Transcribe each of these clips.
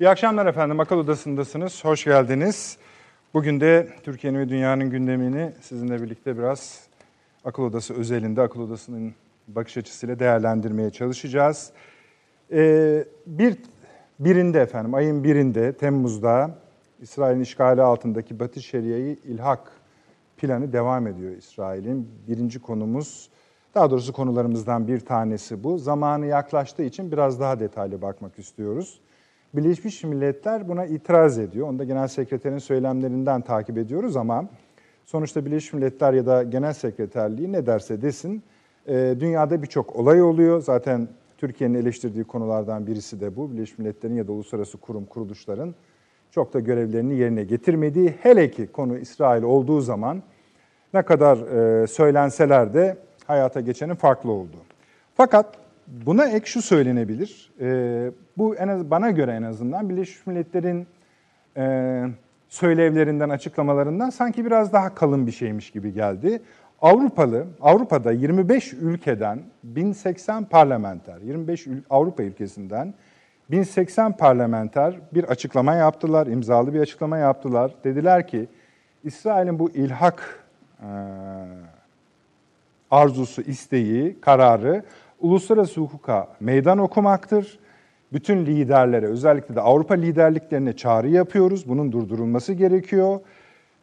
İyi akşamlar efendim. Akıl Odası'ndasınız. Hoş geldiniz. Bugün de Türkiye'nin ve dünyanın gündemini sizinle birlikte biraz Akıl Odası özelinde, Akıl Odası'nın bakış açısıyla değerlendirmeye çalışacağız. Ee, bir birinde efendim, ayın birinde Temmuz'da İsrail'in işgali altındaki Batı Şeria'yı ilhak planı devam ediyor İsrail'in. Birinci konumuz, daha doğrusu konularımızdan bir tanesi bu. Zamanı yaklaştığı için biraz daha detaylı bakmak istiyoruz. Birleşmiş Milletler buna itiraz ediyor. Onu da Genel Sekreterin söylemlerinden takip ediyoruz ama sonuçta Birleşmiş Milletler ya da Genel Sekreterliği ne derse desin e, dünyada birçok olay oluyor. Zaten Türkiye'nin eleştirdiği konulardan birisi de bu. Birleşmiş Milletler'in ya da uluslararası kurum kuruluşların çok da görevlerini yerine getirmediği, hele ki konu İsrail olduğu zaman ne kadar e, söylenseler de hayata geçenin farklı olduğu. Fakat buna ek şu söylenebilir, e, bu en az bana göre en azından Birleşmiş Milletler'in e, söylevlerinden, açıklamalarından sanki biraz daha kalın bir şeymiş gibi geldi. Avrupalı, Avrupa'da 25 ülkeden 1080 parlamenter, 25 Avrupa ülkesinden 1080 parlamenter bir açıklama yaptılar, imzalı bir açıklama yaptılar. Dediler ki İsrail'in bu ilhak e, arzusu, isteği, kararı uluslararası hukuka meydan okumaktır. Bütün liderlere, özellikle de Avrupa liderliklerine çağrı yapıyoruz. Bunun durdurulması gerekiyor.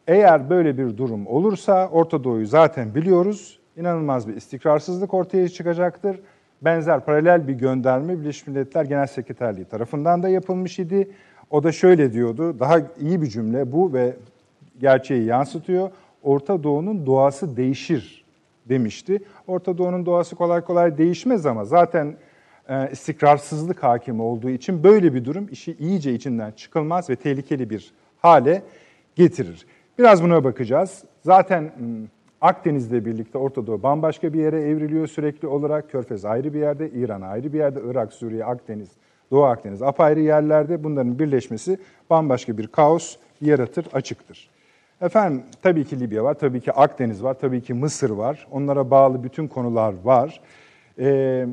Eğer böyle bir durum olursa Orta Doğu'yu zaten biliyoruz. İnanılmaz bir istikrarsızlık ortaya çıkacaktır. Benzer paralel bir gönderme Birleşmiş Milletler Genel Sekreterliği tarafından da yapılmış idi. O da şöyle diyordu, daha iyi bir cümle bu ve gerçeği yansıtıyor. Orta Doğu'nun doğası değişir demişti. Orta Doğu'nun doğası kolay kolay değişmez ama zaten e, istikrarsızlık hakim olduğu için böyle bir durum işi iyice içinden çıkılmaz ve tehlikeli bir hale getirir. Biraz buna bakacağız. Zaten hmm, Akdeniz'le birlikte Orta Doğu bambaşka bir yere evriliyor sürekli olarak. Körfez ayrı bir yerde, İran ayrı bir yerde, Irak, Suriye, Akdeniz, Doğu Akdeniz apayrı yerlerde. Bunların birleşmesi bambaşka bir kaos yaratır, açıktır. Efendim tabii ki Libya var, tabii ki Akdeniz var, tabii ki Mısır var. Onlara bağlı bütün konular var. Ee,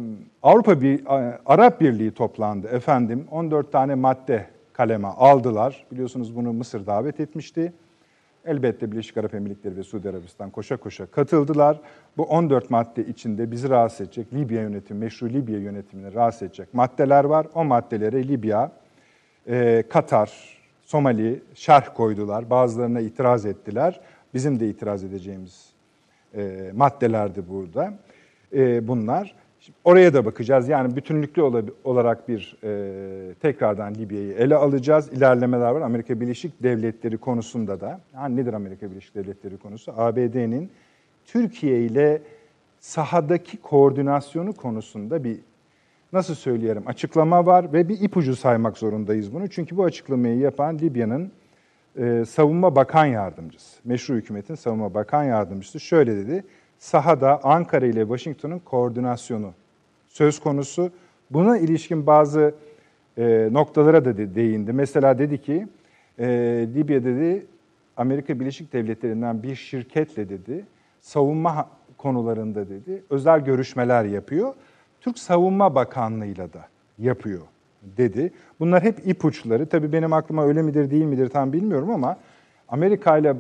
Avrupa bir Arap Birliği toplandı efendim. 14 tane madde kaleme aldılar. Biliyorsunuz bunu Mısır davet etmişti. Elbette Birleşik Arap Emirlikleri ve Suudi Arabistan koşa koşa katıldılar. Bu 14 madde içinde bizi rahatsız edecek, Libya yönetimi, meşru Libya yönetimini rahatsız edecek maddeler var. O maddelere Libya, e, Katar, Somali şerh koydular. Bazılarına itiraz ettiler. Bizim de itiraz edeceğimiz e, maddelerdi burada e, bunlar. Şimdi oraya da bakacağız. Yani bütünlüklü olarak bir e, tekrardan Libya'yı ele alacağız. İlerlemeler var Amerika Birleşik Devletleri konusunda da. Yani nedir Amerika Birleşik Devletleri konusu? ABD'nin Türkiye ile sahadaki koordinasyonu konusunda bir nasıl söyleyelim açıklama var ve bir ipucu saymak zorundayız bunu. Çünkü bu açıklamayı yapan Libya'nın e, savunma bakan yardımcısı, meşru hükümetin savunma bakan yardımcısı şöyle dedi sahada Ankara ile Washington'un koordinasyonu söz konusu. Buna ilişkin bazı e, noktalara da de, değindi. Mesela dedi ki e, Libya dedi Amerika Birleşik Devletleri'nden bir şirketle dedi savunma konularında dedi özel görüşmeler yapıyor. Türk Savunma Bakanlığı'yla da yapıyor dedi. Bunlar hep ipuçları. Tabii benim aklıma öyle midir değil midir tam bilmiyorum ama Amerika ile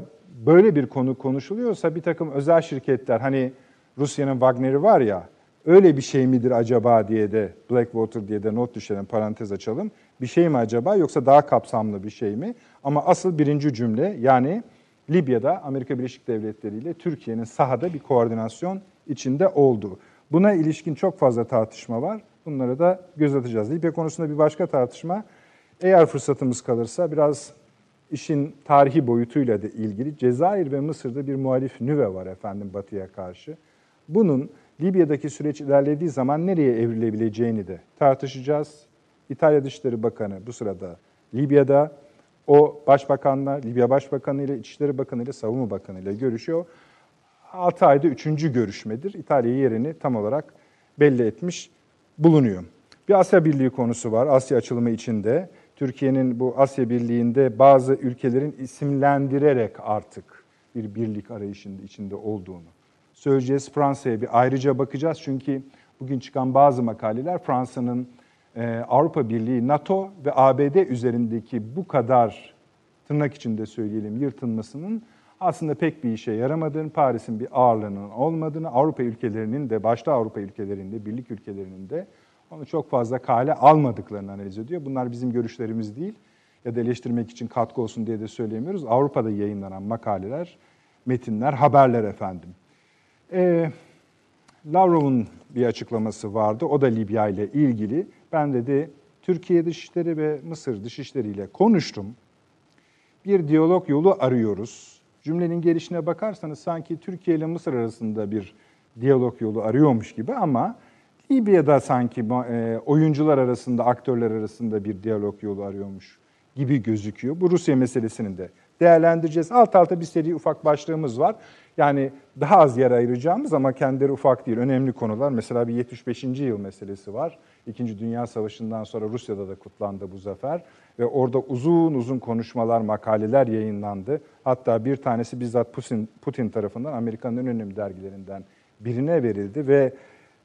böyle bir konu konuşuluyorsa bir takım özel şirketler hani Rusya'nın Wagner'i var ya öyle bir şey midir acaba diye de Blackwater diye de not düşelim parantez açalım. Bir şey mi acaba yoksa daha kapsamlı bir şey mi? Ama asıl birinci cümle yani Libya'da Amerika Birleşik Devletleri ile Türkiye'nin sahada bir koordinasyon içinde olduğu. Buna ilişkin çok fazla tartışma var. Bunları da göz atacağız. Libya konusunda bir başka tartışma. Eğer fırsatımız kalırsa biraz işin tarihi boyutuyla da ilgili Cezayir ve Mısır'da bir muhalif nüve var efendim Batı'ya karşı. Bunun Libya'daki süreç ilerlediği zaman nereye evrilebileceğini de tartışacağız. İtalya Dışişleri Bakanı bu sırada Libya'da o başbakanla, Libya Başbakanı ile, İçişleri Bakanı ile, Savunma Bakanı ile görüşüyor. 6 ayda üçüncü görüşmedir. İtalya yerini tam olarak belli etmiş bulunuyor. Bir Asya Birliği konusu var. Asya açılımı içinde. Türkiye'nin bu Asya Birliği'nde bazı ülkelerin isimlendirerek artık bir birlik arayışında içinde olduğunu söyleyeceğiz. Fransa'ya bir ayrıca bakacağız çünkü bugün çıkan bazı makaleler Fransa'nın e, Avrupa Birliği, NATO ve ABD üzerindeki bu kadar tırnak içinde söyleyelim yırtılmasının aslında pek bir işe yaramadığını, Paris'in bir ağırlığının olmadığını, Avrupa ülkelerinin de başta Avrupa ülkelerinde, birlik ülkelerinin de onu çok fazla kale almadıklarını analiz ediyor. Bunlar bizim görüşlerimiz değil ya da eleştirmek için katkı olsun diye de söyleyemiyoruz. Avrupa'da yayınlanan makaleler, metinler, haberler efendim. Ee, Lavrov'un bir açıklaması vardı. O da Libya ile ilgili. Ben dedi Türkiye Dışişleri ve Mısır Dışişleri ile konuştum. Bir diyalog yolu arıyoruz. Cümlenin gelişine bakarsanız sanki Türkiye ile Mısır arasında bir diyalog yolu arıyormuş gibi ama Libya'da sanki e, oyuncular arasında, aktörler arasında bir diyalog yolu arıyormuş gibi gözüküyor. Bu Rusya meselesinin de değerlendireceğiz. Alt alta bir seri ufak başlığımız var. Yani daha az yer ayıracağımız ama kendileri ufak değil, önemli konular. Mesela bir 75. yıl meselesi var. İkinci Dünya Savaşı'ndan sonra Rusya'da da kutlandı bu zafer. Ve orada uzun uzun konuşmalar, makaleler yayınlandı. Hatta bir tanesi bizzat Putin, Putin tarafından Amerika'nın en önemli dergilerinden birine verildi. Ve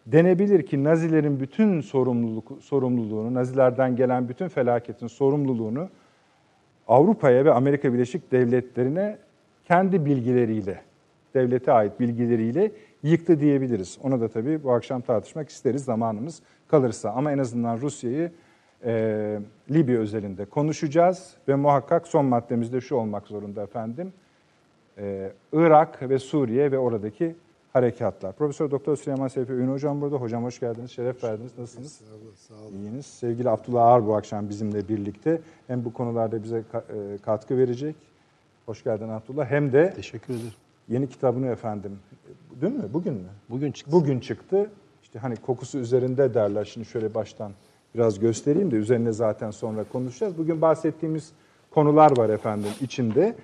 denebilir ki Nazilerin bütün sorumluluk, sorumluluğunu, Nazilerden gelen bütün felaketin sorumluluğunu Avrupa'ya ve Amerika Birleşik Devletleri'ne kendi bilgileriyle, devlete ait bilgileriyle yıktı diyebiliriz. Onu da tabii bu akşam tartışmak isteriz zamanımız kalırsa. Ama en azından Rusya'yı e, Libya özelinde konuşacağız ve muhakkak son maddemizde şu olmak zorunda efendim. E, Irak ve Suriye ve oradaki harekatlar. Profesör Doktor Süleyman Seyfi Ün hocam burada. Hocam hoş geldiniz, şeref verdiniz. Nasılsınız? Sağ olun, sağ olun. İyiniz. Sevgili Abdullah Ağar bu akşam bizimle birlikte. Hem bu konularda bize e, katkı verecek. Hoş geldin Abdullah. Hem de Teşekkür ederim. yeni kitabını efendim. Dün mü? Bugün mü? Bugün çıktı. Bugün çıktı. İşte hani kokusu üzerinde derler. Şimdi şöyle baştan biraz göstereyim de üzerine zaten sonra konuşacağız. Bugün bahsettiğimiz konular var efendim içinde.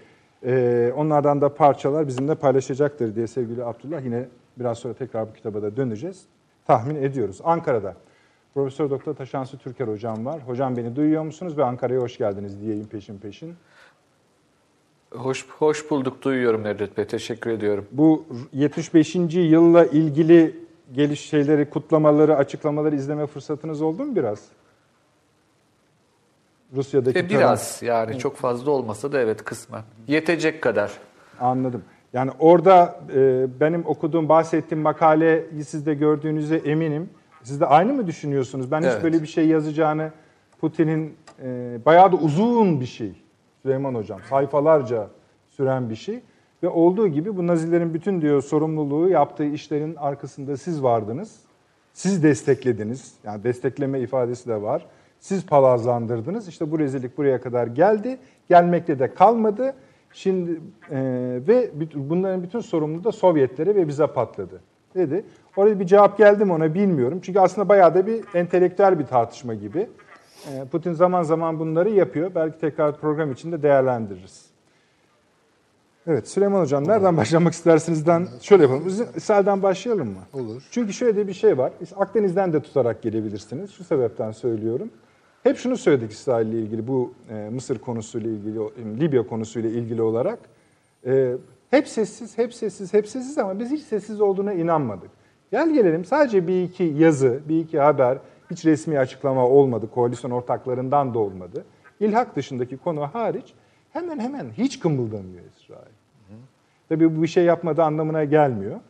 Ee, onlardan da parçalar bizimle paylaşacaktır diye sevgili Abdullah. Yine biraz sonra tekrar bu kitaba da döneceğiz. Tahmin ediyoruz. Ankara'da Profesör Doktor Taşansı Türker hocam var. Hocam beni duyuyor musunuz ve Ankara'ya hoş geldiniz diyeyim peşin peşin. Hoş, hoş bulduk, duyuyorum Nedret Bey. Teşekkür ediyorum. Bu 75. yılla ilgili geliş şeyleri, kutlamaları, açıklamaları izleme fırsatınız oldu mu biraz? Rusya'daki E, biraz yani çok fazla olmasa da evet kısmen. Yetecek kadar. Anladım. Yani orada e, benim okuduğum, bahsettiğim makaleyi siz de gördüğünüze eminim. Siz de aynı mı düşünüyorsunuz? Ben hiç Evet. böyle bir şey yazacağını Putin'in e, bayağı da uzun bir şey Süleyman Hocam. Sayfalarca süren bir şey. Ve olduğu gibi bu Nazilerin bütün diyor sorumluluğu yaptığı işlerin arkasında siz vardınız. Siz desteklediniz. Yani destekleme ifadesi de var. Siz palazlandırdınız. İşte bu rezillik buraya kadar geldi. Gelmekte de kalmadı. Şimdi e, ve bunların bütün sorumluluğu da Sovyetlere ve bize patladı dedi. Orada bir cevap geldi mi ona bilmiyorum. Çünkü aslında bayağı da bir entelektüel bir tartışma gibi. E, Putin zaman zaman bunları yapıyor. Belki tekrar program içinde değerlendiririz. Evet Süleyman Hocam nereden başlamak istersinizden şöyle yapalım. İsrail'den başlayalım mı? Olur. Çünkü şöyle de bir şey var. Akdeniz'den de tutarak gelebilirsiniz. Şu sebepten söylüyorum. Hep şunu söyledik İsrail ile ilgili bu e, Mısır konusuyla ilgili, e, Libya konusuyla ilgili olarak. E, hep sessiz, hep sessiz, hep sessiz ama biz hiç sessiz olduğuna inanmadık. Gel gelelim sadece bir iki yazı, bir iki haber, hiç resmi açıklama olmadı. Koalisyon ortaklarından da olmadı. İlhak dışındaki konu hariç hemen hemen hiç kımıldamıyor İsrail. Tabii bu bir şey yapmadığı anlamına gelmiyor.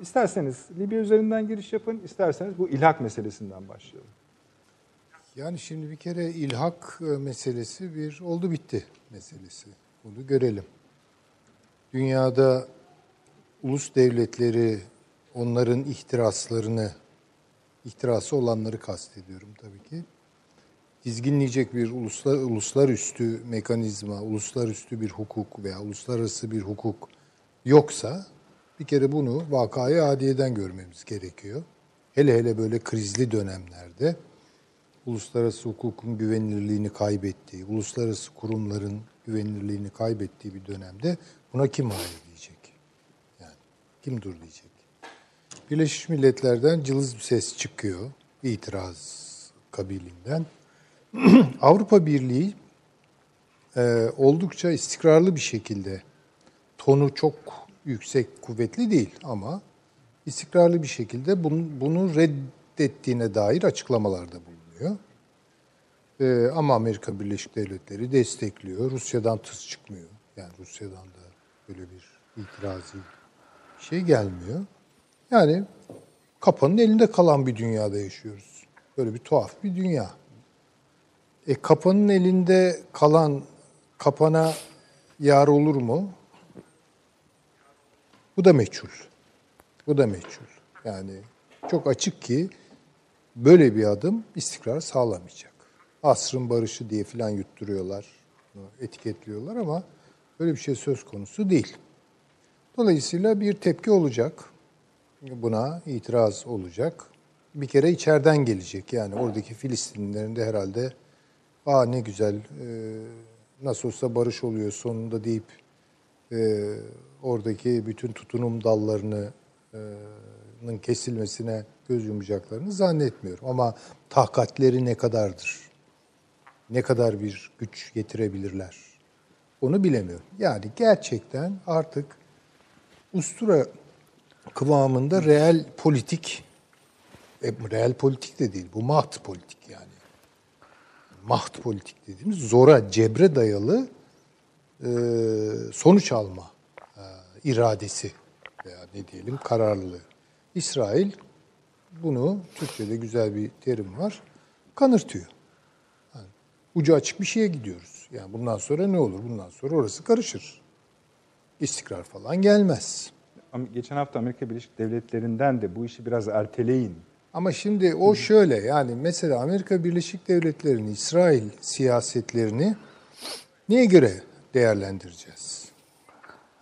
İsterseniz Libya üzerinden giriş yapın, isterseniz bu ilhak meselesinden başlayalım. Yani şimdi bir kere ilhak e, meselesi bir oldu bitti meselesi. Bunu görelim. Dünyada ulus devletleri onların ihtiraslarını, ihtirası olanları kastediyorum tabii ki. Dizginleyecek bir uluslar, uluslararası mekanizma, uluslararası bir hukuk veya uluslararası bir hukuk yoksa bir kere bunu vakayı adiyeden görmemiz gerekiyor. Hele hele böyle krizli dönemlerde uluslararası hukukun güvenilirliğini kaybettiği, uluslararası kurumların güvenilirliğini kaybettiği bir dönemde buna kim hayır diyecek? Yani kim dur diyecek? Birleşmiş Milletler'den cılız bir ses çıkıyor, itiraz kabilinden. Avrupa Birliği e, oldukça istikrarlı bir şekilde, tonu çok yüksek, kuvvetli değil ama istikrarlı bir şekilde bunu, bunu red, tehdit ettiğine dair açıklamalarda bulunuyor. Ee, ama Amerika Birleşik Devletleri destekliyor. Rusya'dan tıs çıkmıyor. Yani Rusya'dan da böyle bir itirazi şey gelmiyor. Yani kapanın elinde kalan bir dünyada yaşıyoruz. Böyle bir tuhaf bir dünya. E kapanın elinde kalan kapana yar olur mu? Bu da meçhul. Bu da meçhul. Yani çok açık ki böyle bir adım istikrar sağlamayacak. Asrın barışı diye filan yutturuyorlar, etiketliyorlar ama böyle bir şey söz konusu değil. Dolayısıyla bir tepki olacak. Buna itiraz olacak. Bir kere içeriden gelecek. Yani oradaki Filistinlilerin de herhalde aa ne güzel e, nasıl olsa barış oluyor sonunda deyip e, oradaki bütün tutunum dallarının kesilmesine göz yumacaklarını zannetmiyorum. Ama takatleri ne kadardır? Ne kadar bir güç getirebilirler? Onu bilemiyorum. Yani gerçekten artık ustura kıvamında reel politik, e, reel politik de değil, bu maht politik yani. Maht politik dediğimiz zora, cebre dayalı e, sonuç alma e, iradesi veya ne diyelim kararlılığı. İsrail bunu, Türkçe'de güzel bir terim var, kanırtıyor. Yani ucu açık bir şeye gidiyoruz. Yani bundan sonra ne olur? Bundan sonra orası karışır. İstikrar falan gelmez. Geçen hafta Amerika Birleşik Devletleri'nden de bu işi biraz erteleyin. Ama şimdi o şöyle yani mesela Amerika Birleşik Devletleri'nin İsrail siyasetlerini neye göre değerlendireceğiz?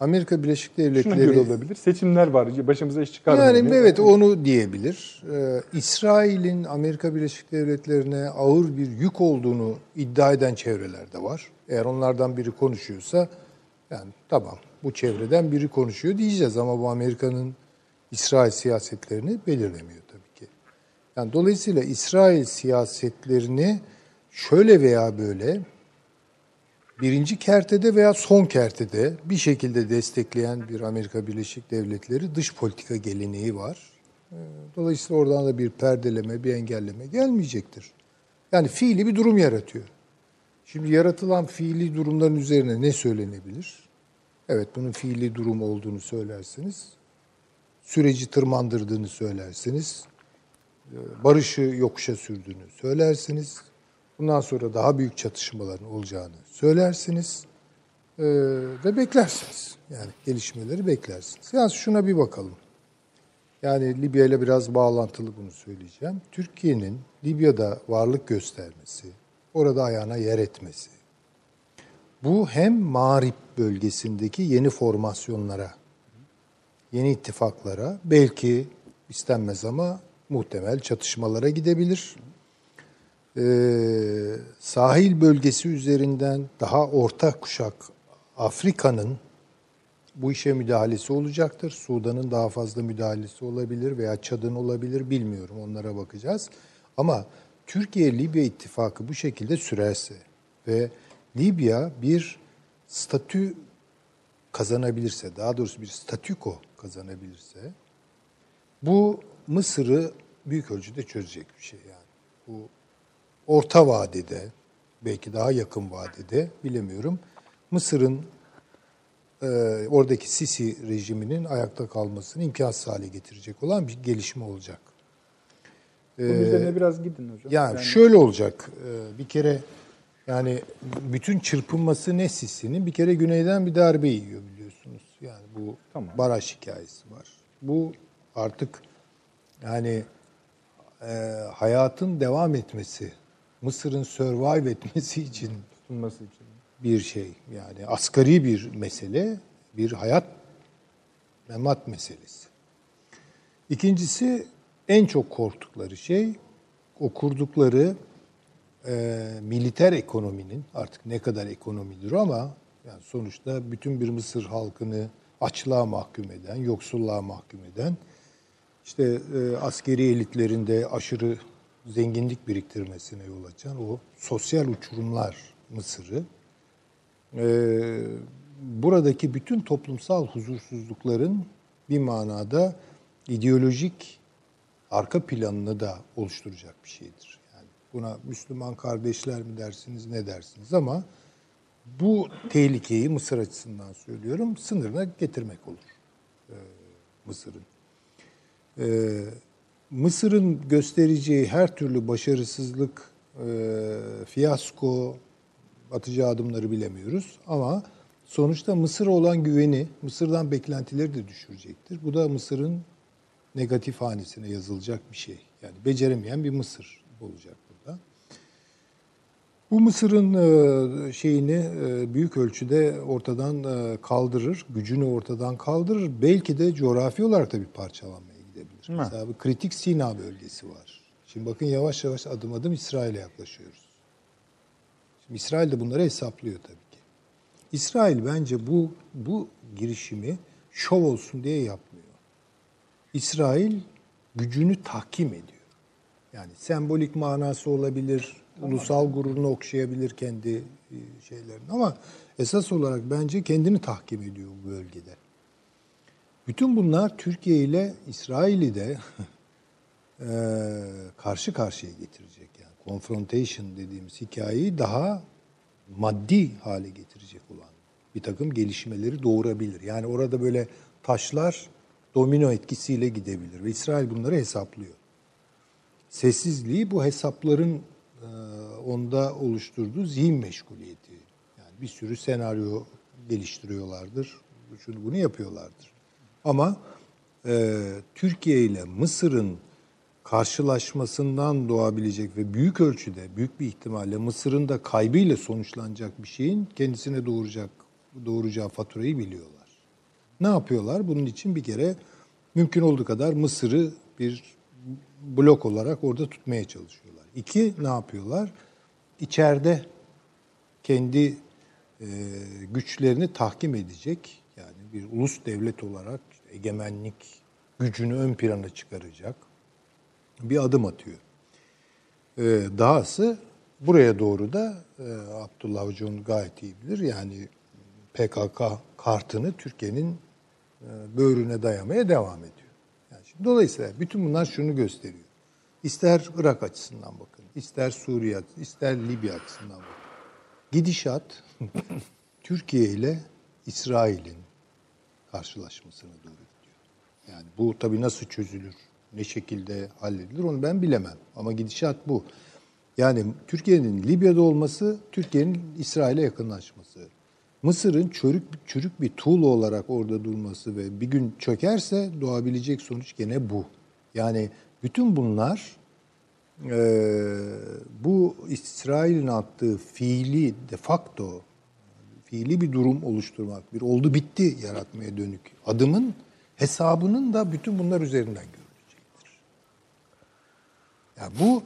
Amerika Birleşik Şuna göre Devletleri olabilir. Seçimler var. Başımıza iş çıkar yani diye. evet onu diyebilir. Ee, İsrail'in Amerika Birleşik Devletleri'ne ağır bir yük olduğunu iddia eden çevreler de var. Eğer onlardan biri konuşuyorsa yani tamam bu çevreden biri konuşuyor diyeceğiz ama bu Amerika'nın İsrail siyasetlerini belirlemiyor tabii ki. Yani dolayısıyla İsrail siyasetlerini şöyle veya böyle birinci kertede veya son kertede bir şekilde destekleyen bir Amerika Birleşik Devletleri dış politika geleneği var. Ee, Dolayısıyla oradan da bir perdeleme, bir engelleme gelmeyecektir. Yani fiili bir durum yaratıyor. Şimdi yaratılan fiili durumların üzerine ne söylenebilir? Evet bunun fiili durum olduğunu söylersiniz. Süreci tırmandırdığını söylersiniz. e, Barışı yokuşa sürdüğünü söylersiniz. Bundan sonra daha büyük çatışmaların olacağını söylersiniz. e, ve beklersiniz. Yani gelişmeleri beklersiniz. Yani şuna bir bakalım. Yani Libya ile biraz bağlantılı bunu söyleyeceğim. Türkiye'nin Libya'da varlık göstermesi, orada ayağına yer etmesi, bu hem Mağrip bölgesindeki yeni formasyonlara, yeni ittifaklara, belki istenmez ama muhtemel çatışmalara gidebilir. Ee, sahil bölgesi üzerinden daha orta kuşak Afrika'nın bu işe müdahalesi olacaktır. Sudan'ın daha fazla müdahalesi olabilir veya Çad'ın olabilir bilmiyorum onlara bakacağız. Ama Türkiye-Libya ittifakı bu şekilde sürerse ve Libya bir statü kazanabilirse, daha doğrusu bir statüko kazanabilirse bu Mısır'ı büyük ölçüde çözecek bir şey yani. Bu orta vadede, belki daha yakın vadede bilemiyorum. Mısır'ın e, oradaki Sisi rejiminin ayakta kalmasını imkansız hale getirecek olan bir gelişme olacak. Bunun üzerine biraz gidin hocam. Yani, şöyle olacak. e, Bir kere yani bütün çırpınması ne Sisi'nin bir kere güneyden bir darbe yiyor biliyorsunuz. Yani bu Tamam. baraj hikayesi var. Bu artık yani e, hayatın devam etmesi, Mısır'ın survive etmesi için Sunması için. bir şey. Yani asgari bir mesele, bir hayat memat meselesi. İkincisi en çok korktukları şey o kurdukları e, militer ekonominin artık ne kadar ekonomidir ama yani sonuçta bütün bir Mısır halkını açlığa mahkum eden, yoksulluğa mahkum eden işte e, askeri elitlerinde aşırı zenginlik biriktirmesine yol açan o sosyal uçurumlar Mısır'ı e, buradaki bütün toplumsal huzursuzlukların bir manada ideolojik arka planını da oluşturacak bir şeydir. Yani buna Müslüman kardeşler mi dersiniz ne dersiniz ama bu tehlikeyi Mısır açısından söylüyorum sınırına getirmek olur e, Mısır'ın. E, Mısır'ın göstereceği her türlü başarısızlık, e, fiyasko, atacağı adımları bilemiyoruz. Ama sonuçta Mısır'a olan güveni, Mısır'dan beklentileri de düşürecektir. Bu da Mısır'ın negatif hanesine yazılacak bir şey. Yani beceremeyen bir Mısır olacak burada. Bu Mısır'ın e, şeyini e, büyük ölçüde ortadan e, kaldırır, gücünü ortadan kaldırır. Belki de coğrafi olarak da bir parçalanmaya gidebilir. mi? Mesela bir kritik Sina bölgesi var. Şimdi bakın yavaş yavaş adım adım İsrail'e yaklaşıyoruz. Şimdi İsrail de bunları hesaplıyor tabii ki. İsrail bence bu bu girişimi şov olsun diye yapmıyor. İsrail gücünü tahkim ediyor. Yani sembolik manası olabilir, ulusal gururunu okşayabilir kendi e, şeylerini ama esas olarak bence kendini tahkim ediyor bu bölgede. Bütün bunlar Türkiye ile İsrail'i de e, karşı karşıya getirecek. Yani confrontation dediğimiz hikayeyi daha maddi hale getirecek olan bir takım gelişmeleri doğurabilir. Yani orada böyle taşlar domino etkisiyle gidebilir ve İsrail bunları hesaplıyor. Sessizliği bu hesapların e, onda oluşturduğu zihin meşguliyeti. Yani bir sürü senaryo geliştiriyorlardır. Şunu bunu yapıyorlardır. Ama e, Türkiye ile Mısır'ın karşılaşmasından doğabilecek ve büyük ölçüde, büyük bir ihtimalle Mısır'ın da kaybıyla sonuçlanacak bir şeyin kendisine doğuracak doğuracağı faturayı biliyorlar. Ne yapıyorlar? Bunun için bir kere mümkün olduğu kadar Mısır'ı bir blok olarak orada tutmaya çalışıyorlar. İki, ne yapıyorlar? İçeride kendi e, güçlerini tahkim edecek, yani bir ulus devlet olarak egemenlik gücünü ön plana çıkaracak bir adım atıyor. E, dahası buraya doğru da e, Abdullah onu gayet iyi bilir. Yani PKK kartını Türkiye'nin e, böğrüne dayamaya devam ediyor. Yani şimdi, dolayısıyla bütün bunlar şunu gösteriyor. İster Irak açısından bakın, ister Suriye, ister Libya açısından bakın. Gidişat Türkiye ile İsrail'in karşılaşmasına doğru gidiyor. Yani bu tabii nasıl çözülür, ne şekilde halledilir onu ben bilemem. Ama gidişat bu. Yani Türkiye'nin Libya'da olması, Türkiye'nin İsrail'e yakınlaşması. Mısır'ın çürük, çürük bir tuğla olarak orada durması ve bir gün çökerse doğabilecek sonuç gene bu. Yani bütün bunlar e, bu İsrail'in attığı fiili de facto fiili bir durum oluşturmak, bir oldu bitti yaratmaya dönük adımın hesabının da bütün bunlar üzerinden görülecektir. Yani bu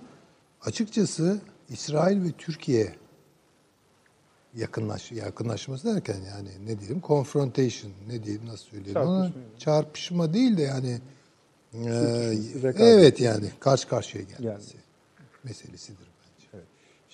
açıkçası İsrail ve Türkiye yakınlaş yakınlaşması derken yani ne diyelim confrontation ne diyeyim nasıl söyleyelim Çarpışma ona çarpışma değil de yani e, rekabet. evet yani karşı karşıya gelmesi Yani. meselesidir.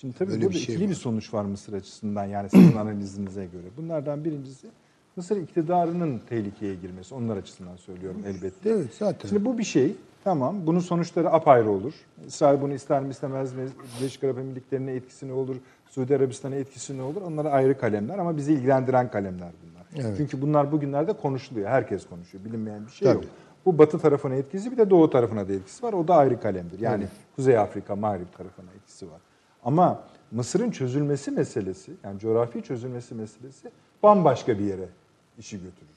Şimdi tabii Böyle burada bir şey ikili var. bir sonuç var Mısır açısından yani sizin analizinize göre. Bunlardan birincisi Mısır iktidarının tehlikeye girmesi. Onlar açısından söylüyorum elbette. Evet zaten. Şimdi bu bir şey. Tamam. Bunun sonuçları apayrı olur. İsrail bunu ister mi istemez mi? Birleşik Arap Emirlikleri'ne etkisi ne olur? Suudi Arabistan'a etkisi ne olur? Onlar ayrı kalemler ama bizi ilgilendiren kalemler bunlar. Evet. Çünkü bunlar bugünlerde konuşuluyor. Herkes konuşuyor. Bilinmeyen bir şey Tabii. yok. Bu batı tarafına etkisi bir de doğu tarafına da etkisi var. O da ayrı kalemdir. Yani Kuzey Afrika, Mağrip tarafına etkisi var. Ama Mısır'ın çözülmesi meselesi, yani coğrafi çözülmesi meselesi bambaşka bir yere işi götürür.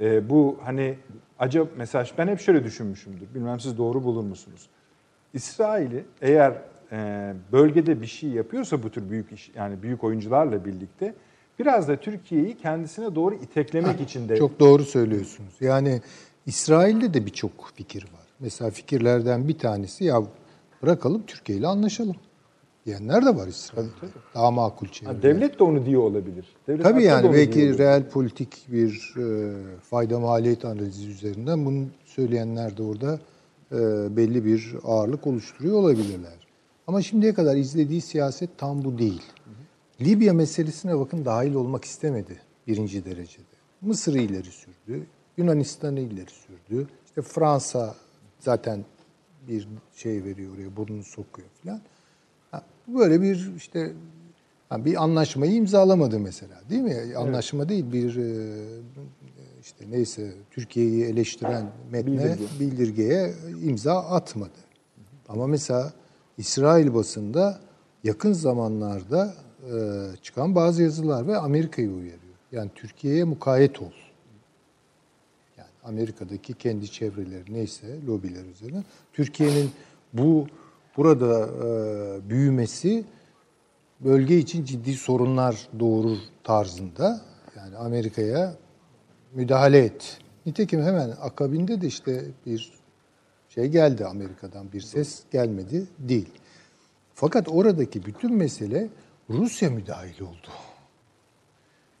Ee, bu hani acaba mesela ben hep şöyle düşünmüşümdür. Bilmem siz doğru bulur musunuz? İsrail'i eğer e, bölgede bir şey yapıyorsa bu tür büyük iş yani büyük oyuncularla birlikte biraz da Türkiye'yi kendisine doğru iteklemek için de Çok doğru söylüyorsunuz. Yani İsrail'de de birçok fikir var. Mesela fikirlerden bir tanesi ya bırakalım Türkiye ile anlaşalım. Diyenler de var İsrail'de. Daha makul Ha, çevreler. devlet de onu diyor olabilir. Devlet Tabii yani belki reel politik bir e, fayda maliyet analizi üzerinden bunu söyleyenler de orada e, belli bir ağırlık oluşturuyor olabilirler. Ama şimdiye kadar izlediği siyaset tam bu değil. Libya meselesine bakın dahil olmak istemedi birinci derecede. Mısır'ı ileri sürdü, Yunanistan'ı ileri sürdü. İşte Fransa zaten bir şey veriyor oraya burnunu sokuyor falan. Böyle bir işte ha, bir anlaşmayı imzalamadı mesela değil mi? Anlaşma değil bir e, işte neyse Türkiye'yi eleştiren metne Bildirge. bildirgeye imza atmadı. Ama mesela İsrail basında yakın zamanlarda e, çıkan bazı yazılar ve Amerika'yı uyarıyor. Yani Türkiye'ye mukayyet ol. Yani Amerika'daki kendi çevreleri neyse lobiler üzerine Türkiye'nin bu burada e, büyümesi bölge için ciddi sorunlar doğurur tarzında. Yani Amerika'ya müdahale et. Nitekim hemen akabinde de işte bir şey geldi Amerika'dan bir ses gelmedi değil. Fakat oradaki bütün mesele Rusya müdahil oldu.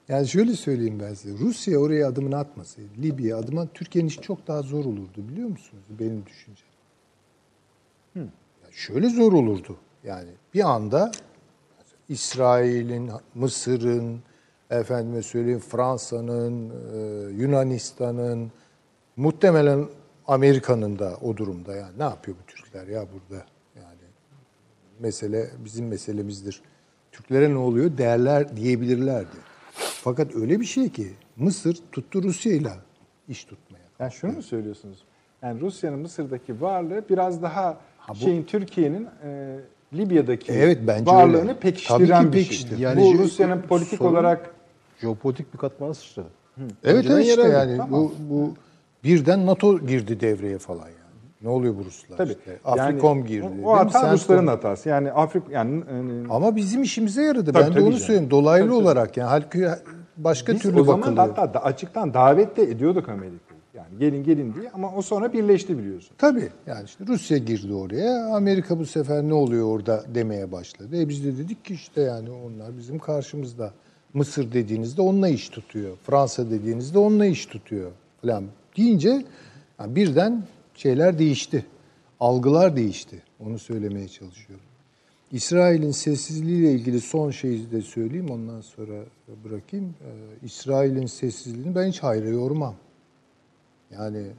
Yani şöyle söyleyeyim ben size. Rusya oraya adımını atmasaydı, Libya adıma Türkiye'nin işi çok daha zor olurdu biliyor musunuz? Benim düşüncem. Yani şöyle zor olurdu. Yani bir anda İsrail'in, Mısır'ın, efendime söyleyeyim Fransa'nın, e, Yunanistan'ın, muhtemelen Amerika'nın da o durumda yani ne yapıyor bu Türkler ya burada yani mesele bizim meselemizdir. Türklere ne oluyor derler diyebilirlerdi. Fakat öyle bir şey ki Mısır tuttu Rusya'yla iş tutmaya. Yani şunu mu söylüyorsunuz? Yani Rusya'nın Mısır'daki varlığı biraz daha şeyin Türkiye'nin e, Libya'daki Evet, bence varlığını öyle. pekiştiren Tabii bir pekiştir. şey. Yani Bu Rusya'nın politik sorun- olarak Jeopolitik bir katmana sıçradı. Evet evet işte yani Tamam. bu bu birden NATO girdi devreye falan yani. Ne oluyor bu Ruslar tabii. işte. Afrikom girdi. O, hata Sen- Rusların hatası. Yani Afrik yani Ama bizim işimize yaradı. Tabii, ben de tabii onu canım. söyleyeyim. Dolaylı Tabii, olarak yani halbuki başka biz türlü o zaman bakılıyor. hatta da açıktan davet de ediyorduk Amerika'yı. Yani gelin gelin diye ama o sonra birleşti biliyorsun. Tabii yani işte Rusya girdi oraya. Amerika bu sefer ne oluyor orada demeye başladı. E biz de dedik ki işte yani onlar bizim karşımızda. Mısır dediğinizde onunla iş tutuyor. Fransa dediğinizde onunla iş tutuyor falan deyince yani birden şeyler değişti. Algılar değişti. Onu söylemeye çalışıyorum. İsrail'in sessizliğiyle ilgili son şeyi de söyleyeyim ondan sonra bırakayım. Ee, İsrail'in sessizliğini ben hiç hayra yormam. Yani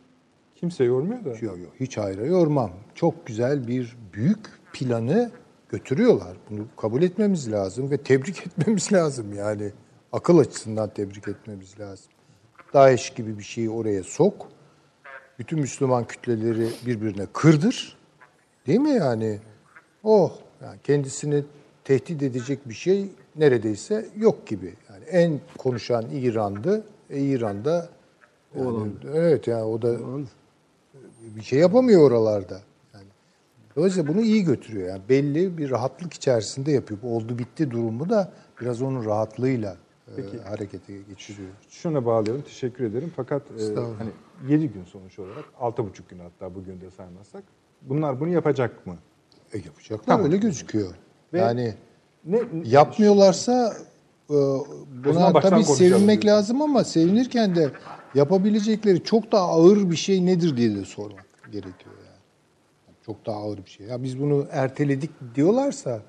Kimse yormuyor da. Yok yok hiç ayrı yormam. Çok güzel bir büyük planı götürüyorlar. Bunu kabul etmemiz lazım ve tebrik etmemiz lazım yani. Akıl açısından tebrik etmemiz lazım. Daesh gibi bir şeyi oraya sok. Bütün Müslüman kütleleri birbirine kırdır. Değil mi yani? Oh, yani kendisini tehdit edecek bir şey neredeyse yok gibi. Yani en konuşan İran'dı. E, İran'da yani, evet yani o da bir şey yapamıyor oralarda. Yani dolayısıyla bunu iyi götürüyor. Yani belli bir rahatlık içerisinde yapıyor. Bu oldu bitti durumu da biraz onun rahatlığıyla e, harekete geçiriyor. Şuna bağlayalım. Teşekkür ederim. Fakat e, hani 7 gün sonuç olarak 6,5 gün hatta bugün de saymazsak. Bunlar bunu yapacak mı? E yapacaklar Tamam. öyle gözüküyor. Ve yani Ne yapmıyorlarsa e, buna tabii sevinmek diyorsun. lazım ama sevinirken de yapabilecekleri çok daha ağır bir şey nedir diye de sormak gerekiyor yani. Çok daha ağır bir şey. Ya biz bunu erteledik diyorlarsa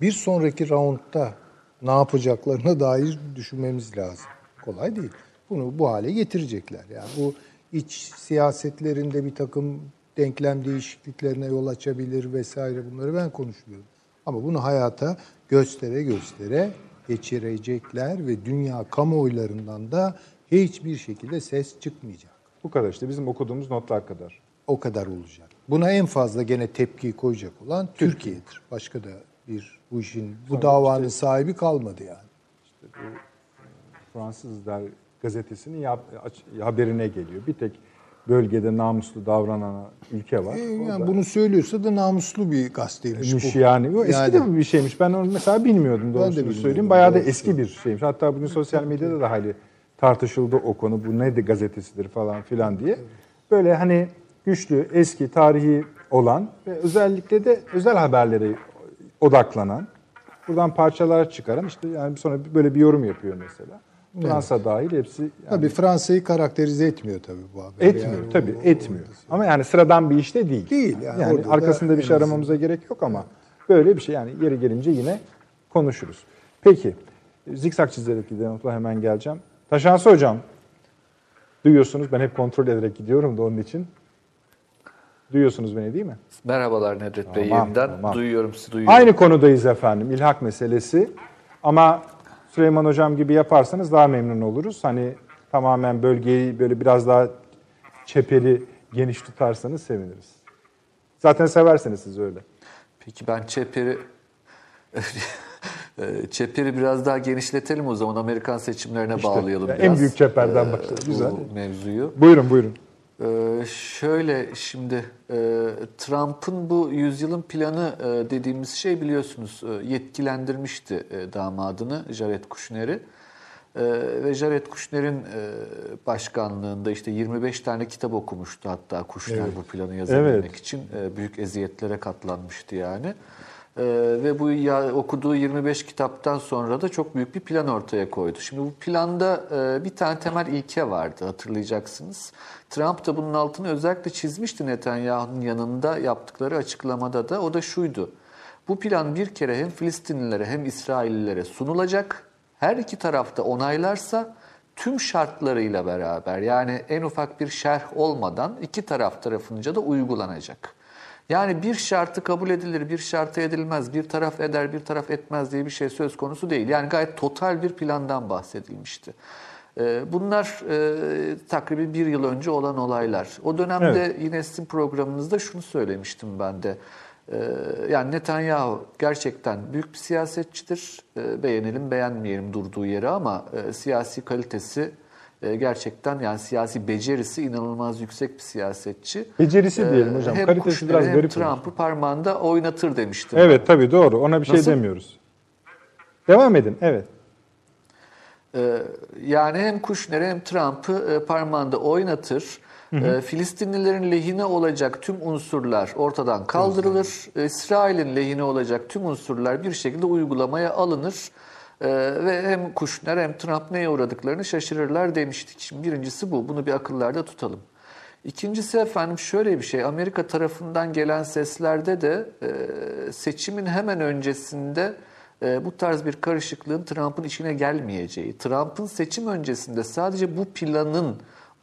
bir sonraki roundda ne yapacaklarına dair düşünmemiz lazım. Kolay değil. Bunu bu hale getirecekler. Yani bu iç siyasetlerinde bir takım denklem değişikliklerine yol açabilir vesaire bunları ben konuşmuyorum. Ama bunu hayata göstere göstere geçirecekler ve dünya kamuoylarından da hiçbir şekilde ses çıkmayacak. bu kadar işte bizim okuduğumuz notlar kadar. O kadar olacak. Buna en fazla gene tepkiyi koyacak olan Türkiye'dir. Başka da bir bu işin, bu davanın sahibi kalmadı yani. Fransızlar gazetesinin yap- haberine geliyor. Bir tek bölgede namuslu davranan ülke var. E, yani da bunu söylüyorsa da namuslu bir gazeteymiş bu. Miş yani. O eski Yani- de bir şeymiş. Ben onu mesela bilmiyordum doğrusunu bilmiyordum, söyleyeyim. Bayağı da doğrusu. eski bir şeymiş. Hatta bugün sosyal medyada da hali tartışıldı o konu. Bu ne de gazetesidir falan filan diye. Böyle hani güçlü, eski, tarihi olan ve özellikle de özel haberlere odaklanan, buradan parçalar çıkaran işte yani sonra böyle bir yorum yapıyor mesela. Fransa dahil hepsi yani Tabii Fransa'yı karakterize etmiyor tabii bu haber. etmiyor Yani tabii o- etmiyor. Ama yani sıradan bir işte değil. Değil yani. Yani da arkasında bir şey azından- aramamıza gerek yok ama böyle bir şey yani yeri gelince yine konuşuruz. Peki zikzak çizerek gidelim. Hemen geleceğim. Taşansı hocam duyuyorsunuz ben hep kontrol ederek gidiyorum da onun için. Duyuyorsunuz beni değil mi? Merhabalar Nedret Bey Tamam, yeniden. tamam. Duyuyorum sizi duyuyorum. Aynı konudayız efendim, ilhak meselesi. Ama Süleyman Hocam gibi yaparsanız daha memnun oluruz. Hani tamamen bölgeyi böyle biraz daha çeperi geniş tutarsanız seviniriz. Zaten seversiniz siz öyle. Peki ben çeperi çeperi biraz daha genişletelim o zaman Amerikan seçimlerine bağlayalım en biraz. büyük çeperden e, başladı. bu Güzel. mevzuyu. Buyurun buyurun. Ee, şöyle şimdi e, Trump'ın bu yüzyılın planı e, dediğimiz şey biliyorsunuz e, yetkilendirmişti e, damadını Jared Kushner'i. E, ve Jared Kushner'in e, başkanlığında işte 25 tane kitap okumuştu hatta Kushner bu planı yazabilmek Evet. için e, büyük eziyetlere katlanmıştı yani. E, ve bu ya, okuduğu 25 kitaptan sonra da çok büyük bir plan ortaya koydu. Şimdi bu planda e, bir tane temel ilke vardı hatırlayacaksınız. Trump da bunun altını özellikle çizmişti Netanyahu'nun yanında yaptıkları açıklamada da o da şuydu. Bu plan bir kere hem Filistinlilere hem İsraillilere sunulacak. Her iki tarafta onaylarsa tüm şartlarıyla beraber yani en ufak bir şerh olmadan iki taraf tarafınca da uygulanacak. Yani bir şartı kabul edilir, bir şartı edilmez, bir taraf eder, bir taraf etmez diye bir şey söz konusu değil. Yani gayet total bir plandan bahsedilmişti. Ee, Bunlar e, takribi bir yıl önce olan olaylar. O dönemde Evet. yine sizin programınızda şunu söylemiştim ben de. Ee, Yani Netanyahu gerçekten büyük bir siyasetçidir. Ee, Beğenelim beğenmeyelim durduğu yeri ama e, siyasi kalitesi e, gerçekten yani siyasi becerisi inanılmaz yüksek bir siyasetçi. Becerisi diyelim Ee, hocam. Hem Kalitesi Kushner'i biraz hem garip. Trump'ı parmağında oynatır demiştim. Evet tabii doğru. Ona bir şey Nasıl? demiyoruz. Devam edin. Evet. Ee, Yani hem Kushner'i hem Trump'ı e, parmağında oynatır. Ee, Filistinlilerin lehine olacak tüm unsurlar ortadan kaldırılır. Ee, İsrail'in lehine olacak tüm unsurlar bir şekilde uygulamaya alınır. Ee, Ve hem Kushner hem Trump neye uğradıklarını şaşırırlar demiştik. Şimdi birincisi bu. Bunu bir akıllarda tutalım. İkincisi efendim şöyle bir şey. Amerika tarafından gelen seslerde de e, seçimin hemen öncesinde e, bu tarz bir karışıklığın Trump'ın işine gelmeyeceği, Trump'ın seçim öncesinde sadece bu planın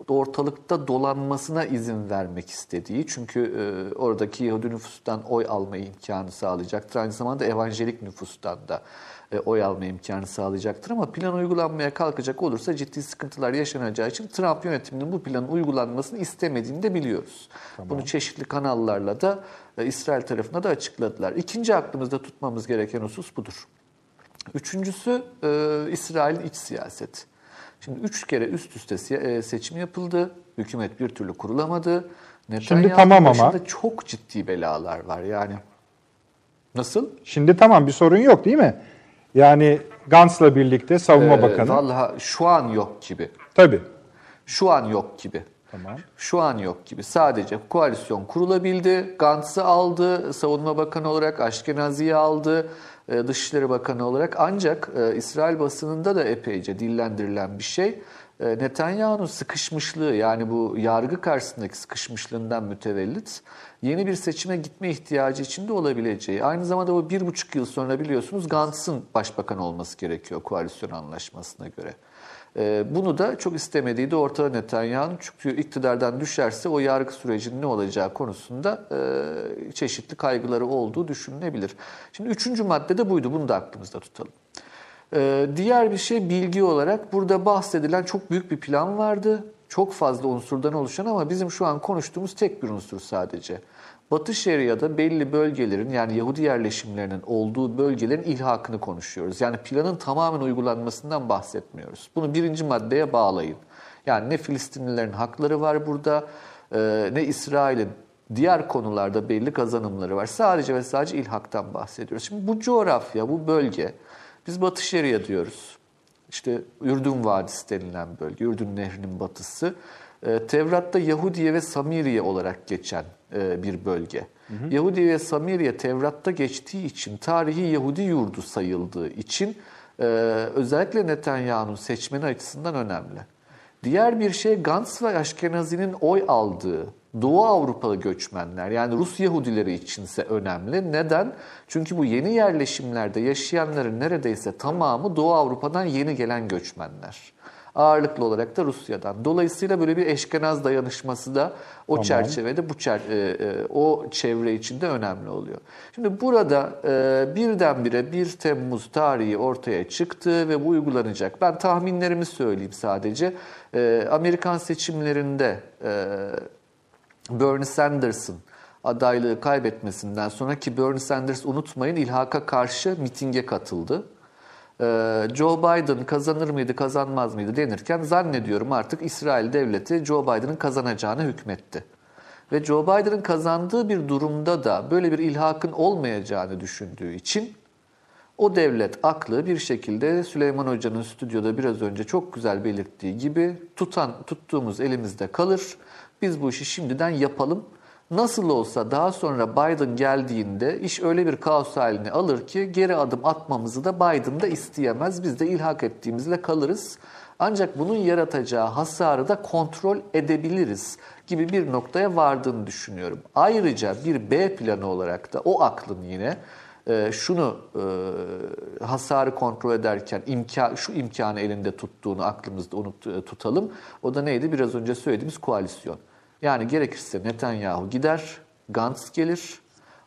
ortalıkta dolanmasına izin vermek istediği. Çünkü e, oradaki Yahudi nüfustan oy alma imkanı sağlayacaktır. Aynı zamanda evanjelik nüfustan da oy alma imkanı sağlayacaktır. Ama plan uygulanmaya kalkacak olursa ciddi sıkıntılar yaşanacağı için Trump yönetiminin bu planın uygulanmasını istemediğini de biliyoruz. Bunu çeşitli kanallarla da e, İsrail tarafına da açıkladılar. İkinci aklımızda tutmamız gereken husus budur. Üçüncüsü e, İsrail'in iç siyaseti. Şimdi üç kere üst üste e, seçim yapıldı. Hükümet bir türlü kurulamadı. Netanyahu'nun tamam ama. çok ciddi belalar var. Yani nasıl? Şimdi tamam bir sorun yok değil mi? Yani Gantz'la birlikte savunma Ee, bakanı. Vallahi şu an yok gibi. Tabii. Şu an yok gibi. Tamam. Şu an yok gibi. Sadece koalisyon kurulabildi. Gantz'ı aldı. Savunma Bakanı olarak Aşkenazi'yi aldı. e, Dışişleri Bakanı olarak. Ancak e, İsrail basınında da epeyce dillendirilen bir şey. E, Netanyahu'nun sıkışmışlığı yani bu yargı karşısındaki sıkışmışlığından mütevellit yeni bir seçime gitme ihtiyacı içinde olabileceği. Aynı zamanda bu bir buçuk yıl sonra biliyorsunuz Gantz'ın başbakan olması gerekiyor koalisyon anlaşmasına göre. Ee, Bunu da çok istemediği de ortada Netanyahu'nun. Çünkü iktidardan düşerse o yargı sürecinin ne olacağı konusunda e, çeşitli kaygıları olduğu düşünülebilir. Şimdi üçüncü madde de buydu. Bunu da aklımızda tutalım. Ee, Diğer bir şey bilgi olarak burada bahsedilen çok büyük bir plan vardı. Çok fazla unsurdan oluşan ama bizim şu an konuştuğumuz tek bir unsur sadece. Batı Şeria'da belli bölgelerin yani Yahudi yerleşimlerinin olduğu bölgelerin ilhakını konuşuyoruz. Yani planın tamamen uygulanmasından bahsetmiyoruz. Bunu birinci maddeye bağlayın. Yani ne Filistinlilerin hakları var burada e, ne İsrail'in diğer konularda belli kazanımları var. Sadece ve sadece ilhaktan bahsediyoruz. Şimdi bu coğrafya, bu bölge biz Batı Şeria diyoruz. İşte Ürdün Vadisi denilen bölge, Ürdün Nehri'nin batısı. Ee, Tevrat'ta Yahudiye ve Samiriye olarak geçen e, bir bölge. Yahudiye ve Samiriye Tevrat'ta geçtiği için, tarihi Yahudi yurdu sayıldığı için e, özellikle Netanyahu'nun seçmeni açısından önemli. Diğer bir şey Gantz ve Aşkenazi'nin oy aldığı Doğu Avrupalı göçmenler yani Rus Yahudileri içinse önemli. Neden? Çünkü bu yeni yerleşimlerde yaşayanların neredeyse tamamı Doğu Avrupa'dan yeni gelen göçmenler. Ağırlıklı olarak da Rusya'dan. Dolayısıyla böyle bir eşkenaz dayanışması da o Tamam. çerçevede bu çer, e, e, o çevre içinde önemli oluyor. Şimdi burada e, birdenbire 1 Temmuz tarihi ortaya çıktı ve bu uygulanacak. Ben tahminlerimi söyleyeyim sadece. E, Amerikan seçimlerinde e, Bernie Sanders'ın adaylığı kaybetmesinden sonra ki Bernie Sanders unutmayın ilhaka karşı mitinge katıldı. Ee, Joe Biden kazanır mıydı kazanmaz mıydı denirken zannediyorum artık İsrail devleti Joe Biden'ın kazanacağını hükmetti. Ve Joe Biden'ın kazandığı bir durumda da böyle bir ilhakın olmayacağını düşündüğü için o devlet aklı bir şekilde Süleyman Hoca'nın stüdyoda biraz önce çok güzel belirttiği gibi tutan tuttuğumuz elimizde kalır. Biz bu işi şimdiden yapalım. Nasıl olsa daha sonra Biden geldiğinde iş öyle bir kaos halini alır ki geri adım atmamızı da Biden da isteyemez. Biz de ilhak ettiğimizle kalırız. Ancak bunun yaratacağı hasarı da kontrol edebiliriz gibi bir noktaya vardığını düşünüyorum. Ayrıca bir B planı olarak da o aklın yine e, şunu e, hasarı kontrol ederken imkan, şu imkanı elinde tuttuğunu aklımızda unut, e, tutalım. O da neydi? Biraz önce söylediğimiz koalisyon. Yani gerekirse Netanyahu gider, Gantz gelir,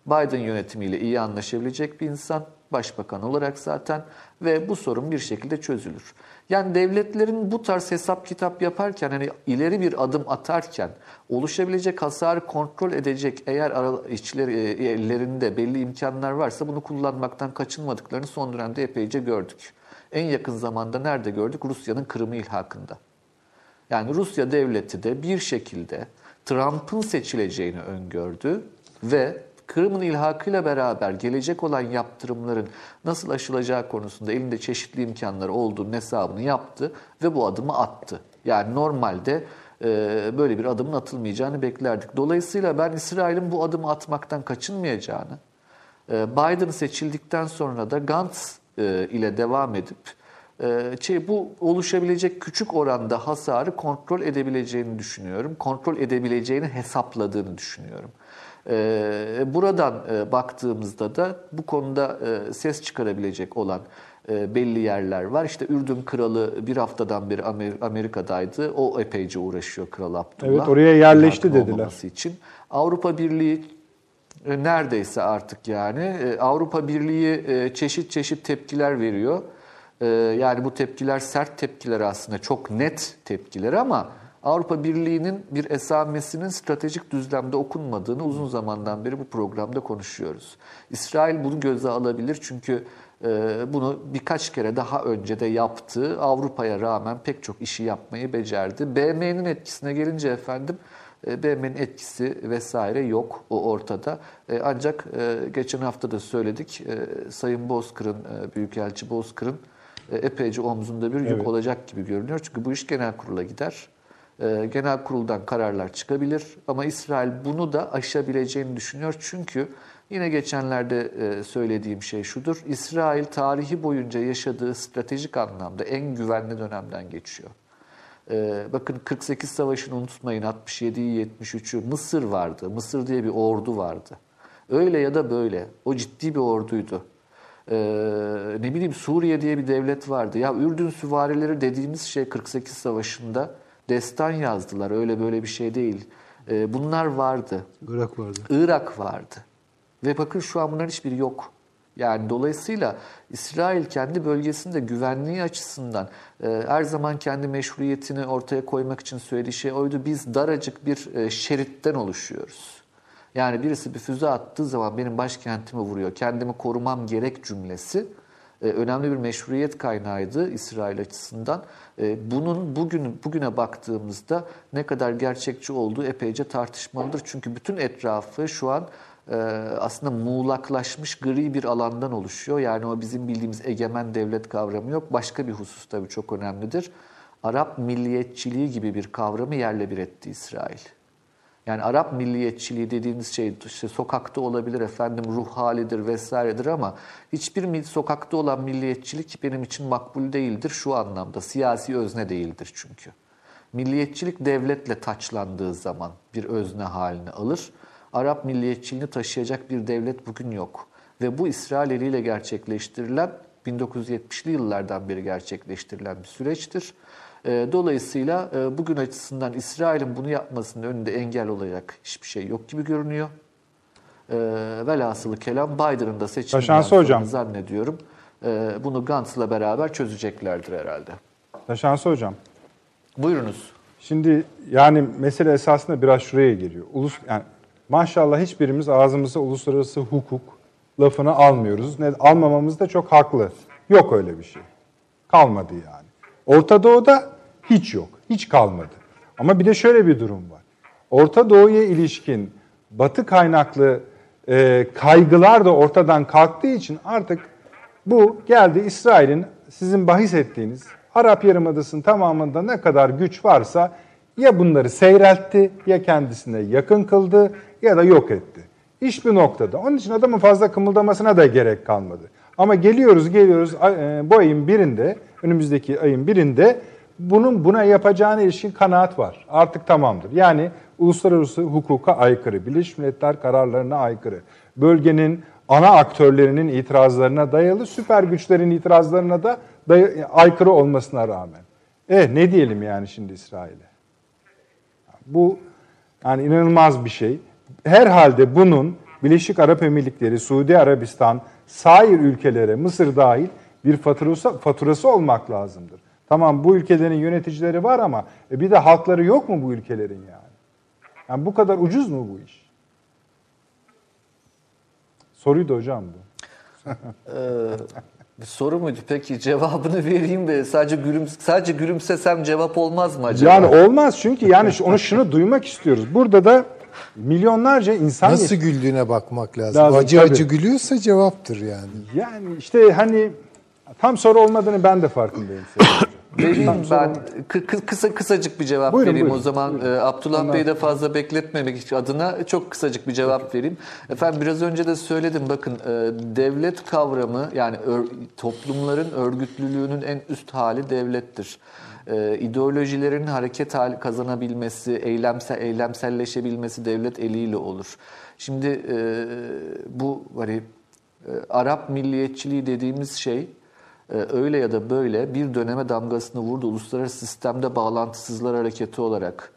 Biden yönetimiyle iyi anlaşabilecek bir insan, başbakan olarak zaten ve bu sorun bir şekilde çözülür. Yani devletlerin bu tarz hesap kitap yaparken hani ileri bir adım atarken oluşabilecek hasarı kontrol edecek eğer ara- içleri, e, ellerinde belli imkanlar varsa bunu kullanmaktan kaçınmadıklarını son dönemde epeyce gördük. En yakın zamanda nerede gördük? Rusya'nın Kırım'ı ilhakında. Yani Rusya devleti de bir şekilde Trump'ın seçileceğini öngördü ve Kırım'ın ilhakıyla beraber gelecek olan yaptırımların nasıl aşılacağı konusunda elinde çeşitli imkanları olduğunun hesabını yaptı ve bu adımı attı. Yani normalde e, böyle bir adımın atılmayacağını beklerdik. Dolayısıyla ben İsrail'in bu adımı atmaktan kaçınmayacağını, e, Biden seçildikten sonra da Gantz e, ile devam edip şey, bu oluşabilecek küçük oranda hasarı kontrol edebileceğini düşünüyorum. Kontrol edebileceğini hesapladığını düşünüyorum. E, Buradan e, baktığımızda da bu konuda e, ses çıkarabilecek olan e, belli yerler var. İşte Ürdün kralı bir haftadan beri Amer- Amerika'daydı. O epeyce uğraşıyor Kral Abdullah. Evet, oraya yerleşti dediler. için. Avrupa Birliği neredeyse artık yani Avrupa Birliği çeşit çeşit tepkiler veriyor. E, Yani bu tepkiler sert tepkiler aslında çok net tepkiler ama Avrupa Birliği'nin bir esamesinin stratejik düzlemde okunmadığını uzun zamandan beri bu programda konuşuyoruz. İsrail bunu göze alabilir çünkü e, bunu birkaç kere daha önce de yaptı. Avrupa'ya rağmen pek çok işi yapmayı becerdi. BM'nin etkisine gelince efendim e, BM'nin etkisi vesaire yok o ortada. E, Ancak geçen hafta da söyledik Sayın Bozkır'ın, Büyükelçi Bozkır'ın epeyce omzunda bir yük Evet. olacak gibi görünüyor. Çünkü bu iş genel kurula gider. E, Genel kuruldan kararlar çıkabilir ama İsrail bunu da aşabileceğini düşünüyor. Çünkü yine geçenlerde e, söylediğim şey şudur. İsrail tarihi boyunca yaşadığı stratejik anlamda en güvenli dönemden geçiyor. Bakın 48 Savaşı'nı unutmayın 67'yi 73'ü Mısır vardı. Mısır diye bir ordu vardı. Öyle ya da böyle. O ciddi bir orduydu. Ee, ne bileyim Suriye diye bir devlet vardı. Ya Ürdün süvarileri dediğimiz şey 48 Savaşı'nda destan yazdılar. Öyle böyle bir şey değil. Ee, bunlar vardı. Irak vardı. Irak vardı. Ve bakın şu an bunların hiçbiri yok. Yani dolayısıyla İsrail kendi bölgesinde güvenliği açısından e, her zaman kendi meşruiyetini ortaya koymak için söylediği şey oydu. Biz daracık bir e, şeritten oluşuyoruz. Yani birisi bir füze attığı zaman benim başkentimi vuruyor, kendimi korumam gerek cümlesi e, önemli bir meşruiyet kaynağıydı İsrail açısından. E, Bunun bugün bugüne baktığımızda ne kadar gerçekçi olduğu epeyce tartışmalıdır. Çünkü bütün etrafı şu an e, aslında muğlaklaşmış gri bir alandan oluşuyor. Yani o bizim bildiğimiz egemen devlet kavramı yok. Başka bir husus tabii çok önemlidir. Arap milliyetçiliği gibi bir kavramı yerle bir etti İsrail. Yani Arap milliyetçiliği dediğimiz şey işte sokakta olabilir efendim ruh halidir vesairedir ama hiçbir sokakta olan milliyetçilik benim için makbul değildir şu anlamda. Siyasi özne değildir çünkü. Milliyetçilik devletle taçlandığı zaman bir özne halini alır. Arap milliyetçiliğini taşıyacak bir devlet bugün yok. Ve bu İsrail eliyle gerçekleştirilen 1970'li yıllardan beri gerçekleştirilen bir süreçtir. E, dolayısıyla e, bugün açısından İsrail'in bunu yapmasının önünde engel olarak hiçbir şey yok gibi görünüyor. E, velhasılı kelam Biden'ın da hocam. zannediyorum e, bunu Gantz'la beraber çözeceklerdir herhalde. Taşansı hocam. Buyurunuz. Şimdi yani mesele esasında biraz şuraya geliyor. Ulus yani maşallah hiçbirimiz ağzımıza uluslararası hukuk lafını almıyoruz. Ne almamamız da çok haklı. Yok öyle bir şey. Kalmadı yani. Orta Doğu'da hiç yok. Hiç kalmadı. Ama bir de şöyle bir durum var. Orta Doğu'ya ilişkin batı kaynaklı e, kaygılar da ortadan kalktığı için artık bu geldi İsrail'in sizin bahis ettiğiniz Arap Yarımadası'nın tamamında ne kadar güç varsa ya bunları seyreltti ya kendisine yakın kıldı ya da yok etti. İş bir noktada. Onun için adamın fazla kımıldamasına da gerek kalmadı. Ama geliyoruz geliyoruz e, bu ayın birinde, önümüzdeki ayın birinde bunun buna yapacağına ilişkin kanaat var. Artık tamamdır. Yani uluslararası hukuka aykırı, Birleşmiş Milletler kararlarına aykırı, bölgenin ana aktörlerinin itirazlarına dayalı, süper güçlerin itirazlarına da day- aykırı olmasına rağmen. E ne diyelim yani şimdi İsrail'e? Bu yani inanılmaz bir şey. Herhalde bunun Birleşik Arap Emirlikleri, Suudi Arabistan, sair ülkelere, Mısır dahil bir faturası, faturası olmak lazımdır. Tamam bu ülkelerin yöneticileri var ama e bir de halkları yok mu bu ülkelerin yani? Yani bu kadar ucuz mu bu iş? Soruydu hocam bu. Bir soru muydu? Peki cevabını vereyim de sadece gülüm sadece gülümsesem cevap olmaz mı acaba? Yani olmaz çünkü yani onu şunu duymak istiyoruz. Burada da milyonlarca insan Nasıl güldüğüne bakmak lazım. Lazım, acı tabii. acı gülüyorsa cevaptır yani. yani işte hani tam soru olmadığını ben de farkındayım. Vereyim ben kı- kı- kısa kısacık bir cevap Buyurun, vereyim buyurun, o zaman. Ee, Abdullah Bey'i de fazla bekletmemek adına çok kısacık bir cevap vereyim. Efendim biraz önce de söyledim bakın e, devlet kavramı yani toplumların örgütlülüğünün en üst hali devlettir. E, ideolojilerin hareket hali kazanabilmesi, eylemsel eylemselleşebilmesi devlet eliyle olur. Şimdi e, bu hani e, Arap milliyetçiliği dediğimiz şey öyle ya da böyle bir döneme damgasını vurdu. Uluslararası sistemde bağlantısızlar hareketi olarak,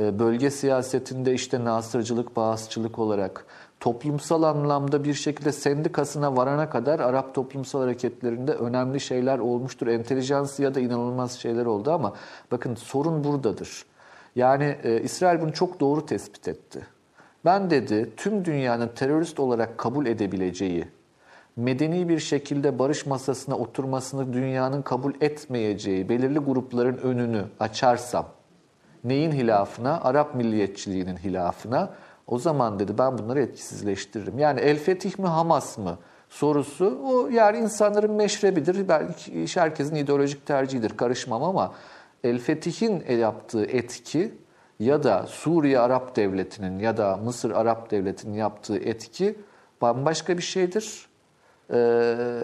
e, bölge siyasetinde işte nasırcılık, bağızçılık olarak, toplumsal anlamda bir şekilde sendikasına varana kadar Arap toplumsal hareketlerinde önemli şeyler olmuştur. Entelijansiya da inanılmaz şeyler oldu ama bakın sorun buradadır. Yani e, İsrail bunu çok doğru tespit etti. Ben dedi tüm dünyanın terörist olarak kabul edebileceği medeni bir şekilde barış masasına oturmasını dünyanın kabul etmeyeceği belirli grupların önünü açarsam neyin hilafına? Arap milliyetçiliğinin hilafına. O zaman dedi ben bunları etkisizleştiririm. Yani El Fetih mi Hamas mı sorusu o yani insanların meşrebidir. Belki herkesin ideolojik tercihidir karışmam ama El Fetih'in yaptığı etki ya da Suriye Arap Devleti'nin ya da Mısır Arap Devleti'nin yaptığı etki bambaşka bir şeydir. Ee,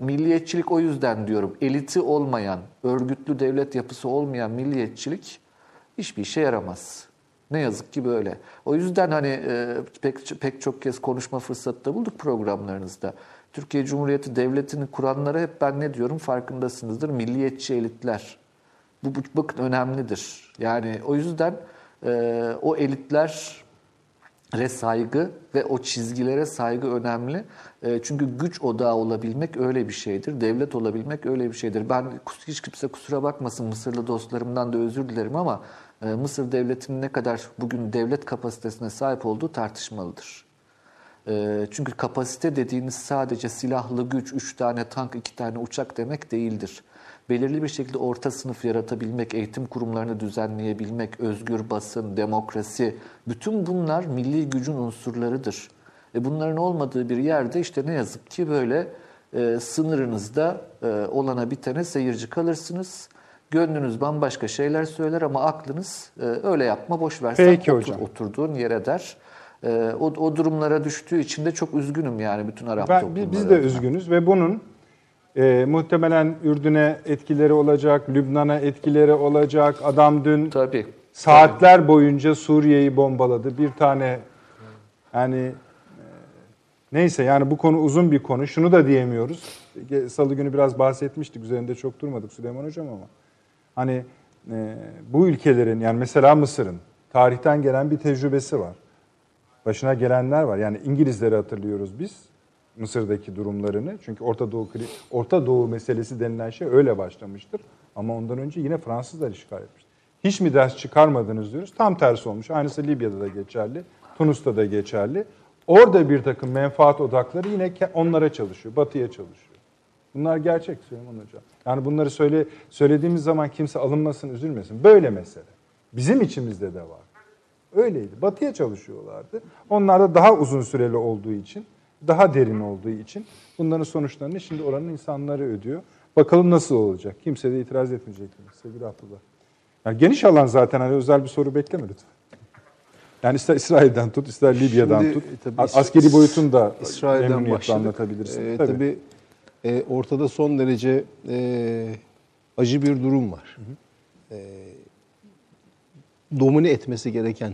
milliyetçilik o yüzden diyorum eliti olmayan, örgütlü devlet yapısı olmayan milliyetçilik hiçbir işe yaramaz. Ne yazık ki böyle. O yüzden hani e, pek pek çok kez konuşma fırsatı da bulduk programlarınızda. Türkiye Cumhuriyeti Devleti'ni kuranlara hep ben ne diyorum farkındasınızdır. Milliyetçi elitler. Bu, bu bakın önemlidir. Yani o yüzden e, o elitler re saygı ve o çizgilere saygı önemli. E, çünkü güç odağı olabilmek öyle bir şeydir. Devlet olabilmek öyle bir şeydir. Ben hiç kimse kusura bakmasın Mısırlı dostlarımdan da özür dilerim ama e, Mısır devletinin ne kadar bugün devlet kapasitesine sahip olduğu tartışmalıdır. E, çünkü kapasite dediğiniz sadece silahlı güç, 3 tane tank, 2 tane uçak demek değildir belirli bir şekilde orta sınıf yaratabilmek, eğitim kurumlarını düzenleyebilmek, özgür basın, demokrasi, bütün bunlar milli gücün unsurlarıdır. E bunların olmadığı bir yerde işte ne yazık ki böyle e, sınırınızda e, olana bitene seyirci kalırsınız. Gönlünüz bambaşka şeyler söyler ama aklınız e, öyle yapma boş versen Peki otur, hocam. oturduğun yere der. E, o, o durumlara düştüğü için de çok üzgünüm yani bütün Arap Ben, toplumları. biz de üzgünüz ve bunun e, muhtemelen Ürdün'e etkileri olacak, Lübnan'a etkileri olacak. Adam dün Tabii. saatler boyunca Suriye'yi bombaladı. Bir tane yani e, neyse yani bu konu uzun bir konu. Şunu da diyemiyoruz. Salı günü biraz bahsetmiştik. Üzerinde çok durmadık Süleyman Hocam ama. Hani e, bu ülkelerin yani mesela Mısır'ın tarihten gelen bir tecrübesi var. Başına gelenler var. Yani İngilizleri hatırlıyoruz biz Mısır'daki durumlarını. Çünkü Orta Doğu Orta Doğu meselesi denilen şey öyle başlamıştır. Ama ondan önce yine Fransızlar işgal etmiştir. Hiç mi ders çıkarmadınız diyoruz. Tam tersi olmuş. Aynısı Libya'da da geçerli. Tunus'ta da geçerli. Orada bir takım menfaat odakları yine onlara çalışıyor. Batı'ya çalışıyor. Bunlar gerçek Süleyman Hocam. Yani bunları söyle söylediğimiz zaman kimse alınmasın, üzülmesin. Böyle mesele. Bizim içimizde de var. Öyleydi. Batı'ya çalışıyorlardı. Onlar da daha uzun süreli olduğu için, daha derin olduğu için bunların sonuçlarını şimdi oranın insanları ödüyor. Bakalım nasıl olacak? Kimse de itiraz etmeyecek mi? Sevgili Abdullah. Yani geniş alan zaten hani özel bir soru bekleme lütfen. Yani ister İsrail'den tut, ister Libya'dan Şimdi, tut. e, tabii Askeri boyutunu da İsrail'den başladık. anlatabilirsin. Ee, tabii. tabii e, ortada son derece e, acı bir durum var. E, domine etmesi gereken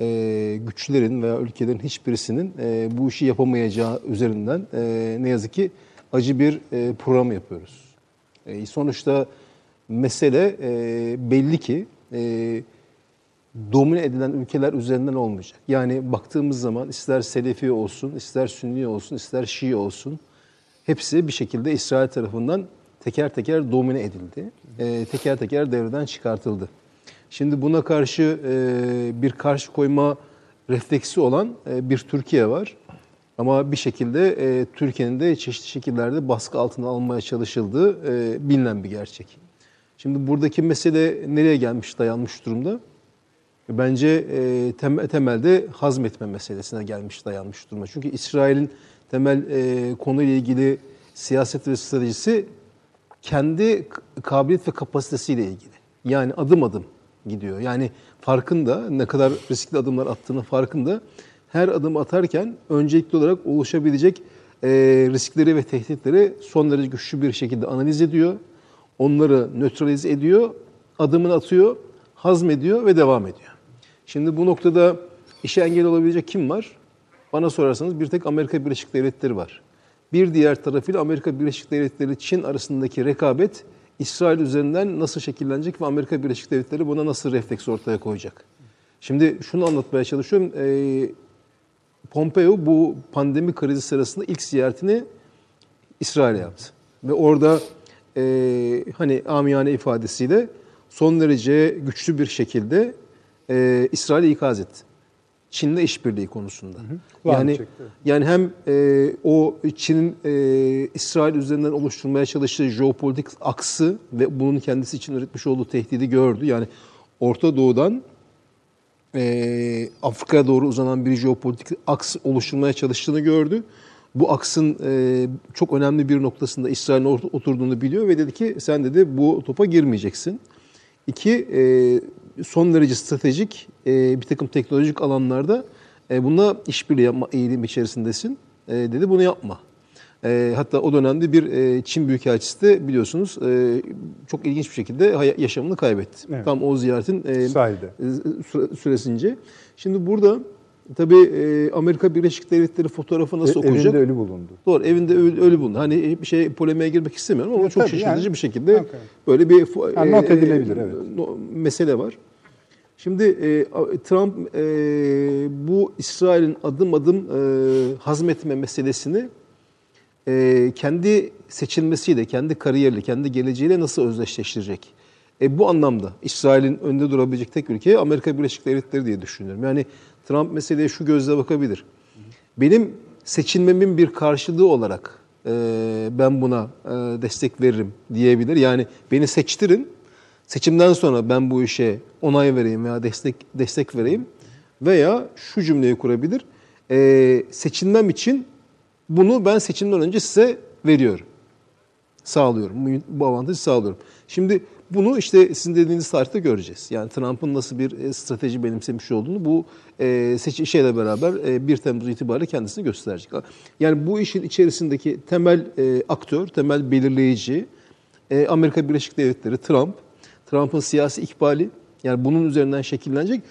e, güçlerin veya ülkelerin hiçbirisinin e, bu işi yapamayacağı üzerinden e, ne yazık ki acı bir e, program yapıyoruz. E, sonuçta mesele e, belli ki e, domine edilen ülkeler üzerinden olmayacak. Yani baktığımız zaman ister Selefi olsun, ister Sünni olsun, ister Şii olsun hepsi bir şekilde İsrail tarafından teker teker domine edildi. E, teker teker devreden çıkartıldı. Şimdi buna karşı e, bir karşı koyma refleksi olan e, bir Türkiye var. Ama bir şekilde e, Türkiye'nin de çeşitli şekillerde baskı altına almaya çalışıldığı e, bilinen bir gerçek. Şimdi buradaki mesele nereye gelmiş, dayanmış durumda? Bence e, tem- temelde hazmetme meselesine gelmiş, dayanmış durumda. Çünkü İsrail'in temel e, konuyla ilgili siyaset ve stratejisi kendi kabiliyet ve kapasitesiyle ilgili. Yani adım adım gidiyor. Yani farkında, ne kadar riskli adımlar attığını farkında. Her adım atarken öncelikli olarak oluşabilecek e, riskleri ve tehditleri son derece güçlü bir şekilde analiz ediyor. Onları nötralize ediyor, adımını atıyor, hazmediyor ve devam ediyor. Şimdi bu noktada işe engel olabilecek kim var? Bana sorarsanız bir tek Amerika Birleşik Devletleri var. Bir diğer tarafıyla Amerika Birleşik Devletleri Çin arasındaki rekabet İsrail üzerinden nasıl şekillenecek ve Amerika Birleşik Devletleri buna nasıl refleks ortaya koyacak? Şimdi şunu anlatmaya çalışıyorum. Ee, Pompeo bu pandemi krizi sırasında ilk ziyaretini İsrail'e yaptı. Ve orada e, hani amiyane ifadesiyle son derece güçlü bir şekilde e, İsrail'i ikaz etti. Çin'le işbirliği konusunda. Kulağını Yani çekti. yani hem e, o Çin'in e, İsrail üzerinden oluşturmaya çalıştığı jeopolitik aksı ve bunun kendisi için üretmiş olduğu tehdidi gördü. Yani Orta Doğu'dan e, Afrika'ya doğru uzanan bir jeopolitik aks oluşturmaya çalıştığını gördü. Bu aksın e, çok önemli bir noktasında İsrail'in oturduğunu biliyor ve dedi ki sen dedi bu topa girmeyeceksin. İki, e, son derece stratejik e, bir takım teknolojik alanlarda e, bununla işbirliği yapma eğilim içerisindesin. E, dedi bunu yapma. E, hatta o dönemde bir e, Çin Büyükelçisi de biliyorsunuz e, çok ilginç bir şekilde yaşamını kaybetti. Evet. Tam o ziyaretin e, Sahilde. süre- süresince. Şimdi burada tabii e, Amerika Birleşik Devletleri fotoğrafı nasıl E- okunacak? Evinde ölü bulundu. Doğru evinde öyle, öyle bulundu. Hani bir şey polemiğe girmek istemiyorum ama E, çok şaşırtıcı yani- bir şekilde Okay. böyle bir Yani not edilebilir, evet. no- mesele var. Şimdi e, Trump e, bu İsrail'in adım adım e, hazmetme meselesini e, kendi seçilmesiyle, kendi kariyeriyle, kendi geleceğiyle nasıl özdeşleştirecek? E, bu anlamda İsrail'in önünde durabilecek tek ülke Amerika Birleşik Devletleri diye düşünüyorum. Yani Trump meseleye şu gözle bakabilir. Benim seçilmemin bir karşılığı olarak e, ben buna e, destek veririm diyebilir. Yani beni seçtirin, seçimden sonra ben bu işe onay vereyim veya destek destek vereyim veya şu cümleyi kurabilir. E, seçilmem için bunu ben seçimden önce size veriyorum. Sağlıyorum. Bu avantajı sağlıyorum. Şimdi bunu işte sizin dediğiniz tarihte göreceğiz. Yani Trump'ın nasıl bir e, strateji benimsemiş olduğunu bu e, seçim şeyle beraber e, 1 Temmuz itibariyle kendisini gösterecek. Yani bu işin içerisindeki temel e, aktör, temel belirleyici e, Amerika Birleşik Devletleri, Trump. Trump'ın siyasi ikbali yani bunun üzerinden şekillenecek.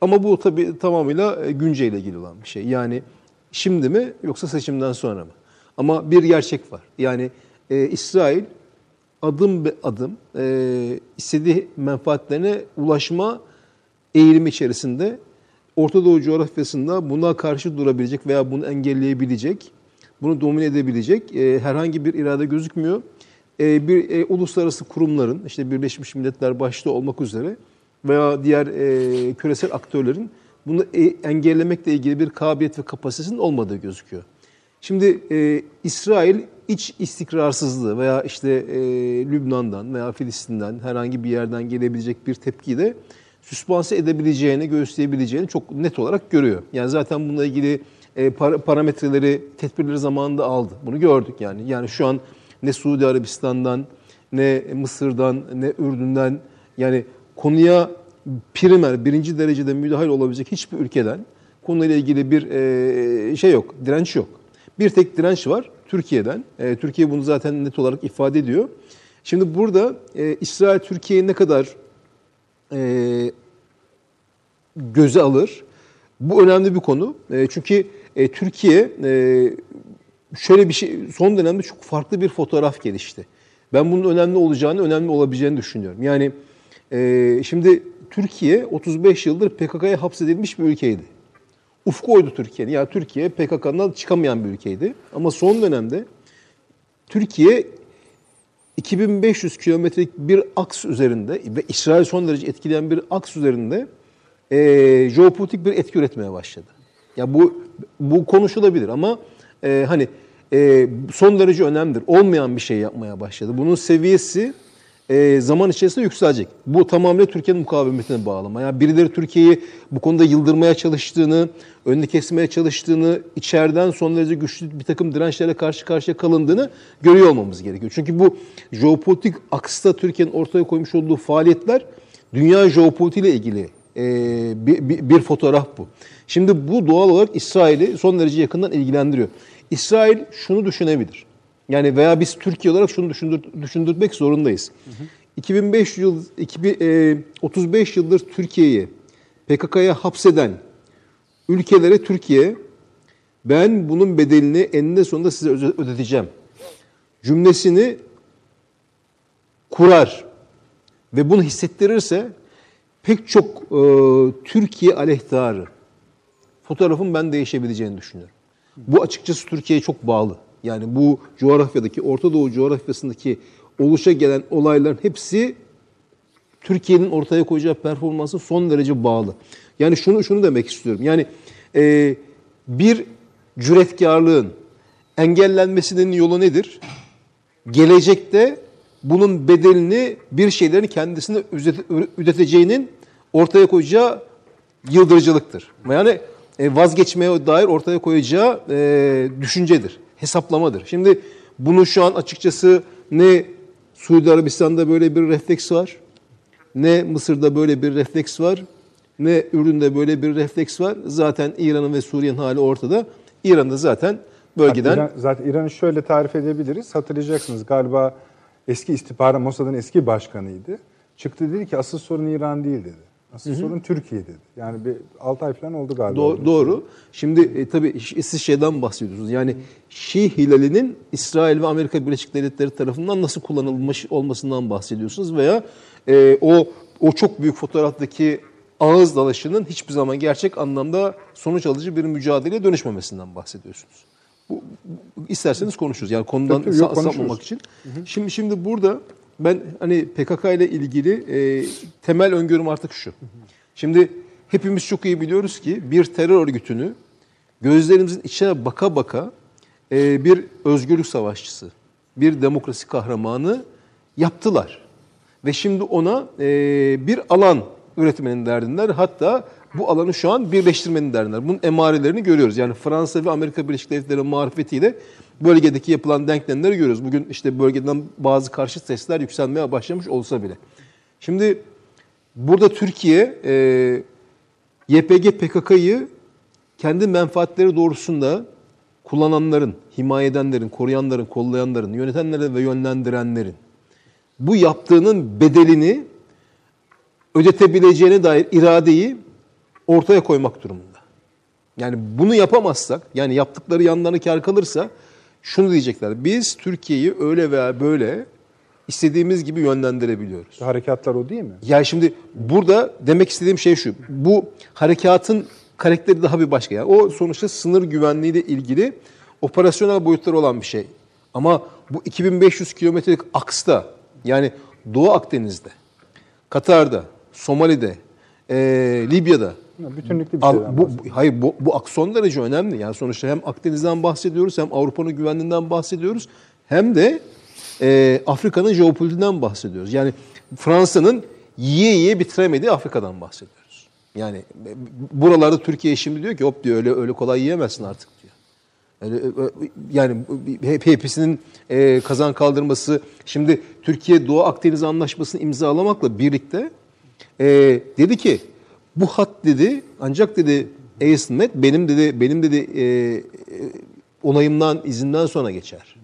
Ama bu tabii tamamıyla e, günceyle ilgili olan bir şey. Yani şimdi mi yoksa seçimden sonra mı? Ama bir gerçek var. Yani e, İsrail adım be adım e, istediği menfaatlerine ulaşma eğilimi içerisinde Orta Doğu coğrafyasında buna karşı durabilecek veya bunu engelleyebilecek, bunu domine edebilecek e, herhangi bir irade gözükmüyor. E, bir e, uluslararası kurumların, işte Birleşmiş Milletler başta olmak üzere veya diğer e, küresel aktörlerin bunu e, engellemekle ilgili bir kabiliyet ve kapasitesinin olmadığı gözüküyor. Şimdi e, İsrail iç istikrarsızlığı veya işte e, Lübnan'dan veya Filistin'den herhangi bir yerden gelebilecek bir tepkiyi de süspanse edebileceğini, göğüsleyebileceğini çok net olarak görüyor. Yani zaten bununla ilgili e, par- parametreleri, tedbirleri zamanında aldı. Bunu gördük yani. Yani şu an ne Suudi Arabistan'dan, ne Mısır'dan, ne Ürdün'den yani konuya primer, birinci derecede müdahil olabilecek hiçbir ülkeden konuyla ilgili bir e, şey yok, direnç yok. Bir tek direnç var Türkiye'den. E, Türkiye bunu zaten net olarak ifade ediyor. Şimdi burada e, İsrail Türkiye'yi ne kadar e, göze alır? Bu önemli bir konu. E, çünkü e, Türkiye e, şöyle bir şey, son dönemde çok farklı bir fotoğraf gelişti. Ben bunun önemli olacağını, önemli olabileceğini düşünüyorum. Yani e, şimdi Türkiye 35 yıldır PKK'ya hapsedilmiş bir ülkeydi. Ufku oydu Türkiye'nin. Yani Türkiye PKK'dan çıkamayan bir ülkeydi. Ama son dönemde Türkiye 2500 kilometrelik bir aks üzerinde ve İsrail son derece etkileyen bir aks üzerinde e, jeopolitik bir etki üretmeye başladı. Ya bu bu konuşulabilir ama e, hani e, son derece önemlidir. Olmayan bir şey yapmaya başladı. Bunun seviyesi e, zaman içerisinde yükselecek. Bu tamamen Türkiye'nin mukavemetine bağlı. Yani birileri Türkiye'yi bu konuda yıldırmaya çalıştığını, önünü kesmeye çalıştığını, içeriden son derece güçlü bir takım dirençlere karşı karşıya kalındığını görüyor olmamız gerekiyor. Çünkü bu jeopolitik aksta Türkiye'nin ortaya koymuş olduğu faaliyetler dünya jeopolitiğiyle ilgili e, bir, bir, bir fotoğraf bu. Şimdi bu doğal olarak İsrail'i son derece yakından ilgilendiriyor. İsrail şunu düşünebilir. Yani veya biz Türkiye olarak şunu düşündür, düşündürmek zorundayız. Hı hı. 2005 yıl 2000, e, 35 yıldır Türkiye'yi PKK'ya hapseden ülkelere Türkiye ben bunun bedelini eninde sonunda size ödeteceğim cümlesini kurar ve bunu hissettirirse pek çok e, Türkiye aleyhtarı fotoğrafın ben değişebileceğini düşünüyorum. Bu açıkçası Türkiye'ye çok bağlı. Yani bu coğrafyadaki, Orta Doğu coğrafyasındaki oluşa gelen olayların hepsi Türkiye'nin ortaya koyacağı performansı son derece bağlı. Yani şunu şunu demek istiyorum. Yani e, bir cüretkarlığın engellenmesinin yolu nedir? Gelecekte bunun bedelini bir şeylerin kendisine üreteceğinin ortaya koyacağı yıldırıcılıktır. Yani e, vazgeçmeye dair ortaya koyacağı e, düşüncedir hesaplamadır. Şimdi bunu şu an açıkçası ne Suudi Arabistan'da böyle bir refleks var, ne Mısır'da böyle bir refleks var, ne Ürdün'de böyle bir refleks var. Zaten İran'ın ve Suriye'nin hali ortada. İran'da zaten bölgeden... İran, zaten İran'ı şöyle tarif edebiliriz. Hatırlayacaksınız galiba eski istihbarat Mossad'ın eski başkanıydı. Çıktı dedi ki asıl sorun İran değil dedi. Asıl hı hı. sorun Türkiye dedi. Yani bir 6 ay falan oldu galiba. Do- doğru. Şimdi e, tabii siz şeyden bahsediyorsunuz. Yani Şii hilalinin İsrail ve Amerika Birleşik Devletleri tarafından nasıl kullanılmış olmasından bahsediyorsunuz veya e, o o çok büyük fotoğraftaki ağız dalaşının hiçbir zaman gerçek anlamda sonuç alıcı bir mücadeleye dönüşmemesinden bahsediyorsunuz. Bu, bu isterseniz konuşuruz. Yani konudan Tabii, sapmamak için. Hı hı. Şimdi şimdi burada ben hani PKK ile ilgili e, temel öngörüm artık şu. Şimdi hepimiz çok iyi biliyoruz ki bir terör örgütünü gözlerimizin içine baka baka e, bir özgürlük savaşçısı, bir demokrasi kahramanı yaptılar. Ve şimdi ona e, bir alan üretmenin derdindeler. Hatta bu alanı şu an birleştirmenin derdindeler. Bunun emarelerini görüyoruz. Yani Fransa ve Amerika Birleşik Devletleri marifetiyle bölgedeki yapılan denklemleri görüyoruz. Bugün işte bölgeden bazı karşı sesler yükselmeye başlamış olsa bile. Şimdi burada Türkiye e, YPG PKK'yı kendi menfaatleri doğrusunda kullananların, himaye edenlerin, koruyanların, kollayanların, yönetenlerin ve yönlendirenlerin bu yaptığının bedelini ödetebileceğine dair iradeyi ortaya koymak durumunda. Yani bunu yapamazsak, yani yaptıkları yanlarına kar kalırsa şunu diyecekler. Biz Türkiye'yi öyle veya böyle istediğimiz gibi yönlendirebiliyoruz. Harekatlar o değil mi? Yani şimdi burada demek istediğim şey şu. Bu harekatın karakteri daha bir başka. Yani o sonuçta sınır güvenliği ile ilgili operasyonel boyutları olan bir şey. Ama bu 2500 kilometrelik aksta yani Doğu Akdeniz'de, Katar'da, Somali'de, eee, Libya'da Bütünlüklü bir şeyden bu, hayır bu, bu akson derece önemli. Yani sonuçta hem Akdeniz'den bahsediyoruz hem Avrupa'nın güvenliğinden bahsediyoruz hem de e, Afrika'nın jeopolitiğinden bahsediyoruz. Yani Fransa'nın yiye yiye bitiremediği Afrika'dan bahsediyoruz. Yani e, buralarda Türkiye şimdi diyor ki hop diyor öyle öyle kolay yiyemezsin artık diyor. Yani, yani hep hepsinin e, kazan kaldırması. Şimdi Türkiye Doğu Akdeniz Anlaşması'nı imzalamakla birlikte e, dedi ki bu hat dedi ancak dedi ASMET benim dedi benim dedi e, e, onayımdan izinden sonra geçer.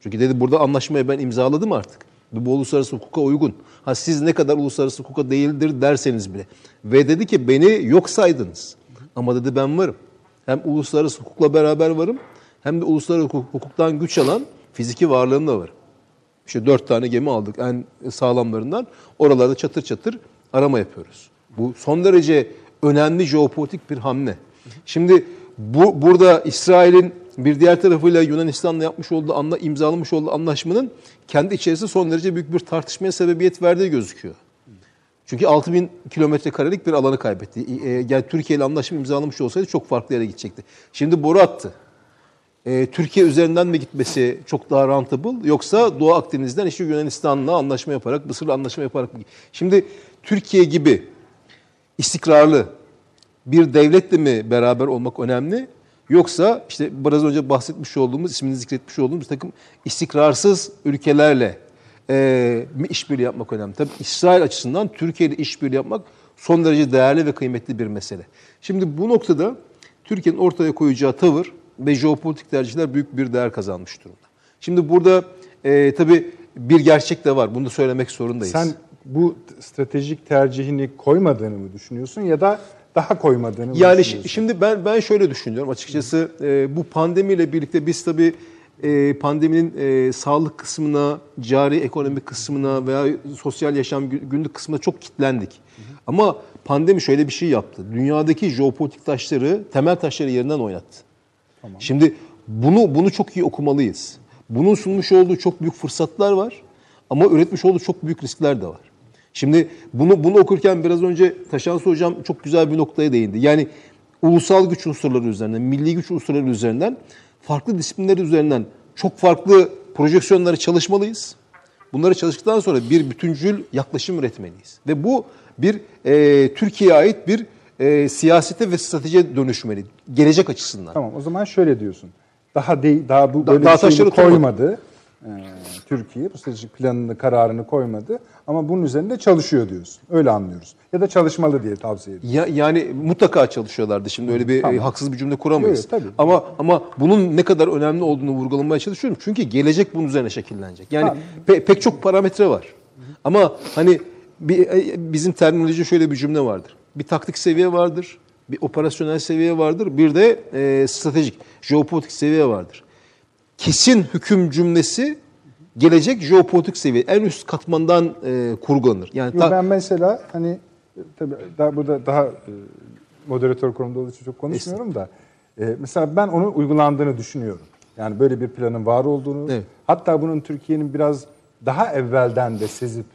Çünkü dedi burada anlaşmayı ben imzaladım artık. Bu uluslararası hukuka uygun. Ha siz ne kadar uluslararası hukuka değildir derseniz bile. Ve dedi ki beni yok saydınız. Ama dedi ben varım. Hem uluslararası hukukla beraber varım hem de uluslararası hukuk- hukuktan güç alan fiziki varlığımla varım. İşte dört tane gemi aldık en sağlamlarından. Oralarda çatır çatır arama yapıyoruz. Bu son derece önemli jeopolitik bir hamle. Şimdi bu burada İsrail'in bir diğer tarafıyla Yunanistan'la yapmış olduğu anla, imzalamış olduğu anlaşmanın kendi içerisinde son derece büyük bir tartışmaya sebebiyet verdiği gözüküyor. Çünkü 6000 kilometre karelik bir alanı kaybetti. E, Yani Türkiye ile anlaşma imzalamış olsaydı çok farklı yere gidecekti. Şimdi boru attı. E, Türkiye üzerinden mi gitmesi çok daha rentable yoksa Doğu Akdeniz'den işte Yunanistan'la anlaşma yaparak, Mısır'la anlaşma yaparak mı? Şimdi Türkiye gibi istikrarlı bir devletle mi beraber olmak önemli yoksa işte biraz önce bahsetmiş olduğumuz, ismini zikretmiş olduğumuz bir takım istikrarsız ülkelerle e, mi işbirliği yapmak önemli. Tabii İsrail açısından Türkiye ile işbirliği yapmak son derece değerli ve kıymetli bir mesele. Şimdi bu noktada Türkiye'nin ortaya koyacağı tavır ve jeopolitik tercihler büyük bir değer kazanmış durumda. Şimdi burada e, tabii bir gerçek de var. Bunu da söylemek zorundayız. Sen bu stratejik tercihini koymadığını mı düşünüyorsun ya da daha koymadığını mı Yani düşünüyorsun? şi- şimdi ben ben şöyle düşünüyorum açıkçası e, bu pandemiyle birlikte biz tabii e, pandeminin e, sağlık kısmına, cari ekonomi kısmına veya sosyal yaşam gü- günlük kısmına çok kitlendik. Ama pandemi şöyle bir şey yaptı. Dünyadaki jeopolitik taşları, temel taşları yerinden oynattı. Şimdi bunu bunu çok iyi okumalıyız. Bunun sunmuş olduğu çok büyük fırsatlar var ama üretmiş olduğu çok büyük riskler de var. Şimdi bunu bunu okurken biraz önce Taşansı hocam çok güzel bir noktaya değindi. Yani ulusal güç unsurları üzerinden, milli güç unsurları üzerinden, farklı disiplinler üzerinden çok farklı projeksiyonları çalışmalıyız. Bunları çalıştıktan sonra bir bütüncül yaklaşım üretmeliyiz. Ve bu bir e, Türkiye'ye ait bir e, siyasete ve stratejiye dönüşmeli. Gelecek açısından. Tamam o zaman şöyle diyorsun. Daha değil, daha bu Da- böyle daha bir taşları koymadı. Ee, Türkiye bu stratejik planını, kararını koymadı ama bunun üzerinde çalışıyor diyorsun. Öyle anlıyoruz. Ya da çalışmalı diye tavsiye ediyorsun. Ya, yani mutlaka çalışıyorlardı. Şimdi öyle bir Tamam. e, haksız bir cümle kuramayız. Yok, tabii. Ama ama bunun ne kadar önemli olduğunu vurgulamaya çalışıyorum. Çünkü gelecek bunun üzerine şekillenecek. Yani pe- pek çok parametre var. Ama hani bir, e, bizim terminoloji şöyle bir cümle vardır. Bir taktik seviye vardır, bir operasyonel seviye vardır, bir de e, stratejik, jeopolitik seviye vardır. Kesin hüküm cümlesi gelecek jeopolitik seviye en üst katmandan e, kurgulanır. Yani Yo, ben mesela hani tabii daha burada daha e, moderatör konumda olduğu için çok konuşmuyorum da e, mesela ben onun uygulandığını düşünüyorum. Yani böyle bir planın var olduğunu Evet. hatta bunun Türkiye'nin biraz daha evvelden de sezip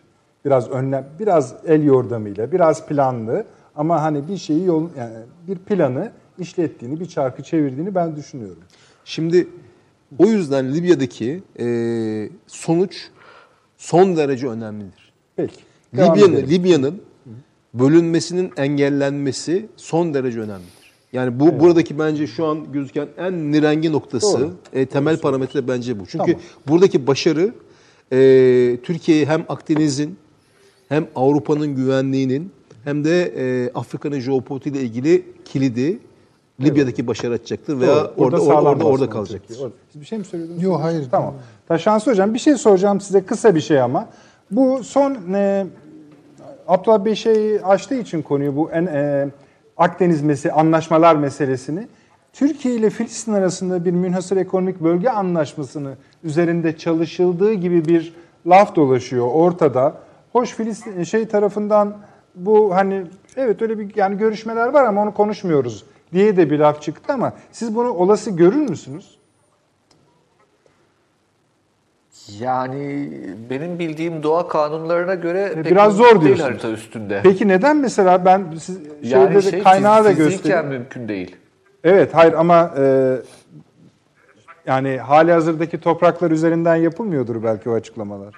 biraz önlem biraz el yordamıyla biraz planlı ama hani bir şeyi yol yani bir planı işlettiğini bir çarkı çevirdiğini ben düşünüyorum. Şimdi o yüzden Libya'daki e, sonuç son derece önemlidir. Peki. Libya'nın. Libya'nın bölünmesinin engellenmesi son derece önemlidir. Yani bu buradaki bence şu an gözüken en nirengi noktası, Doğru. e, temel parametre bence bu. Çünkü Tamam. buradaki başarı e, Türkiye'yi hem Akdeniz'in hem Avrupa'nın güvenliğinin hem de e, Afrika'nın jeopolitiği ile ilgili kilidi Libya'daki başarı açacaktır veya orada orada orada, orada basmalı kalacaktır. Orada. Siz bir şey mi söylüyordunuz? Yok, hayır. Tamam. Taşansı Hocam bir şey soracağım size kısa bir şey ama. Bu son e, Abdullah Bey şey açtığı için konuyu bu en, e, Akdeniz meselesi, anlaşmalar meselesini. Türkiye ile Filistin arasında bir münhasır ekonomik bölge anlaşmasını üzerinde çalışıldığı gibi bir laf dolaşıyor ortada. Hoş Filistin şey tarafından bu hani evet öyle bir yani görüşmeler var ama onu konuşmuyoruz diye de bir laf çıktı ama siz bunu olası görür müsünüz? Yani benim bildiğim doğa kanunlarına göre pek biraz zor değil diyorsunuz. harita üstünde. Peki neden mesela ben siz yani şey, kaynağı da göstereyim. mümkün değil. Evet hayır ama e, yani hali hazırdaki topraklar üzerinden yapılmıyordur belki o açıklamalar.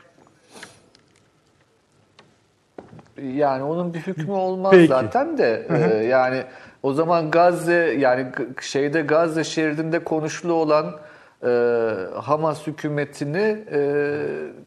Yani onun bir hükmü olmaz Peki. zaten de e, yani o zaman Gazze yani şeyde Gazze şeridinde konuşulu olan e, Hamas hükümetini e,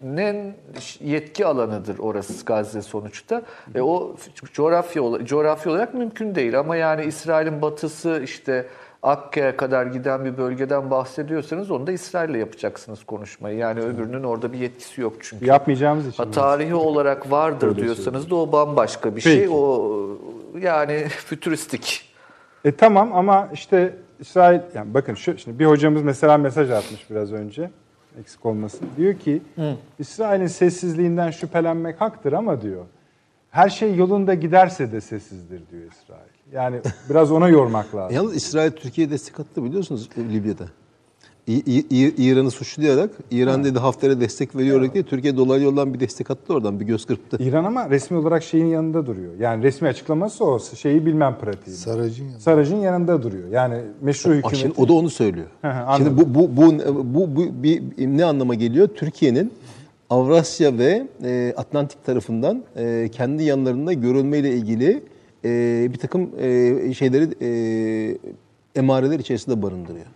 nen yetki alanıdır orası Gazze sonuçta. E, o coğrafya coğrafya olarak mümkün değil ama yani İsrail'in batısı işte Akka'ya kadar giden bir bölgeden bahsediyorsanız onu da İsrail'le yapacaksınız konuşmayı. Yani öbürünün orada bir yetkisi yok çünkü. Yapmayacağımız için. Ha, tarihi olarak vardır Öyle diyorsanız da o bambaşka bir şey. Peki. O yani fütüristik. E tamam ama işte İsrail yani bakın şu şimdi bir hocamız mesela mesaj atmış biraz önce eksik olmasın. Diyor ki İsrail'in sessizliğinden şüphelenmek haktır ama diyor her şey yolunda giderse de sessizdir diyor İsrail. Yani biraz ona yormak lazım. Yalnız İsrail Türkiye'ye destek attı biliyorsunuz Libya'da. İran'ı suçlayarak, İran dedi Hafter'e destek veriyor diye Türkiye dolaylı yoldan bir destek attı oradan, bir göz kırptı. İran ama resmi olarak şeyin yanında duruyor. Yani resmi açıklaması o şeyi bilmem pratiği. Saracın yanında. Saraj'ın yanında duruyor. Yani meşru hükümeti. Şimdi o da onu söylüyor. Şimdi bu bu bu bu, bu bir, ne anlama geliyor? Türkiye'nin Avrasya ve e, Atlantik tarafından e, kendi yanlarında görülmeyle ilgili e, bir takım e, şeyleri e, emareler içerisinde barındırıyor.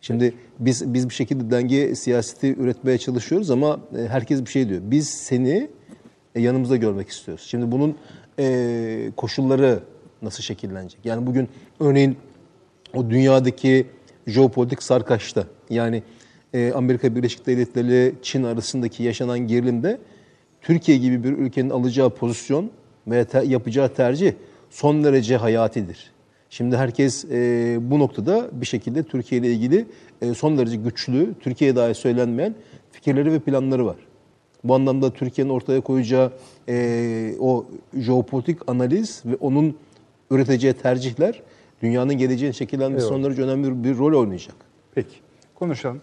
Şimdi biz biz bir şekilde denge siyaseti üretmeye çalışıyoruz ama e, herkes bir şey diyor. Biz seni e, yanımızda görmek istiyoruz. Şimdi bunun e, koşulları nasıl şekillenecek? Yani bugün örneğin o dünyadaki jeopolitik sarkaçta yani Amerika Birleşik Devletleri ile Çin arasındaki yaşanan gerilimde Türkiye gibi bir ülkenin alacağı pozisyon veya yapacağı tercih son derece hayatidir. Şimdi herkes e, bu noktada bir şekilde Türkiye ile ilgili e, son derece güçlü, Türkiye'ye dair söylenmeyen fikirleri ve planları var. Bu anlamda Türkiye'nin ortaya koyacağı e, o jeopolitik analiz ve onun üreteceği tercihler dünyanın geleceğini şekillenmesi son derece önemli bir, bir rol oynayacak. Peki konuşalım.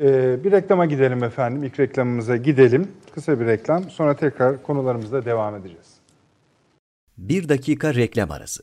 Ee, bir reklama gidelim efendim. İlk reklamımıza gidelim. Kısa bir reklam. Sonra tekrar konularımızda devam edeceğiz. Bir dakika reklam arası.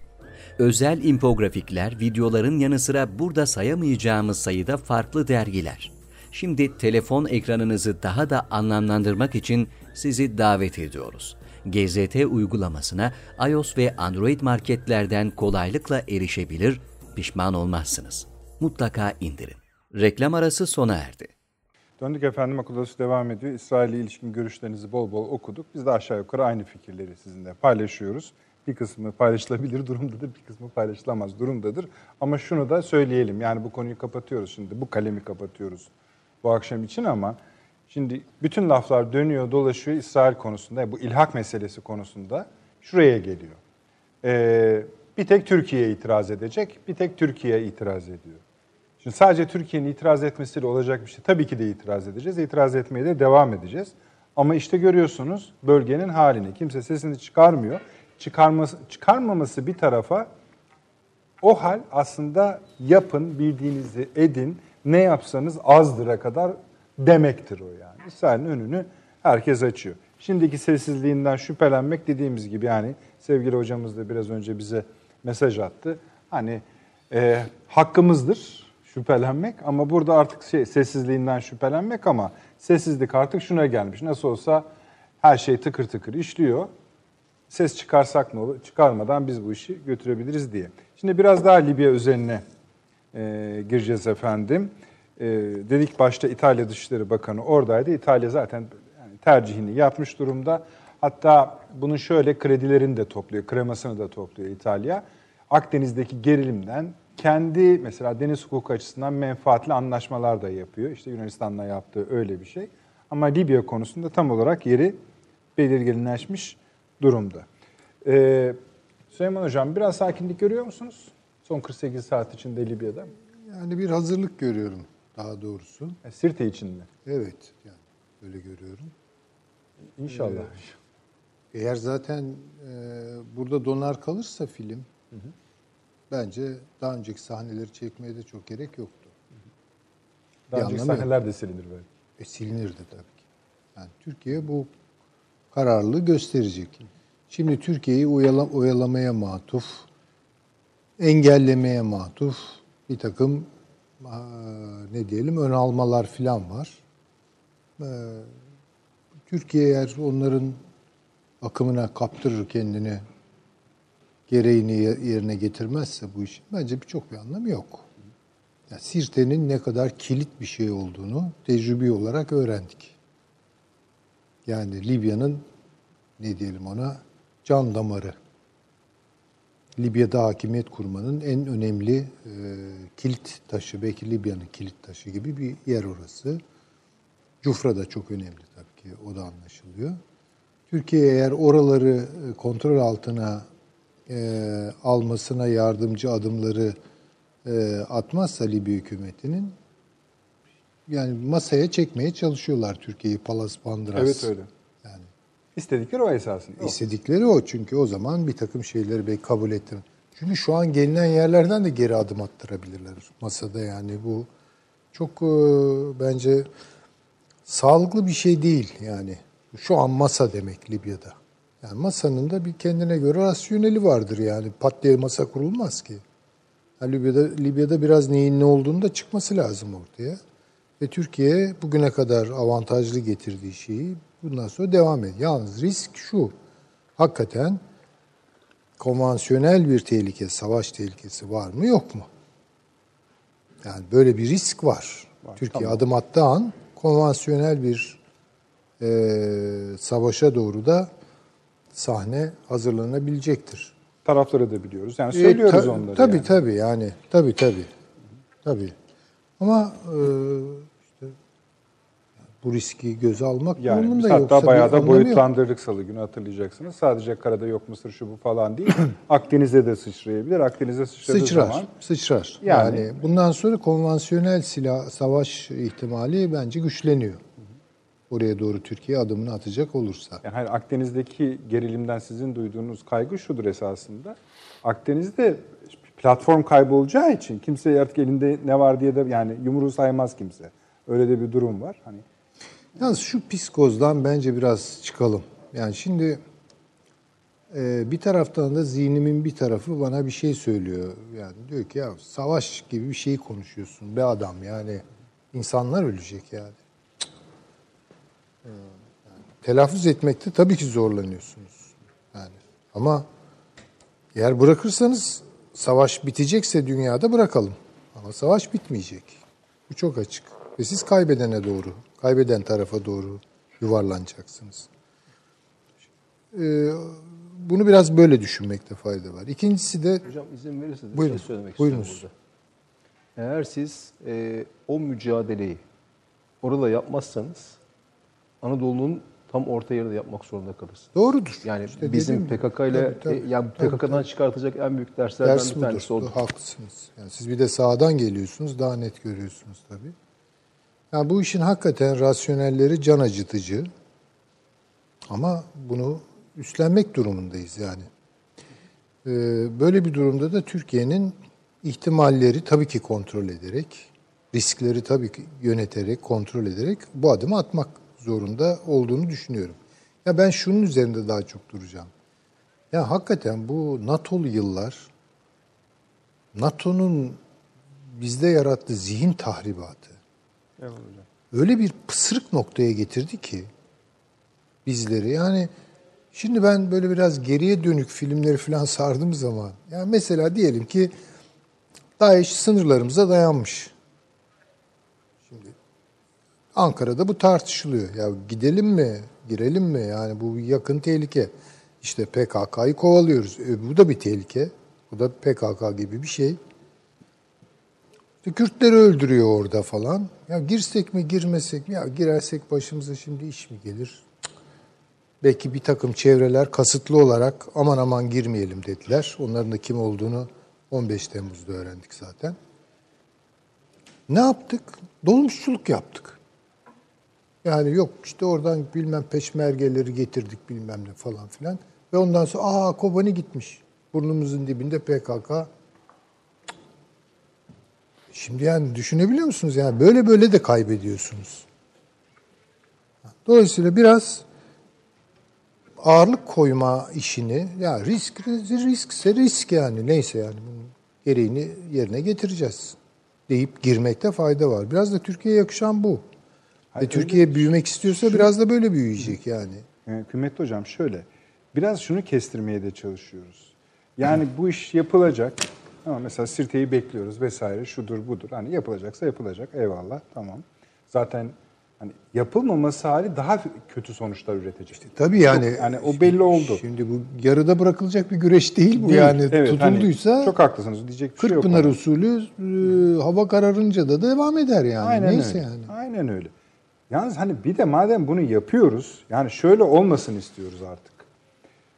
Özel infografikler, videoların yanı sıra burada sayamayacağımız sayıda farklı dergiler. Şimdi telefon ekranınızı daha da anlamlandırmak için sizi davet ediyoruz. GZT uygulamasına iOS ve Android marketlerden kolaylıkla erişebilir, pişman olmazsınız. Mutlaka indirin. Reklam arası sona erdi. Döndük efendim akıl odası devam ediyor. İsrail ile ilişkin görüşlerinizi bol bol okuduk. Biz de aşağı yukarı aynı fikirleri sizinle paylaşıyoruz. Bir kısmı paylaşılabilir durumdadır, bir kısmı paylaşılamaz durumdadır. Ama şunu da söyleyelim. Yani bu konuyu kapatıyoruz şimdi. Bu kalemi kapatıyoruz bu akşam için ama şimdi bütün laflar dönüyor dolaşıyor İsrail konusunda. Bu ilhak meselesi konusunda şuraya geliyor. Ee, bir tek Türkiye itiraz edecek, bir tek Türkiye itiraz ediyor. Şimdi sadece Türkiye'nin itiraz etmesiyle olacak bir şey. Tabii ki de itiraz edeceğiz. İtiraz etmeye de devam edeceğiz. Ama işte görüyorsunuz bölgenin halini. Kimse sesini çıkarmıyor. Çıkarması, çıkarmaması bir tarafa o hal aslında yapın, bildiğinizi edin, ne yapsanız azdıra kadar demektir o yani. İsrail'in önünü herkes açıyor. Şimdiki sessizliğinden şüphelenmek dediğimiz gibi yani sevgili hocamız da biraz önce bize mesaj attı. Hani e, hakkımızdır şüphelenmek ama burada artık şey, sessizliğinden şüphelenmek ama sessizlik artık şuna gelmiş. Nasıl olsa her şey tıkır tıkır işliyor. Ses çıkarsak ne olur? Çıkarmadan biz bu işi götürebiliriz diye. Şimdi biraz daha Libya özeline e, gireceğiz efendim. E, dedik başta İtalya Dışişleri Bakanı oradaydı. İtalya zaten yani tercihini yapmış durumda. Hatta bunun şöyle kredilerini de topluyor, kremasını da topluyor İtalya. Akdeniz'deki gerilimden kendi mesela deniz hukuku açısından menfaatli anlaşmalar da yapıyor. İşte Yunanistan'la yaptığı öyle bir şey. Ama Libya konusunda tam olarak yeri belirginleşmiş durumda. Ee, Süleyman Hocam biraz sakinlik görüyor musunuz? Son 48 saat içinde Libya'da. Yani bir hazırlık görüyorum daha doğrusu. E, Sirte için mi? Evet, yani öyle görüyorum. İnşallah. Eğer zaten e, burada donar kalırsa film, bence daha önceki sahneleri çekmeye de çok gerek yoktu. Daha bir önceki anlamı yok. sahneler de silinir böyle. E, silinirdi tabii ki. Yani Türkiye bu kararlılığı gösterecek. Şimdi Türkiye'yi oyala, oyalamaya matuf, engellemeye matuf bir takım ne diyelim ön almalar filan var. Ee, Türkiye eğer onların akımına kaptırır kendini gereğini yerine getirmezse bu işin bence birçok bir anlamı yok. Ya Sirte'nin ne kadar kilit bir şey olduğunu tecrübi olarak öğrendik. Yani Libya'nın ne diyelim ona can damarı. Libya'da hakimiyet kurmanın en önemli e, kilit taşı, belki Libya'nın kilit taşı gibi bir yer orası. Cufra da çok önemli tabii ki, o da anlaşılıyor. Türkiye eğer oraları e, kontrol altına e, almasına yardımcı adımları e, atmazsa Libya hükümetinin yani masaya çekmeye çalışıyorlar Türkiye'yi Palas Bandras. Evet öyle. Yani İstedikleri o esasında. O. istedikleri o çünkü o zaman bir takım şeyleri belki kabul ettir. Çünkü şu an gelinen yerlerden de geri adım attırabilirler masada yani bu çok e, bence sağlıklı bir şey değil yani. Şu an masa demek Libya'da. Yani masanın da bir kendine göre rasyoneli vardır yani. Pat diye masa kurulmaz ki. Yani Libya'da, Libya'da biraz neyin ne olduğunu da çıkması lazım ortaya. Ve Türkiye bugüne kadar avantajlı getirdiği şeyi bundan sonra devam ediyor. Yalnız risk şu. Hakikaten konvansiyonel bir tehlike, savaş tehlikesi var mı yok mu? Yani böyle bir risk var. Türkiye adım attığı an konvansiyonel bir e, savaşa doğru da sahne hazırlanabilecektir. Tarafları da biliyoruz. Yani E, söylüyoruz ta- onları. Tabii yani. tabii yani. Tabii tabii. Tabii. Ama e, bu riski göze almak Yani biz durumunda hatta yoksa bir bayağı da yok. boyutlandırdık salı günü hatırlayacaksınız. Sadece karada yok Mısır şu bu falan değil. Akdeniz'e de sıçrayabilir. Akdeniz'e sıçradığı Sıçrar, zaman sıçrar. Yani- Yani, bundan sonra konvansiyonel silah savaş ihtimali bence güçleniyor. Oraya doğru Türkiye adımını atacak olursa. yani hayır, Akdeniz'deki gerilimden sizin duyduğunuz kaygı şudur esasında. Akdeniz'de platform kaybolacağı için kimse artık elinde ne var diye de yani yumruğu saymaz kimse. Öyle de bir durum var. Hani Yalnız şu psikozdan bence biraz çıkalım. Yani şimdi e, bir taraftan da zihnimin bir tarafı bana bir şey söylüyor. Yani diyor ki ya savaş gibi bir şey konuşuyorsun be adam yani. insanlar ölecek yani. Yani telaffuz etmekte tabii ki zorlanıyorsunuz. Yani ama eğer bırakırsanız savaş bitecekse dünyada bırakalım. Ama savaş bitmeyecek. Bu çok açık. Ve siz kaybedene doğru, kaybeden tarafa doğru yuvarlanacaksınız. Ee, bunu biraz böyle düşünmekte fayda var. İkincisi de Hocam izin verirseniz bir Buyurun, şey söylemek buyurunuz. istiyorum burada. Eğer siz e, o mücadeleyi orada yapmazsanız Anadolu'nun tam orta yerinde yapmak zorunda kalırsınız. doğrudur. Yani İşte bizim. PKK ile Tabii, e, yani PKK'dan tabii. çıkartacak en büyük derslerden Ders bir tanesi oldu. Haklısınız. Yani siz bir de sağdan geliyorsunuz, daha net görüyorsunuz tabii. Yani bu işin hakikaten rasyonelleri can acıtıcı. Ama bunu üstlenmek durumundayız yani. Ee, böyle bir durumda da Türkiye'nin ihtimalleri tabii ki kontrol ederek, riskleri tabii ki yöneterek, kontrol ederek bu adımı atmak zorunda olduğunu düşünüyorum. Ya ben şunun üzerinde daha çok duracağım. Ya hakikaten bu NATO'lu yıllar NATO'nun bizde yarattığı zihin tahribatı öyle bir pısırık noktaya getirdi ki bizleri. Yani şimdi ben böyle biraz geriye dönük filmleri falan sardığım zaman yani mesela diyelim ki DAEŞ sınırlarımıza dayanmış. Şimdi Ankara'da bu tartışılıyor. Ya gidelim mi? Girelim mi? Yani bu yakın tehlike. İşte PKK'yı kovalıyoruz. E, bu da bir tehlike. Bu da PKK gibi bir şey. İşte Kürtleri öldürüyor orada falan. Ya girsek mi girmesek mi? Ya girersek başımıza şimdi iş mi gelir? Belki bir takım çevreler kasıtlı olarak aman aman girmeyelim dediler. Onların da kim olduğunu 15 Temmuz'da öğrendik zaten. Ne yaptık? Dolmuşçuluk yaptık. Yani yok işte oradan bilmem peşmergeleri getirdik bilmem ne falan filan. Ve ondan sonra aa Kobani gitmiş. Burnumuzun dibinde PKK. Şimdi yani düşünebiliyor musunuz? Yani böyle böyle de kaybediyorsunuz. Dolayısıyla biraz ağırlık koyma işini ya risk riskse risk yani neyse yani bunun gereğini yerine getireceğiz deyip girmekte fayda var. Biraz da Türkiye'ye yakışan bu. Ve Türkiye büyümek istiyorsa biraz da böyle büyüyecek yani. Yani kıymetli hocam şöyle, biraz şunu kestirmeye de çalışıyoruz. Yani bu iş yapılacak ama mesela Sirte'yi bekliyoruz vesaire şudur budur. Hani yapılacaksa yapılacak eyvallah tamam. Zaten hani yapılmaması hali daha kötü sonuçlar üretecek. Tabii yani. Çok- yani o belli oldu. Şimdi bu yarıda bırakılacak bir güreş değil bu Değil. yani. Evet, Tutulduysa hani çok haklısınız diyecek bir şey yok. Kırkpınar usulü e, hava kararınca da devam eder yani. Aynen Neyse öyle. yani. Aynen öyle. Yalnız hani bir de madem bunu yapıyoruz, yani şöyle olmasın istiyoruz artık.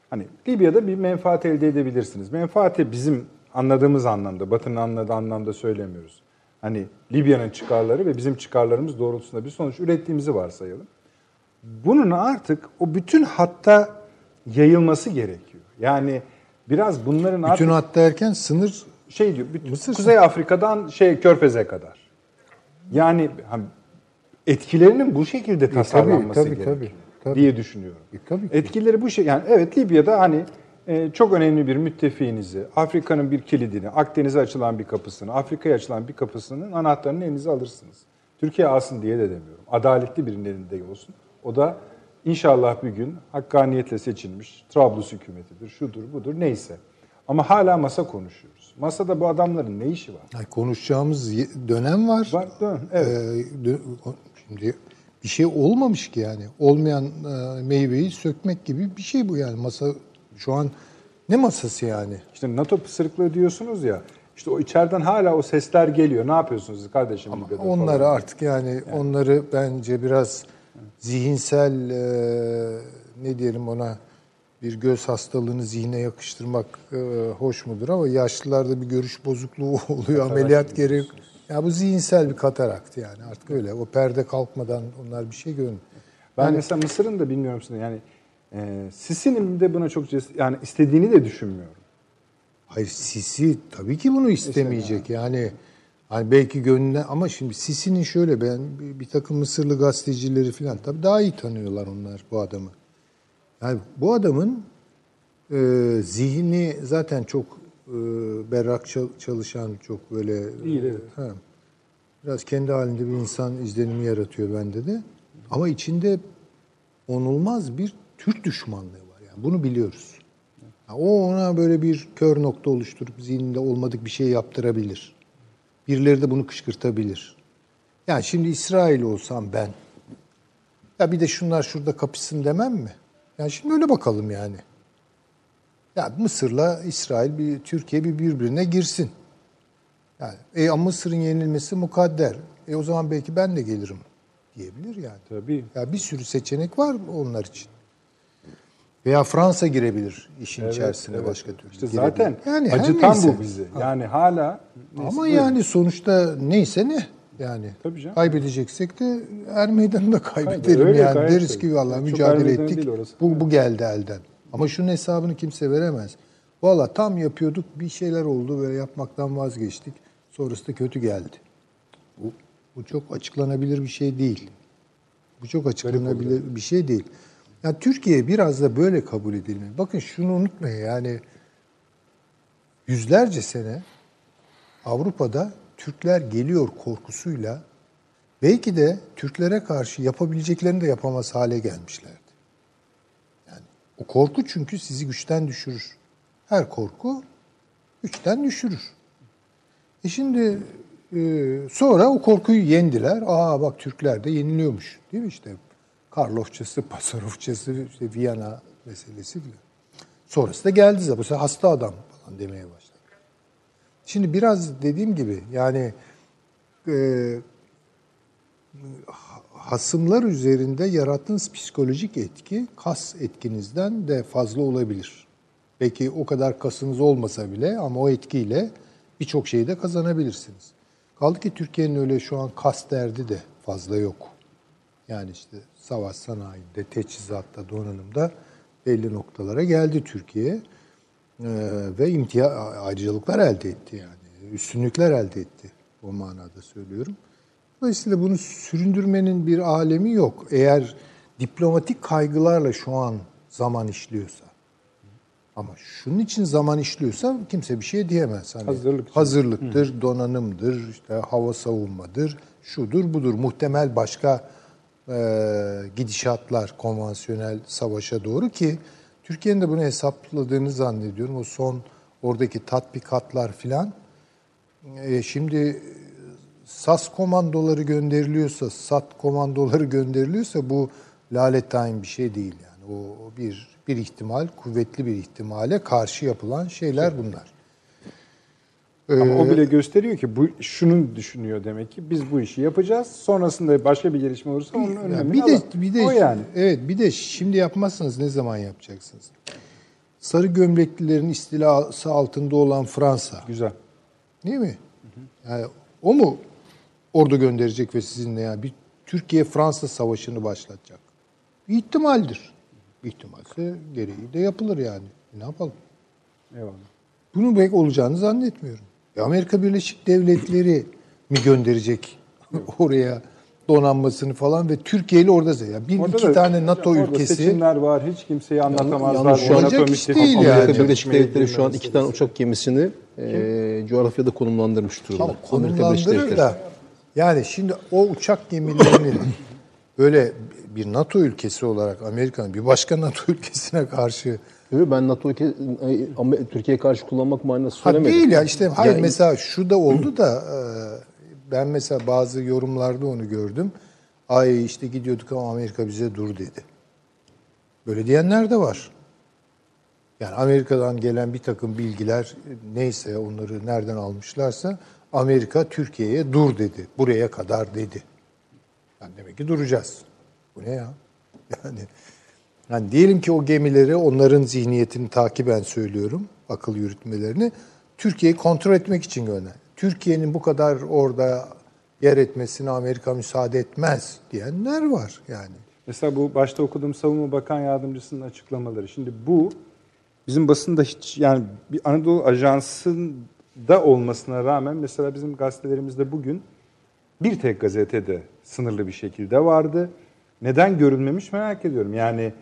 Hani Libya'da bir menfaat elde edebilirsiniz. Menfaati bizim anladığımız anlamda, Batı'nın anladığı anlamda söylemiyoruz. Hani Libya'nın çıkarları ve bizim çıkarlarımız doğrultusunda bir sonuç ürettiğimizi varsayalım. Bunun artık o bütün hatta yayılması gerekiyor. Yani biraz bunların artık Bütün hat derken sınır şey diyor, bütün, Mısır Kuzey Afrika'dan şey Körfez'e kadar. Yani hani etkilerinin bu şekilde tasarlanması tabii, gerekiyor tabii, tabii. diye düşünüyorum. E, tabii ki. Etkileri bu şey yani evet Libya'da hani e, çok önemli bir müttefiğinizi, Afrika'nın bir kilidini, Akdeniz'e açılan bir kapısını, Afrika'ya açılan bir kapısının anahtarını elinize alırsınız. Türkiye alsın diye de demiyorum. Adaletli birinin elinde olsun. O da inşallah bir gün hakkaniyetle seçilmiş Trablus hükümetidir, şudur budur neyse. Ama hala masa konuşuyoruz. Masada bu adamların ne işi var? yani konuşacağımız dönem var. Var, dön, evet. Ee, şimdi bir şey olmamış ki yani. Olmayan e, meyveyi sökmek gibi bir şey bu yani. Masa şu an ne masası yani? İşte NATO pısırıklığı diyorsunuz ya. İşte o içeriden hala o sesler geliyor. Ne yapıyorsunuz siz kardeşim Libya'da falan. Onları artık yani, onları bence biraz zihinsel e, ne diyelim ona bir göz hastalığını zihne yakıştırmak e, hoş mudur ama yaşlılarda bir görüş bozukluğu oluyor ameliyat gerek. Ya bu zihinsel bir katarakt yani artık öyle. O perde kalkmadan onlar bir şey görün. Ben mesela Mısır'ın da bilmiyorum size yani e, Sisi'nin de buna çok ces- yani istediğini de düşünmüyorum. Hayır Sisi tabii ki bunu istemeyecek. Yani hani belki gönlüne ama şimdi Sisi'nin şöyle ben bir, takım Mısırlı gazetecileri falan tabii daha iyi tanıyorlar onlar bu adamı. Yani bu adamın e, zihni zaten çok e, berrak çal- çalışan çok böyle İyi, evet. ha, biraz kendi halinde bir insan izlenimi yaratıyor bende de. Ama içinde onulmaz bir Türk düşmanlığı var. Yani bunu biliyoruz. Ya O ona böyle bir kör nokta oluşturup zihninde olmadık bir şey yaptırabilir. Birileri de bunu kışkırtabilir. Yani şimdi İsrail olsam ben, ya bir de şunlar şurada kapışsın demem mi? Yani şimdi öyle bakalım yani. Ya Mısır'la İsrail, bir Türkiye bir birbirine girsin. Yani e, ama Mısır'ın yenilmesi mukadder. E o zaman belki ben de gelirim diyebilir yani. Tabii. Ya bir sürü seçenek var onlar için. Veya Fransa girebilir işin içerisine evet. başka türlü. İşte girebilir. zaten Yani acıtan bu bizi. Yani hala neyse, Ama buyurun. yani sonuçta neyse ne yani. Tabii canım. Kaybedeceksek de er meydanında kaybedelim Öyle yani. Deriz ki valla Çok er mücadele meydanı ettik. Bu, bu geldi elden. Ama şunun hesabını kimse veremez. Valla tam yapıyorduk bir şeyler oldu ve yapmaktan vazgeçtik. Sonrası da kötü geldi. Bu, bu çok açıklanabilir bir şey değil. Bu çok açıklanabilir bir şey değil. Yani Türkiye biraz da böyle kabul edilmeli. Bakın şunu unutmayın yani yüzlerce sene Avrupa'da Türkler geliyor korkusuyla belki de Türklere karşı yapabileceklerini de yapamaz hale gelmişlerdi. Yani o korku çünkü sizi güçten düşürür. Her korku güçten düşürür. E şimdi e, sonra o korkuyu yendiler. Aa bak Türkler de yeniliyormuş. Değil mi işte? Karlofçası, Pasarofçası, işte Viyana meselesi filan. Sonrası da geldi zaten. Bu sefer hasta adam falan demeye başladı. Şimdi biraz dediğim gibi yani e, hasımlar üzerinde yarattığınız psikolojik etki kas etkinizden de fazla olabilir. Belki o kadar kasınız olmasa bile ama o etkiyle birçok şeyi de kazanabilirsiniz. Kaldı ki Türkiye'nin öyle şu an kas derdi de fazla yok. Yani işte savaş sanayinde, teçhizatta, donanımda belli noktalara geldi Türkiye. Ee, ve imtiyaz ayrıcalıklar elde etti yani. Üstünlükler elde etti. O manada söylüyorum. Dolayısıyla bunu süründürmenin bir alemi yok. Eğer diplomatik kaygılarla şu an zaman işliyorsa. Ama şunun için zaman işliyorsa kimse bir şey diyemez. Hani Hazırlık için. Hazırlıktır, donanımdır, işte hava savunmadır, şudur budur. Muhtemel başka e, gidişatlar konvansiyonel savaşa doğru ki Türkiye'nin de bunu hesapladığını zannediyorum. O son oradaki tatbikatlar filan. E, şimdi SAS komandoları gönderiliyorsa, SAT komandoları gönderiliyorsa bu lalettayn bir şey değil yani. O o bir bir ihtimal, kuvvetli bir ihtimale karşı yapılan şeyler bunlar. Ama o bile gösteriyor ki bu şunun düşünüyor demek ki biz bu işi yapacağız. Sonrasında başka bir gelişme olursa onun önlemini bir de alalım. bir de o yani. evet bir de şimdi yapmazsanız ne zaman yapacaksınız? Sarı gömleklilerin istilası altında olan Fransa, Güzel. değil mi? Yani o mu ordu gönderecek ve sizinle yani bir Türkiye Fransa savaşını başlatacak? Bir ihtimaldir. Bir ihtimalse gereği de yapılır yani. Ne yapalım? Eyvallah. Bunun pek olacağını zannetmiyorum. E Amerika Birleşik Devletleri mi gönderecek oraya donanmasını falan ve Türkiye ile orada ya bir Orada iki da- tane NATO orada ülkesi seçimler var. Hiç kimseyi anlatamazlar. yalnız şu an NATO iş değil yani. Amerika Birleşik Devletleri şu an iki tane uçak gemisini e, coğrafyada konumlandırmış durumda. Tamam, Amerika Birleşik konumlandırır Devletleri. da yani şimdi o uçak gemilerinin böyle bir NATO ülkesi olarak Amerika'nın bir başka NATO ülkesine karşı Yok, Ben NATO e, Türkiye'ye karşı kullanmak manası Ha söylemedim. değil ya işte hayır Yani- mesela şu da oldu da e, ben mesela bazı yorumlarda onu gördüm. Ay işte gidiyorduk ama Amerika bize dur dedi. Böyle diyenler de var. Yani Amerika'dan gelen bir takım bilgiler neyse onları nereden almışlarsa Amerika Türkiye'ye dur dedi. Buraya kadar dedi. Yani demek ki duracağız. Bu ne ya? Yani yani diyelim ki o gemileri onların zihniyetini takiben söylüyorum, akıl yürütmelerini Türkiye'yi kontrol etmek için gönder. Türkiye'nin bu kadar orada yer etmesine Amerika müsaade etmez diyenler var yani. Mesela bu başta okuduğum Savunma Bakan Yardımcısının açıklamaları. Şimdi bu bizim basında hiç yani bir Anadolu Ajansı'nda olmasına rağmen mesela bizim gazetelerimizde bugün bir tek gazetede sınırlı bir şekilde vardı. Neden görülmemiş merak ediyorum. Yani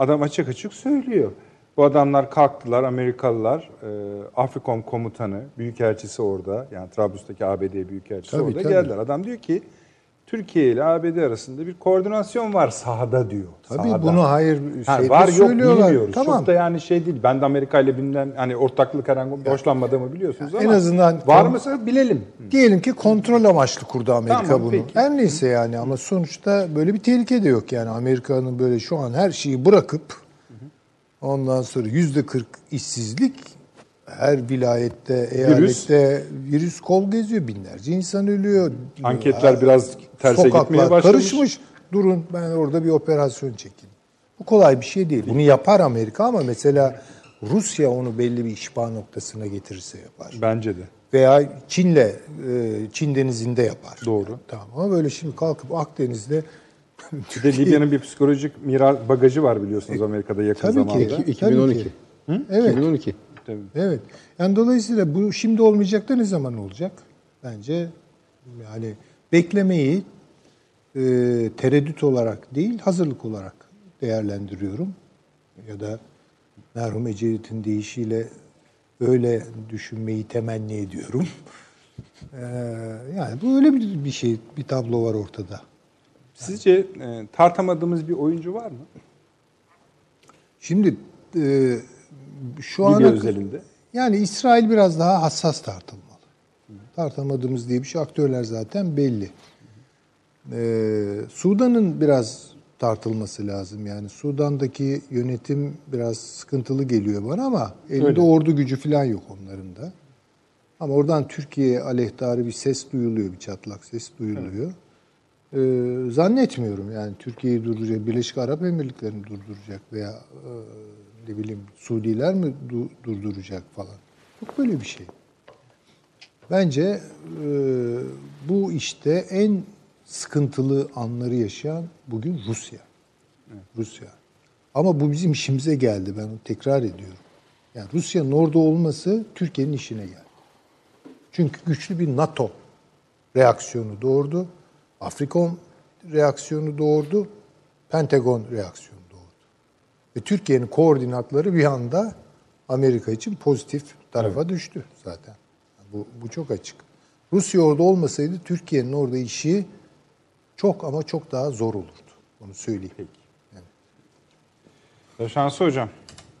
adam açık açık söylüyor. Bu adamlar kalktılar Amerikalılar, e, Afrikom komutanı, büyükelçisi orada. Yani Trablus'taki ABD büyükelçisi Tabii, orada tabii. geldiler. Adam diyor ki Türkiye ile ABD arasında bir koordinasyon var sahada diyor. Tabii Sahada. bunu hayır Ha, şeyde var yok bilmiyoruz. Tamam. Çok da yani şey değil. Ben de Amerika ile bilinen hani ortaklık herhangi hoşlanmadığımı biliyorsunuz en ama azından- var mıysa bilelim. Diyelim ki kontrol amaçlı kurdu Amerika Tamam, bunu. peki. Her neyse yani ama sonuçta böyle bir tehlike de yok yani Amerika'nın böyle şu an her şeyi bırakıp ondan sonra yüzde 40 işsizlik her vilayette, eyalette virüs kol geziyor. Binlerce insan ölüyor. Anketler biraz terse Sokaklar gitmeye başlamış. karışmış. Durun ben orada bir operasyon çekeyim. Bu kolay bir şey değil. Bunu yapar Amerika ama mesela Rusya onu belli bir işbah noktasına getirirse yapar Bence de. veya Çin'le e, Çin denizinde yapar. Doğru. Tamam ama böyle şimdi kalkıp Akdeniz'de Bir de Libya'nın bir psikolojik miras bagajı var biliyorsunuz Amerika'da yakın Tabii ki. zamanda. Tabii 2012. ki. Evet. 2012. Tabii. Evet. Yani dolayısıyla bu şimdi olmayacak da ne zaman olacak? Bence yani beklemeyi e, tereddüt olarak değil, hazırlık olarak değerlendiriyorum. Ya da merhum Ecevit'in deyişiyle öyle düşünmeyi temenni ediyorum. E, yani bu öyle bir, bir şey, bir tablo var ortada. Sizce e, tartamadığımız bir oyuncu var mı? Şimdi e, şu Libya ana özelinde. yani İsrail biraz daha hassas tartılmalı. Tartamadığımız diye bir şey aktörler zaten belli. Ee, Sudan'ın biraz tartılması lazım. Yani Sudan'daki yönetim biraz sıkıntılı geliyor bana ama elinde Öyle. ordu gücü falan yok onların da. Ama oradan Türkiye'ye aleyhtarı bir ses duyuluyor, bir çatlak ses duyuluyor. Ee, zannetmiyorum yani Türkiye'yi durduracak, Birleşik Arap Emirlikleri'ni durduracak veya e, ne bileyim Suudiler mi du- durduracak falan. Yok böyle bir şey. Bence e, bu işte en sıkıntılı anları yaşayan bugün Rusya. Rusya. Ama bu bizim işimize geldi. Ben onu tekrar ediyorum. Yani Rusya'nın orada olması Türkiye'nin işine geldi. Çünkü güçlü bir NATO reaksiyonu doğurdu. Afrikon reaksiyonu doğurdu. Pentagon reaksiyonu. Ve Türkiye'nin koordinatları bir anda Amerika için pozitif tarafa düştü zaten. Bu, bu çok açık. Rusya orada olmasaydı Türkiye'nin orada işi çok ama çok daha zor olurdu. Onu söyleyeyim. Şansı Hocam,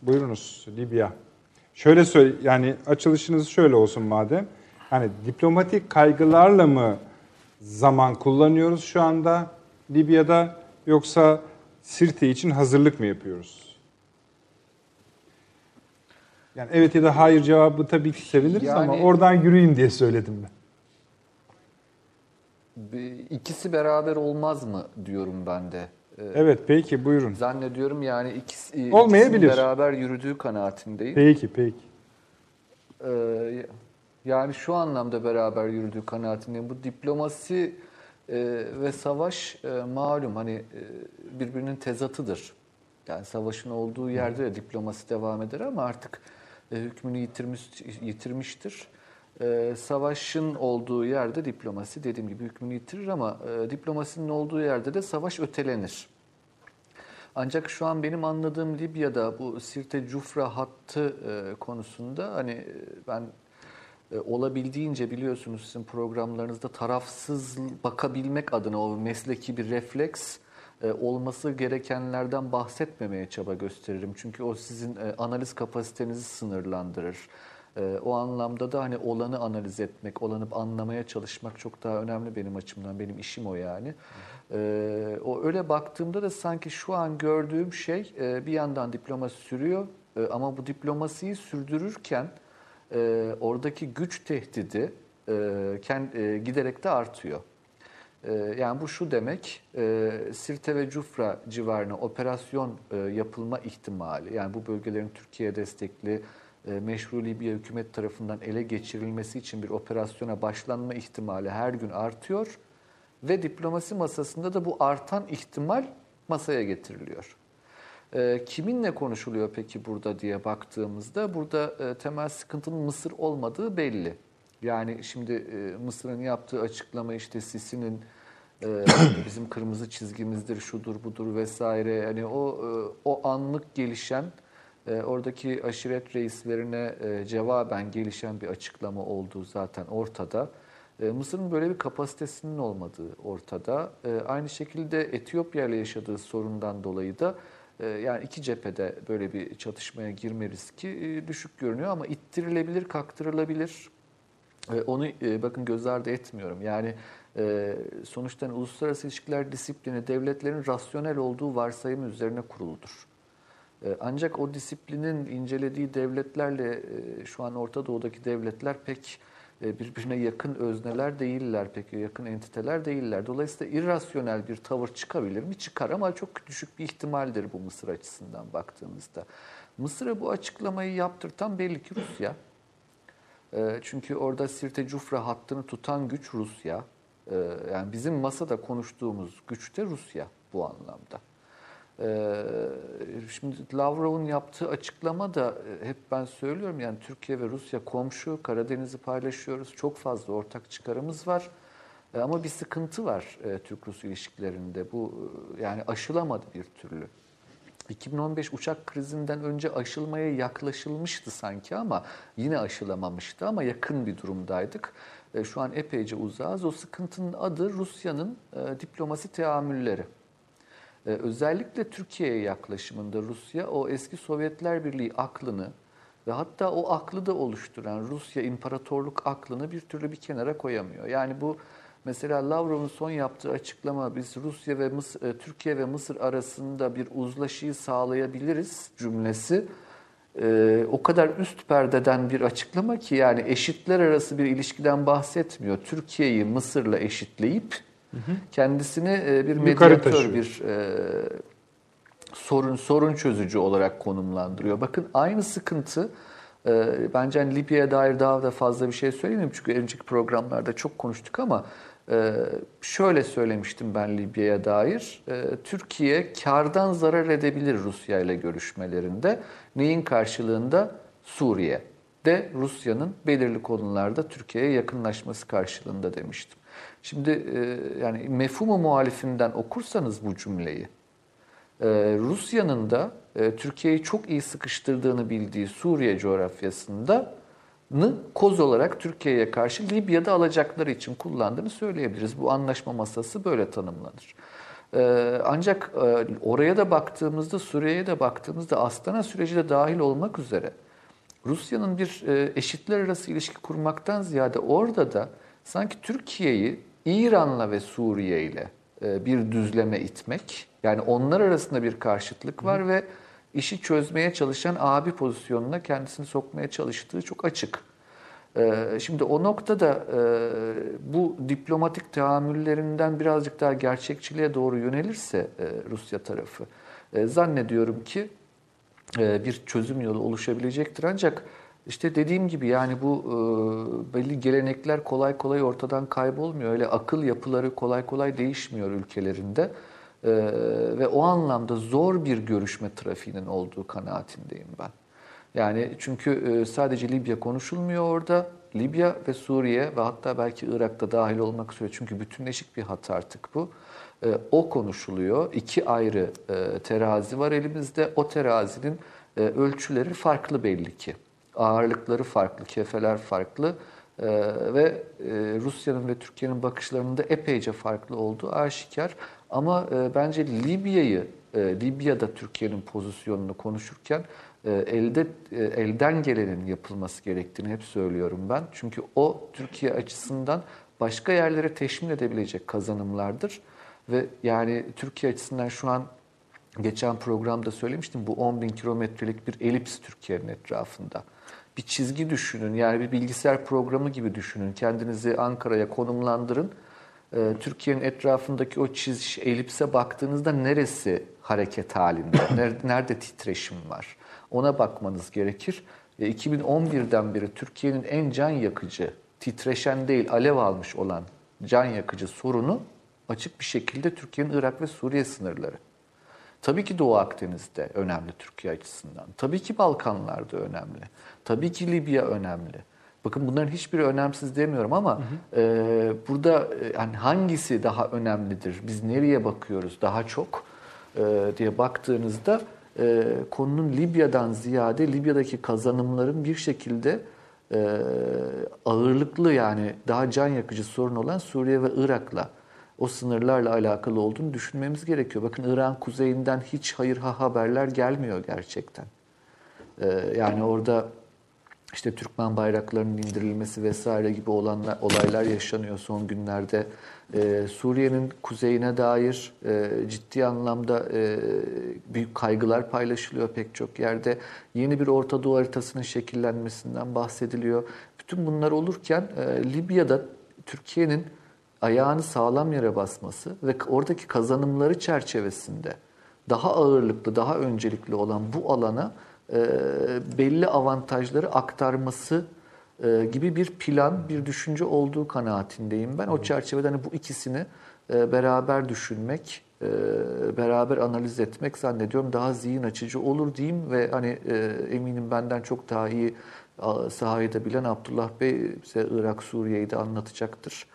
buyurunuz Libya. Şöyle söyle, yani açılışınız şöyle olsun madem. Hani diplomatik kaygılarla mı zaman kullanıyoruz şu anda Libya'da yoksa Sirte için hazırlık mı yapıyoruz? Yani evet ya da hayır cevabı tabii ki seviniriz ama Yani- oradan yürüyün diye söyledim ben. İkisi beraber olmaz mı diyorum ben de. Ee, Evet peki buyurun. Zannediyorum yani ikisi ikisinin beraber yürüdüğü kanaatindeyim. Peki peki. Ee, yani şu anlamda beraber yürüdüğü kanaatindeyim. Bu diplomasi e, ve savaş e, malum hani e, birbirinin tezatıdır. Yani savaşın olduğu yerde de diplomasi devam eder ama artık e, hükmünü yitirmiş yitirmiştir. E, savaşın olduğu yerde diplomasi dediğim gibi hükmünü yitirir ama e, diplomasinin olduğu yerde de savaş ötelenir. Ancak şu an benim anladığım Libya'da bu Sirte Cufra hattı e, konusunda hani ben olabildiğince biliyorsunuz sizin programlarınızda tarafsız bakabilmek adına o mesleki bir refleks olması gerekenlerden bahsetmemeye çaba gösteririm. Çünkü o sizin e, analiz kapasitenizi sınırlandırır. E, O anlamda da hani olanı analiz etmek, olanı anlamaya çalışmak çok daha önemli benim açımdan. Benim işim o yani. E, O öyle baktığımda da sanki şu an gördüğüm şey e, bir yandan diplomasi sürüyor E, ama bu diplomasiyi sürdürürken e, oradaki güç tehdidi e, e, giderek de artıyor. E, yani bu şu demek, e, Sirte ve Cufra civarına operasyon e, yapılma ihtimali, yani bu bölgelerin Türkiye destekli e, meşru Libya hükümet tarafından ele geçirilmesi için bir operasyona başlanma ihtimali her gün artıyor ve diplomasi masasında da bu artan ihtimal masaya getiriliyor. E, kiminle konuşuluyor peki burada diye baktığımızda burada e, temel sıkıntının Mısır olmadığı belli. Yani şimdi e, Mısır'ın yaptığı açıklama işte Sisi'nin e, bizim kırmızı çizgimizdir, şudur budur vesaire. Yani o e, o anlık gelişen e, oradaki aşiret reislerine e, cevaben gelişen bir açıklama olduğu zaten ortada. E, Mısır'ın böyle bir kapasitesinin olmadığı ortada. E, aynı şekilde Etiyopya ile yaşadığı sorundan dolayı da e, yani iki cephede böyle bir çatışmaya girme riski e, düşük görünüyor ama ittirilebilir, kaktırılabilir. Onu e, bakın göz ardı etmiyorum. Yani e, sonuçta hani uluslararası ilişkiler disiplini devletlerin rasyonel olduğu varsayımı üzerine kuruludur. E, Ancak o disiplinin incelediği devletlerle şu an Orta Doğu'daki devletler pek birbirine yakın özneler değiller, pek yakın entiteler değiller. Dolayısıyla irrasyonel bir tavır çıkabilir mi? Çıkar ama çok düşük bir ihtimaldir bu Mısır açısından baktığımızda. Mısır'a bu açıklamayı yaptırtan belli ki Rusya. E, Çünkü orada Sirte Cufra hattını tutan güç Rusya. E, Yani bizim masada konuştuğumuz güç de Rusya bu anlamda. Ee, Şimdi Lavrov'un yaptığı açıklama da e, hep ben söylüyorum yani Türkiye ve Rusya komşu, Karadeniz'i paylaşıyoruz, çok fazla ortak çıkarımız var. Ama bir sıkıntı var e, Türk-Rus ilişkilerinde. Bu e, yani aşılamadı bir türlü. 2015 uçak krizinden önce aşılmaya yaklaşılmıştı sanki ama yine aşılamamıştı ama yakın bir durumdaydık. E, Şu an epeyce uzağız. O sıkıntının adı Rusya'nın e, diplomasi teamülleri. Ee, özellikle Türkiye'ye yaklaşımında Rusya o eski Sovyetler Birliği aklını ve hatta o aklı da oluşturan Rusya imparatorluk aklını bir türlü bir kenara koyamıyor. Yani bu Mesela Lavrov'un son yaptığı açıklama biz Rusya ve Mısır, e, Türkiye ve Mısır arasında bir uzlaşıyı sağlayabiliriz cümlesi e, o kadar üst perdeden bir açıklama ki yani eşitler arası bir ilişkiden bahsetmiyor. Türkiye'yi Mısır'la eşitleyip kendisini e, bir medyatör, bir e, sorun sorun çözücü olarak konumlandırıyor. Bakın aynı sıkıntı e, bence hani Libya'ya dair daha da fazla bir şey söyleyeyim çünkü önceki programlarda çok konuştuk ama e, şöyle söylemiştim ben Libya'ya dair. E, Türkiye kardan zarar edebilir Rusya ile görüşmelerinde. Neyin karşılığında? Suriye de Rusya'nın belirli konularda Türkiye'ye yakınlaşması karşılığında demiştim. Şimdi e, yani mefhumu muhalifinden okursanız bu cümleyi ee, Rusya'nın da e, Türkiye'yi çok iyi sıkıştırdığını bildiği Suriye coğrafyasında koz olarak Türkiye'ye karşı Libya'da alacakları için kullandığını söyleyebiliriz. Bu anlaşma masası böyle tanımlanır. Ee, ancak e, oraya da baktığımızda, Suriye'ye de baktığımızda Astana süreci de dahil olmak üzere Rusya'nın bir e, eşitler arası ilişki kurmaktan ziyade orada da sanki Türkiye'yi İran'la ve Suriye ile e, bir düzleme itmek, yani onlar arasında bir karşıtlık var ve işi çözmeye çalışan abi pozisyonuna kendisini sokmaya çalıştığı çok açık. E, Şimdi o noktada e, bu diplomatik tahammüllerinden birazcık daha gerçekçiliğe doğru yönelirse e, Rusya tarafı e, zannediyorum ki bir çözüm yolu oluşabilecektir. Ancak işte dediğim gibi yani bu belli gelenekler kolay kolay ortadan kaybolmuyor. Öyle akıl yapıları kolay kolay değişmiyor ülkelerinde. E, Ve o anlamda zor bir görüşme trafiğinin olduğu kanaatindeyim ben. Yani çünkü e, sadece Libya konuşulmuyor orada. Libya ve Suriye ve hatta belki Irak'ta dahil olmak üzere çünkü bütünleşik bir hat artık bu. E, O konuşuluyor. İki ayrı e, terazi var elimizde. O terazinin e, ölçüleri farklı belli ki. Ağırlıkları farklı, kefeler farklı e, ve Rusya'nın ve Türkiye'nin bakışlarının da epeyce farklı olduğu aşikar. Ama e, bence Libya'yı, e, Libya'da Türkiye'nin pozisyonunu konuşurken e, elde e, elden gelenin yapılması gerektiğini hep söylüyorum ben. Çünkü o Türkiye açısından başka yerlere teşmil edebilecek kazanımlardır. Ve yani Türkiye açısından şu an geçen programda söylemiştim bu 10 bin kilometrelik bir elips Türkiye'nin etrafında. Bir çizgi düşünün yani bir bilgisayar programı gibi düşünün. Kendinizi Ankara'ya konumlandırın. Ee, Türkiye'nin etrafındaki o çiz elipse baktığınızda neresi hareket halinde, nerede, nerede titreşim var ona bakmanız gerekir. E, 2011'den beri Türkiye'nin en can yakıcı, titreşen değil alev almış olan can yakıcı sorunu açık bir şekilde Türkiye'nin Irak ve Suriye sınırları. Tabii ki Doğu Akdeniz'de önemli Türkiye açısından. Tabii ki Balkanlar'da önemli. Tabii ki Libya önemli. Bakın bunların hiçbiri önemsiz demiyorum ama e, burada e, yani hangisi daha önemlidir? Biz nereye bakıyoruz daha çok e, diye baktığınızda e, konunun Libya'dan ziyade Libya'daki kazanımların bir şekilde e, ağırlıklı yani daha can yakıcı sorun olan Suriye ve Irak'la o sınırlarla alakalı olduğunu düşünmemiz gerekiyor. Bakın İran kuzeyinden hiç hayır ha haberler gelmiyor gerçekten. Ee, yani orada işte Türkmen bayraklarının indirilmesi vesaire gibi olanlar, olaylar yaşanıyor son günlerde. Ee, Suriye'nin kuzeyine dair e, ciddi anlamda e, büyük kaygılar paylaşılıyor pek çok yerde. Yeni bir Orta Doğu haritasının şekillenmesinden bahsediliyor. Bütün bunlar olurken e, Libya'da Türkiye'nin ayağını sağlam yere basması ve oradaki kazanımları çerçevesinde daha ağırlıklı, daha öncelikli olan bu alana belli avantajları aktarması e, gibi bir plan, bir düşünce olduğu kanaatindeyim ben. O çerçevede hani bu ikisini e, beraber düşünmek, e, beraber analiz etmek zannediyorum daha zihin açıcı olur diyeyim ve hani e, eminim benden çok daha iyi sahayı da bilen Abdullah Bey bize Irak, Suriye'yi de anlatacaktır.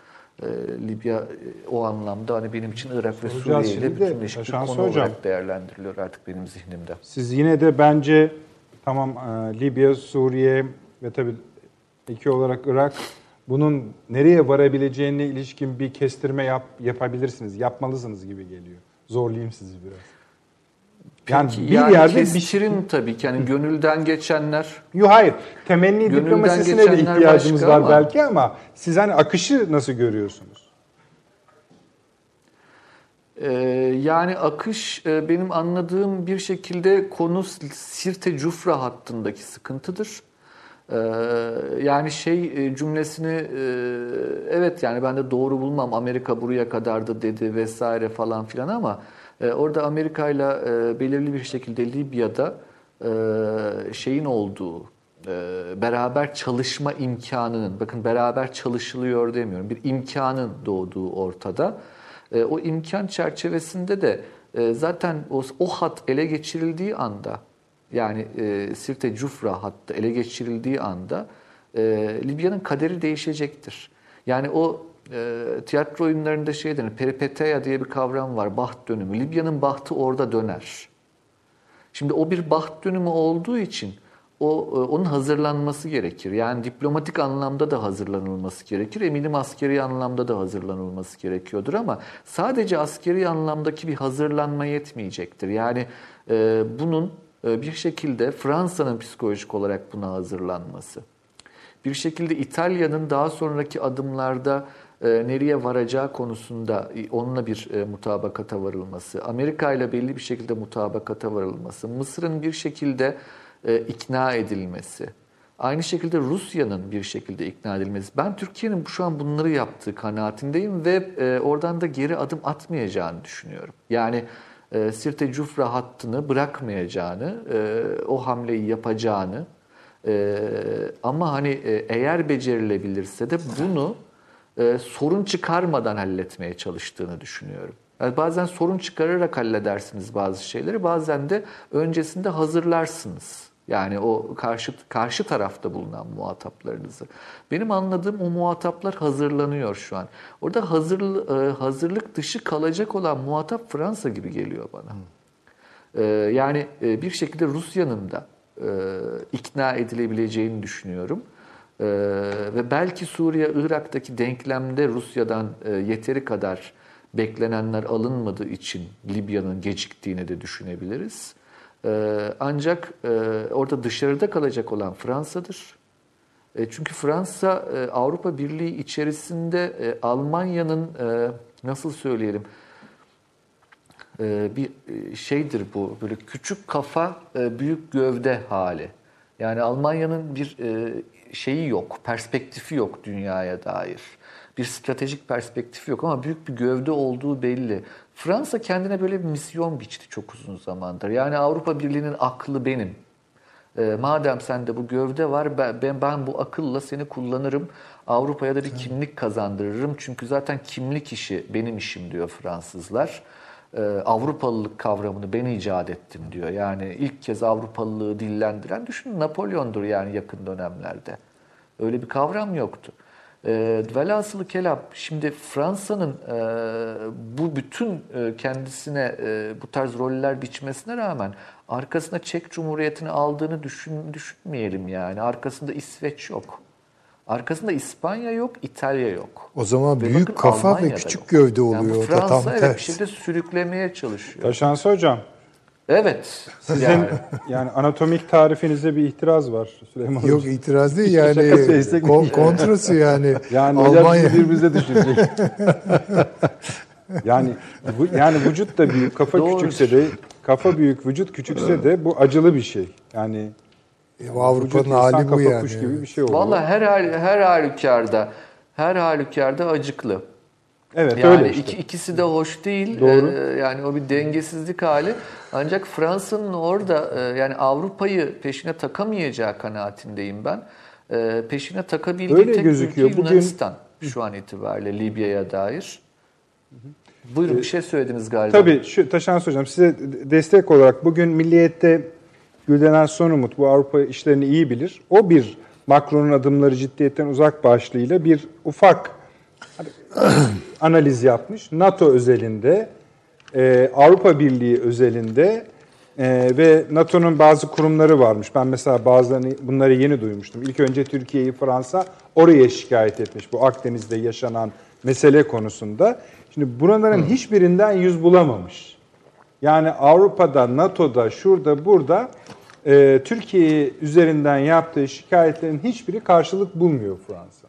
E, Libya e, o anlamda hani benim için Irak ve Suriye ile bütünleşik bir konu Hocam. olarak değerlendiriliyor artık benim zihnimde. Siz yine de bence tamam e, Libya, Suriye ve tabii iki olarak Irak bunun nereye varabileceğine ilişkin bir kestirme yap, yapabilirsiniz, yapmalısınız gibi geliyor. Zorlayayım sizi biraz. Yani Peki, bir yani yerde bir kestirin tabii ki yani gönülden geçenler Yok hayır. Temenni Gönülden diplomasisine de ihtiyacımız var ama- belki ama siz hani akışı nasıl görüyorsunuz? Ee, yani akış e, benim anladığım bir şekilde konu Sirte Cufra hattındaki sıkıntıdır. Ee, yani şey e, cümlesini e, evet yani ben de doğru bulmam Amerika buraya kadardı dedi vesaire falan filan ama orada Amerika ile belirli bir şekilde Libya'da şeyin olduğu beraber çalışma imkanının bakın beraber çalışılıyor demiyorum bir imkanın doğduğu ortada. O imkan çerçevesinde de zaten o, o hat ele geçirildiği anda yani e, Sirte Cufra hattı ele geçirildiği anda e, Libya'nın kaderi değişecektir. Yani o e, tiyatro oyunlarında şey denir, peripeteya diye bir kavram var, baht dönümü. Libya'nın bahtı orada döner. Şimdi o bir baht dönümü olduğu için o e, onun hazırlanması gerekir. Yani diplomatik anlamda da hazırlanılması gerekir. Eminim askeri anlamda da hazırlanılması gerekiyordur ama sadece askeri anlamdaki bir hazırlanma yetmeyecektir. Yani e, bunun ee, bir şekilde Fransa'nın psikolojik olarak buna hazırlanması, bir şekilde İtalya'nın daha sonraki adımlarda e, nereye varacağı konusunda e, onunla bir e, mutabakata varılması, Amerika ile belli bir şekilde mutabakata varılması, Mısır'ın bir şekilde ikna edilmesi, aynı şekilde Rusya'nın bir şekilde ikna edilmesi. Ben Türkiye'nin şu an bunları yaptığı kanaatindeyim ve oradan da geri adım atmayacağını düşünüyorum. Yani e, Sirte Cufra hattını bırakmayacağını, e, o hamleyi yapacağını e, ama hani e, eğer becerilebilirse de bunu e, sorun çıkarmadan halletmeye çalıştığını düşünüyorum. Yani bazen sorun çıkararak halledersiniz bazı şeyleri, bazen de öncesinde hazırlarsınız. Yani o karşı karşı tarafta bulunan muhataplarınızı. Benim anladığım o muhataplar hazırlanıyor şu an. Orada hazır, e, hazırlık dışı kalacak olan muhatap Fransa gibi geliyor bana. Hmm. Yani e, bir şekilde Rusya'nın da ikna edilebileceğini düşünüyorum. Ve belki Suriye, Irak'taki denklemde Rusya'dan yeteri kadar beklenenler alınmadığı için Libya'nın geciktiğini de düşünebiliriz. Ee, ancak e, orada dışarıda kalacak olan Fransa'dır. E, çünkü Fransa e, Avrupa Birliği içerisinde Almanya'nın nasıl söyleyelim bir şeydir bu böyle küçük kafa büyük gövde hali. Yani Almanya'nın bir şeyi yok, perspektifi yok dünyaya dair. Bir stratejik perspektifi yok ama büyük bir gövde olduğu belli. Fransa kendine böyle bir misyon biçti çok uzun zamandır. Yani Avrupa Birliği'nin aklı benim. E, madem sende bu gövde var ben, ben bu akılla seni kullanırım. Avrupa'ya da bir kimlik kazandırırım. Çünkü zaten kimlik işi benim işim diyor Fransızlar. E, Avrupalılık kavramını ben icat ettim diyor. Yani ilk kez Avrupalılığı dillendiren düşünün Napolyon'dur yani yakın dönemlerde. Öyle bir kavram yoktu. E, velhasılı kelam şimdi Fransa'nın e, bu bütün e, kendisine e, bu tarz roller biçmesine rağmen arkasında Çek Cumhuriyeti'ni aldığını düşün, düşünmeyelim yani. Arkasında İsveç yok. Arkasında İspanya yok, İtalya yok. O zaman ve büyük kafa Almanya'da ve küçük yok. gövde oluyor. Yani Fransa tam evet ters. bir şekilde sürüklemeye çalışıyor. Taşansı hocam. Evet. Sizin yani, yani anatomik tarifinizde bir itiraz var Süleyman Hocam. Yok itiraz değil yani kon, kontrası yani. Yani Almanya birbirimize düşürecek. yani bu, yani vücut da büyük, kafa Doğru. küçükse de kafa büyük, vücut küçükse de bu acılı bir şey. Yani Avrupa'nın hali bu yani. gibi bir şey oluyor. Vallahi her her halükarda her halükarda acıklı. Evet yani öyle işte. Iki, ikisi de hoş değil. Doğru. Ee, yani o bir dengesizlik hali. Ancak Fransa'nın orada e, yani Avrupa'yı peşine takamayacağı kanaatindeyim ben. E, peşine takabildiği öyle tek gözüküyor. ülke Yunanistan Bugün... şu an itibariyle Libya'ya dair. Buyurun bir şey söylediniz galiba. Tabii şu Taşans Hocam size destek olarak bugün Milliyet'te Gülden Sonumut bu Avrupa işlerini iyi bilir. O bir Macron'un adımları ciddiyetten uzak başlığıyla bir ufak analiz yapmış. NATO özelinde, e, Avrupa Birliği özelinde e, ve NATO'nun bazı kurumları varmış. Ben mesela bazılarını bunları yeni duymuştum. İlk önce Türkiye'yi Fransa oraya şikayet etmiş bu Akdeniz'de yaşanan mesele konusunda. Şimdi buraların hiçbirinden yüz bulamamış. Yani Avrupa'da, NATO'da, şurada, burada e, Türkiye üzerinden yaptığı şikayetlerin hiçbiri karşılık bulmuyor Fransa.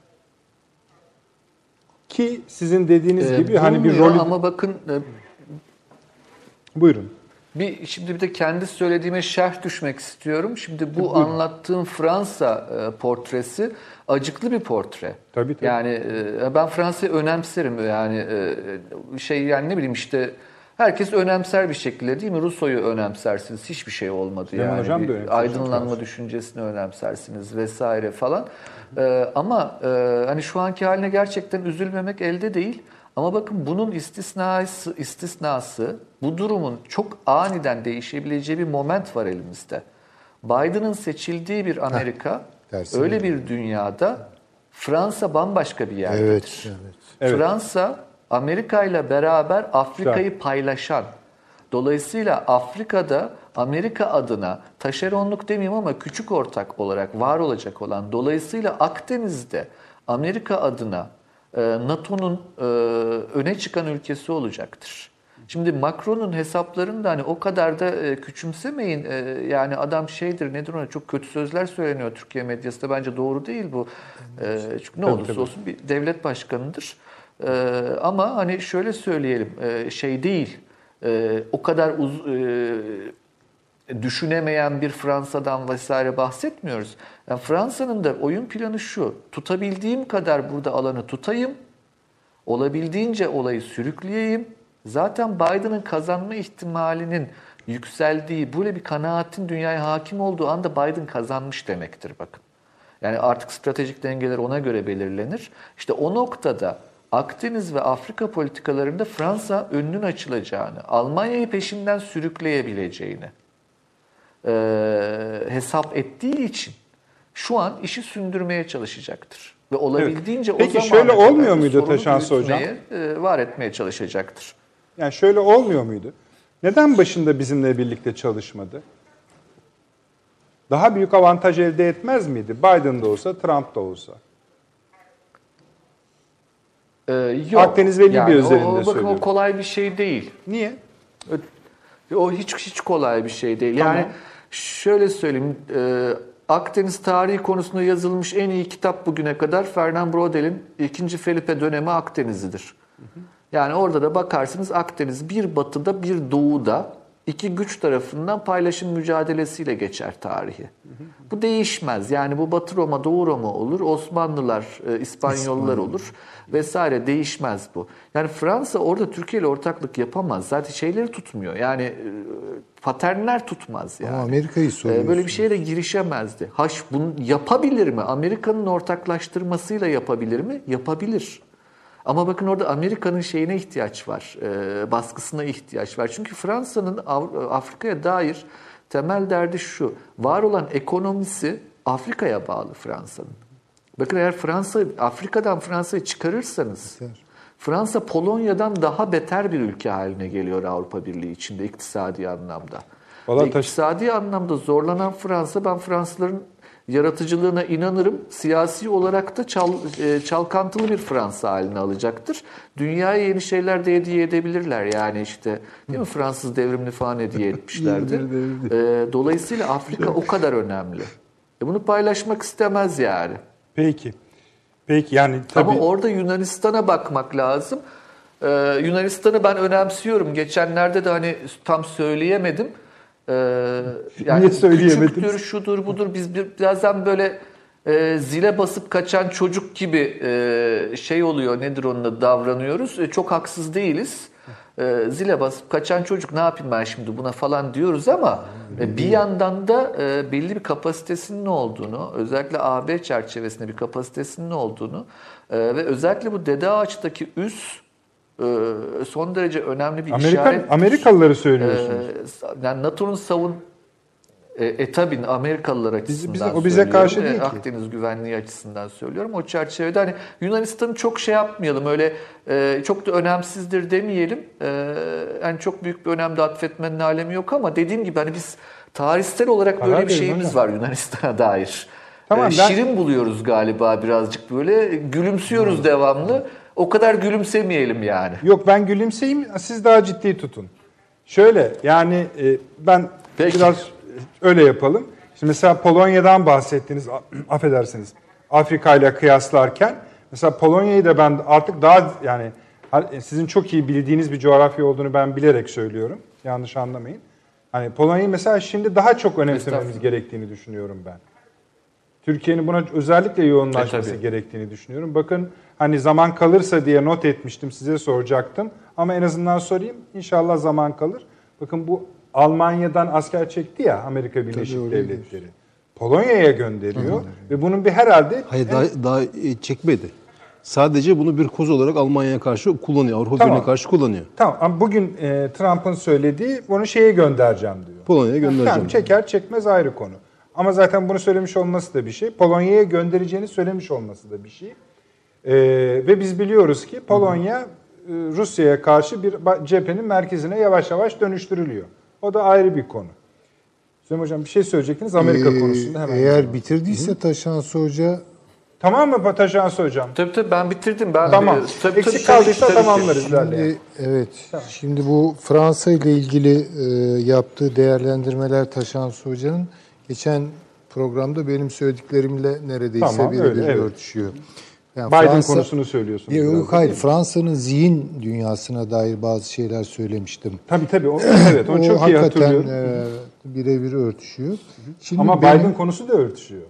Ki sizin dediğiniz ee, gibi hani bir rol ama bakın e, Buyurun. Bir şimdi bir de kendi söylediğime şerh düşmek istiyorum. Şimdi bu anlattığım Fransa e, portresi acıklı bir portre. Tabii, tabii. Yani e, ben Fransa'yı önemserim yani e, şey yani ne bileyim işte herkes önemser bir şekilde değil mi? Rousseau'yu önemsersiniz. Hiçbir şey olmadı Süleyman yani. Hocam da önemser aydınlanma düşüncesini önemsersiniz vesaire falan. E, ama e, hani şu anki haline gerçekten üzülmemek elde değil. Ama bakın bunun istisnası, istisnası bu durumun çok aniden değişebileceği bir moment var elimizde. Biden'ın seçildiği bir Amerika tersine öyle bir dünyada Fransa bambaşka bir yerdedir. Evet, evet. Evet. Fransa Amerika ile beraber Afrika'yı paylaşan. Dolayısıyla Afrika'da Amerika adına taşeronluk demeyeyim ama küçük ortak olarak var olacak olan dolayısıyla Akdeniz'de Amerika adına e, NATO'nun e, öne çıkan ülkesi olacaktır. Şimdi Macron'un hesaplarını da hani o kadar da e, küçümsemeyin. Yani adam şeydir nedir ona çok kötü sözler söyleniyor Türkiye medyasında. Bence doğru değil bu. Çünkü ne olursa olsun bir devlet başkanıdır. Ama hani şöyle söyleyelim şey değil. O kadar uz, düşünemeyen bir Fransa'dan vesaire bahsetmiyoruz. Yani Fransa'nın da oyun planı şu. Tutabildiğim kadar burada alanı tutayım. Olabildiğince olayı sürükleyeyim. Zaten Biden'ın kazanma ihtimalinin yükseldiği, böyle bir kanaatin dünyaya hakim olduğu anda Biden kazanmış demektir bakın. Yani artık stratejik dengeler ona göre belirlenir. İşte o noktada Akdeniz ve Afrika politikalarında Fransa önünün açılacağını, Almanya'yı peşinden sürükleyebileceğini e, hesap ettiği için şu an işi sündürmeye çalışacaktır. Ve olabildiğince Peki o şöyle olmuyor muydu Taşansı Hocam? e, var etmeye çalışacaktır. Yani şöyle olmuyor muydu? Neden başında bizimle birlikte çalışmadı? Daha büyük avantaj elde etmez miydi? Biden da olsa, Trump da olsa. Ee, yok. Akdeniz ve Libya o- üzerinde o, bakın söylüyorum. o kolay bir şey değil. Niye? O hiç hiç kolay bir şey değil. Yani Tamam. şöyle söyleyeyim. e, Akdeniz tarihi konusunda yazılmış en iyi kitap bugüne kadar Fernand Braudel'in 2. Felipe dönemi Akdeniz'idir. Yani orada da bakarsınız Akdeniz bir batıda bir doğuda iki güç tarafından paylaşım mücadelesiyle geçer tarihi. Bu değişmez. Yani bu Batı Roma, Doğu Roma olur, Osmanlılar, e, İspanyollar olur vesaire değişmez bu. Yani Fransa orada Türkiye ile ortaklık yapamaz. Zaten şeyleri tutmuyor. Yani e, paternler tutmaz yani. Ama Amerika'yı soruyorsun. Böyle bir şeye de girişemezdi. Haş bunu yapabilir mi? Amerika'nın ortaklaştırmasıyla yapabilir mi? Yapabilir. Ama bakın orada Amerika'nın şeyine ihtiyaç var, e, baskısına ihtiyaç var. Çünkü Fransa'nın Av- Afrika'ya dair temel derdi şu, var olan ekonomisi Afrika'ya bağlı Fransa'nın. Bakın eğer Fransa, Afrika'dan Fransa'yı çıkarırsanız, Fransa Polonya'dan daha beter bir ülke haline geliyor Avrupa Birliği içinde iktisadi anlamda. Taş- iktisadi anlamda zorlanan Fransa, ben Fransızların yaratıcılığına inanırım. Siyasi olarak da çal, e, çalkantılı bir Fransa haline alacaktır. Dünyaya yeni şeyler de hediye edebilirler. Yani işte değil mi Fransız devrimini falan hediye etmişlerdi. E, dolayısıyla Afrika o kadar önemli. E, bunu paylaşmak istemez yani. Peki. Peki yani tabii Ama orada Yunanistan'a bakmak lazım. Ee, Yunanistan'ı ben önemsiyorum. Geçenlerde de hani tam söyleyemedim. Ee, yani Niye söyleyemediniz? Küçüktür, şudur, budur. Biz bir- birazdan böyle e, zile basıp kaçan çocuk gibi e, şey oluyor. Nedir onun adı davranıyoruz. E, çok haksız değiliz. E, zile basıp kaçan çocuk ne yapayım ben şimdi buna falan diyoruz ama e, bir yandan da e, belli bir kapasitesinin olduğunu, özellikle AB çerçevesinde bir kapasitesinin olduğunu e, ve özellikle bu dede ağaçtaki üs son derece önemli bir Amerikan işaret. Amerikalıları söylüyorsunuz. Ee, yani NATO'nun savun e, e tabii Amerikalılar açısından bize- o bize karşı E, değil ki. Akdeniz güvenliği açısından söylüyorum. O çerçevede hani Yunanistan'ı çok şey yapmayalım. Öyle e, çok da önemsizdir demeyelim. E, yani çok büyük bir önem de atfetmenin alemi yok ama dediğim gibi hani biz tarihsel olarak böyle Karar bir şeyimiz var Yunanistan'a dair. Tamam, E, ben- Şirin buluyoruz galiba birazcık böyle. Gülümsüyoruz devamlı. O kadar gülümsemeyelim yani. Yok ben gülümseyeyim siz daha ciddi tutun. Şöyle yani e, ben Peki. biraz öyle yapalım. Şimdi mesela Polonya'dan bahsettiniz affedersiniz. Afrika ile kıyaslarken mesela Polonya'yı da ben artık daha yani e, Sizin çok iyi bildiğiniz bir coğrafya olduğunu ben bilerek söylüyorum. Yanlış anlamayın. Hani Polonya'yı mesela şimdi daha çok önemsememiz gerektiğini düşünüyorum ben. Türkiye'nin buna özellikle yoğunlaşması E, tabii. gerektiğini düşünüyorum. Bakın hani zaman kalırsa diye not etmiştim size soracaktım. Ama en azından sorayım. İnşallah zaman kalır. Bakın bu Almanya'dan asker çekti ya Amerika Birleşik Devletleri. Polonya'ya gönderiyor ve bunun bir herhalde Hayır daha, daha e, çekmedi. Sadece bunu bir koz olarak Almanya'ya karşı kullanıyor. Avrupa Tamam. Birliği'ne karşı kullanıyor. Tamam ama bugün e, Trump'ın söylediği bunu şeye göndereceğim diyor. Polonya'ya göndereceğim. Tamam çeker çekmez ayrı konu. Ama zaten bunu söylemiş olması da bir şey. Polonya'ya göndereceğini söylemiş olması da bir şey. E, ve biz biliyoruz ki Polonya e, Rusya'ya karşı bir cephenin merkezine yavaş yavaş dönüştürülüyor. O da ayrı bir konu. Süleyman Hocam bir şey söyleyecektiniz Amerika Ee, konusunda hemen. Eğer bitirdiyse Taşansı Hoca Tamam mı Patajansı Hocam? Tabii tabii ben bitirdim. Ben Tamam. e, tabii, Eksik tabii, kaldıysa tabii tamamlarız ilerleyen. Şimdi, evet. Şimdi bu Fransa ile ilgili e, yaptığı değerlendirmeler Taşansı Hoca'nın geçen programda benim söylediklerimle neredeyse Tamam, birebir öyle, evet. örtüşüyor. Yani Biden Fransa- konusunu söylüyorsunuz. Yok, hayır? Fransa'nın zihin dünyasına dair bazı şeyler söylemiştim. Tabii tabii. O, evet onu o çok iyi hatırlıyorum. e, birebir örtüşüyor. Şimdi Ama benim- Biden konusu da örtüşüyor.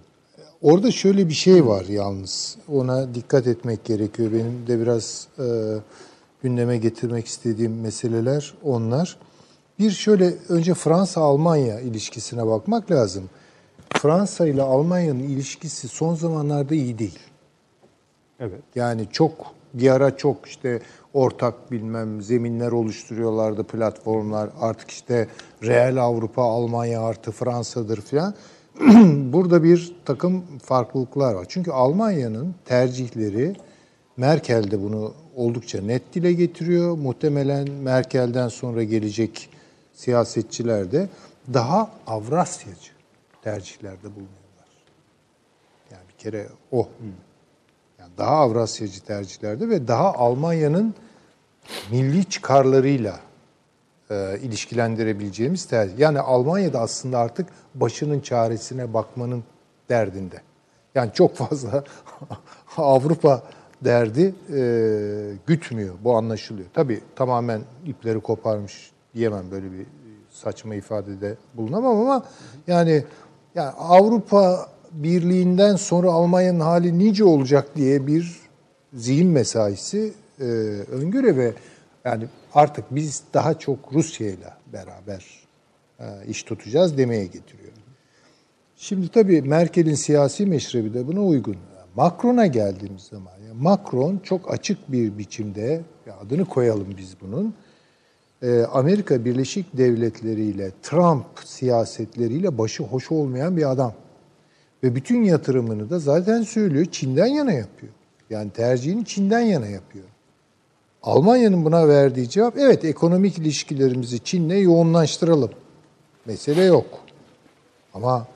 Orada şöyle bir şey var yalnız. Ona dikkat etmek gerekiyor. Benim de biraz e, gündeme getirmek istediğim meseleler onlar. Bir şöyle önce Fransa-Almanya ilişkisine bakmak lazım. Fransa ile Almanya'nın ilişkisi son zamanlarda iyi değil. Evet. Yani çok bir ara çok işte ortak bilmem zeminler oluşturuyorlardı platformlar. Artık işte Real Avrupa, Almanya artı Fransa'dır filan. Burada bir takım farklılıklar var. Çünkü Almanya'nın tercihleri Merkel de bunu oldukça net dile getiriyor. Muhtemelen Merkel'den sonra gelecek siyasetçiler de daha Avrasyacı tercihlerde bulunuyorlar. Yani bir kere o. Yani daha Avrasyacı tercihlerde ve daha Almanya'nın milli çıkarlarıyla e, ilişkilendirebileceğimiz tercih. Yani Almanya'da aslında artık başının çaresine bakmanın derdinde. Yani çok fazla Avrupa derdi e, gütmüyor. Bu anlaşılıyor. Tabii tamamen ipleri koparmış diyemem böyle bir saçma ifadede bulunamam ama yani yani Avrupa Birliği'nden sonra Almanya'nın hali nice olacak diye bir zihin mesaisi e, öngörü ve yani artık biz daha çok Rusya ile beraber e, iş tutacağız demeye getiriyor. Şimdi tabii Merkel'in siyasi meşrebi de buna uygun. Macron'a geldiğimiz zaman, yani Macron çok açık bir biçimde, adını koyalım biz bunun, Amerika Birleşik Devletleri ile Trump siyasetleriyle başı hoş olmayan bir adam. Ve bütün yatırımını da zaten söylüyor Çin'den yana yapıyor. Yani tercihini Çin'den yana yapıyor. Almanya'nın buna verdiği cevap evet ekonomik ilişkilerimizi Çin'le yoğunlaştıralım. Mesele yok. Ama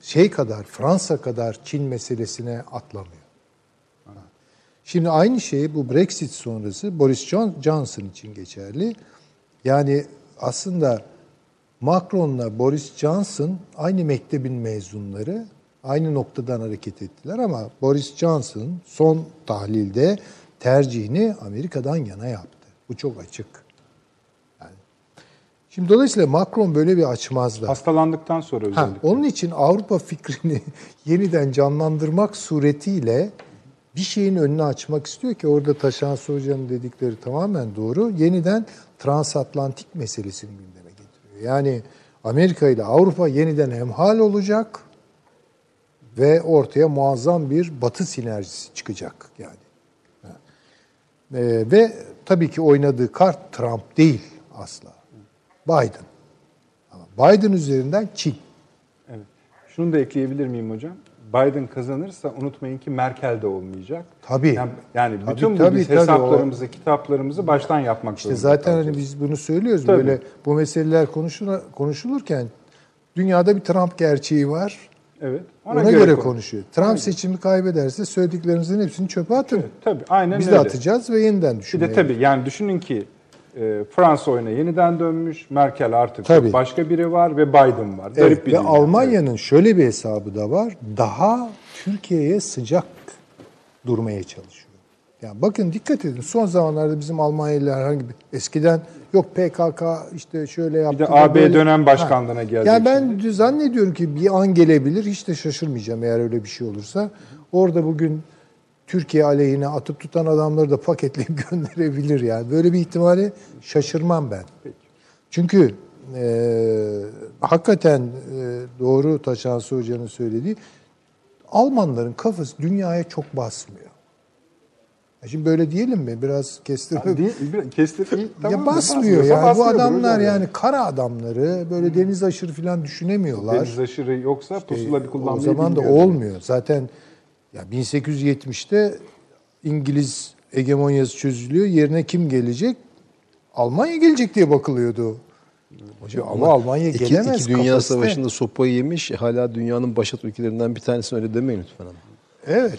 şey kadar Fransa kadar Çin meselesine atlamıyor. Şimdi aynı şey bu Brexit sonrası Boris John- Johnson için geçerli. Yani aslında Macron'la Boris Johnson aynı mektebin mezunları, aynı noktadan hareket ettiler ama Boris Johnson son tahlilde tercihini Amerika'dan yana yaptı. Bu çok açık. Yani. Şimdi dolayısıyla Macron böyle bir açmazda. Hastalandıktan sonra Ha, özellikle. onun için Avrupa fikrini yeniden canlandırmak suretiyle bir şeyin önünü açmak istiyor ki orada Taşansı Hoca'nın dedikleri tamamen doğru. Yeniden transatlantik meselesini gündeme getiriyor. Yani Amerika ile Avrupa yeniden hemhal olacak ve ortaya muazzam bir batı sinerjisi çıkacak yani. Ee, ve tabii ki oynadığı kart Trump değil asla. Biden. Biden üzerinden Çin. Evet. Şunu da ekleyebilir miyim hocam? Biden kazanırsa unutmayın ki Merkel de olmayacak. Tabii. Yani, yani Tabii, bütün bu tabii, biz tabii, o- hesaplarımızı, kitaplarımızı baştan yapmak İşte zorunda zaten hani kalacağız. biz bunu söylüyoruz Tabii. böyle bu meseleler konuşula- konuşulurken dünyada bir Trump gerçeği var. Evet. Ona, göre, konuş- konuşuyor. Trump seçimi kaybederse söylediklerimizin hepsini çöpe atın. Evet, tabii aynen Biz öyle. de atacağız ve yeniden Bir düşünmeye. de tabii yani düşünün ki e, Fransa oyuna yeniden dönmüş. Merkel artık Tabii. Başka biri var ve Biden var. Evet, Garip bir ve dünya. Almanya'nın şöyle bir hesabı da var. Daha Türkiye'ye sıcak durmaya çalışıyor. Yani bakın dikkat edin. Son zamanlarda bizim Almanya ile herhangi bir eskiden yok PKK işte şöyle yaptı. Bir de AB böyle- dönem başkanlığına gelecek Yani ben şimdi. zannediyorum ki bir an gelebilir. Hiç de şaşırmayacağım eğer öyle bir şey olursa. Orada bugün Türkiye aleyhine atıp tutan adamları da paketleyip gönderebilir yani. Böyle bir ihtimali şaşırmam ben. Çünkü e, hakikaten e, doğru Taşansı Hoca'nın söylediği Almanların kafası dünyaya çok basmıyor. Ya Şimdi böyle diyelim mi? Biraz kestirme. Değil, bir- kestir. iyi, tamam ya basmıyor basmıyorsa yani. Bu adamlar yani kara adamları böyle deniz aşırı falan düşünemiyorlar. Deniz aşırı yoksa pusula bir kullanmayı O zaman da olmuyor. Zaten ya 1870'te İngiliz hegemonyası çözülüyor. Yerine kim gelecek? Almanya gelecek diye bakılıyordu. Hocam, ama Almanya İki, gelemez. iki Dünya kapasite. Savaşı'nda sopayı yemiş, hala dünyanın başat ülkelerinden bir tanesi öyle demeyin lütfen ama. Evet.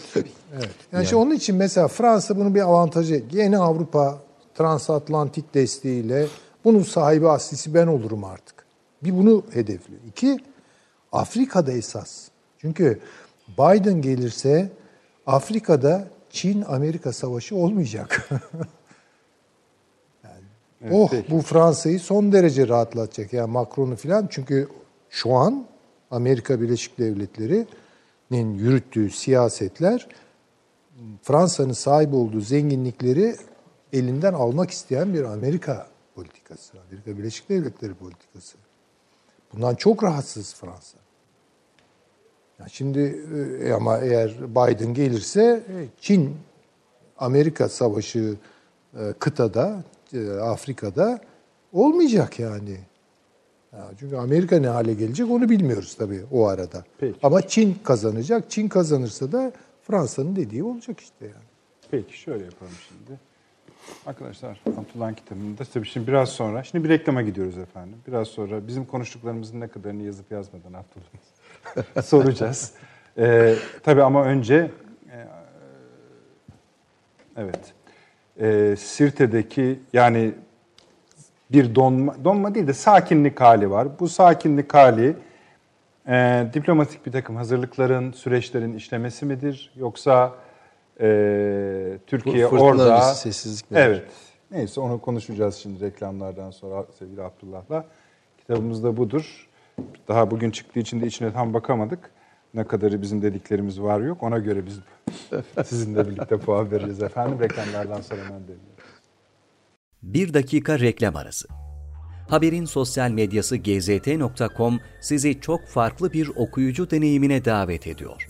evet. Yani, işte onun için mesela Fransa bunun bir avantajı. Yeni Avrupa transatlantik desteğiyle bunun sahibi aslisi ben olurum artık. Bir bunu hedefliyor. İki, Afrika'da esas. Çünkü Biden gelirse Afrika'da Çin-Amerika savaşı olmayacak. yani, oh bu Fransa'yı son derece rahatlatacak. Yani Macron'u falan. Çünkü şu an Amerika Birleşik Devletleri'nin yürüttüğü siyasetler Fransa'nın sahip olduğu zenginlikleri elinden almak isteyen bir Amerika politikası. Amerika Birleşik Devletleri politikası. Bundan çok rahatsız Fransa. Şimdi e, ama eğer Biden gelirse e, Çin Amerika savaşı e, kıtada e, Afrika'da olmayacak yani. Ya çünkü Amerika ne hale gelecek onu bilmiyoruz tabii o arada. Peki. Ama Çin kazanacak. Çin kazanırsa da Fransa'nın dediği olacak işte yani. Peki şöyle yapalım şimdi. Arkadaşlar Abdullah'ın kitabında tabii şimdi biraz sonra, şimdi bir reklama gidiyoruz efendim. Biraz sonra bizim konuştuklarımızın ne kadarını yazıp yazmadan Abdullah'a soracağız. Ee, tabii ama önce e, evet e, Sirte'deki yani bir donma, donma değil de sakinlik hali var. Bu sakinlik hali e, diplomatik bir takım hazırlıkların, süreçlerin işlemesi midir? Yoksa e, Türkiye Fırtına orada... sessizlik? Evet. Neyse onu konuşacağız şimdi reklamlardan sonra sevgili Abdullah'la. Kitabımız da budur. Daha bugün çıktığı için de içine tam bakamadık. Ne kadarı bizim dediklerimiz var yok. Ona göre biz sizinle birlikte puan vereceğiz efendim. Reklamlardan sonra hemen dönüyorum. Bir dakika reklam arası. Haberin sosyal medyası gzt.com sizi çok farklı bir okuyucu deneyimine davet ediyor.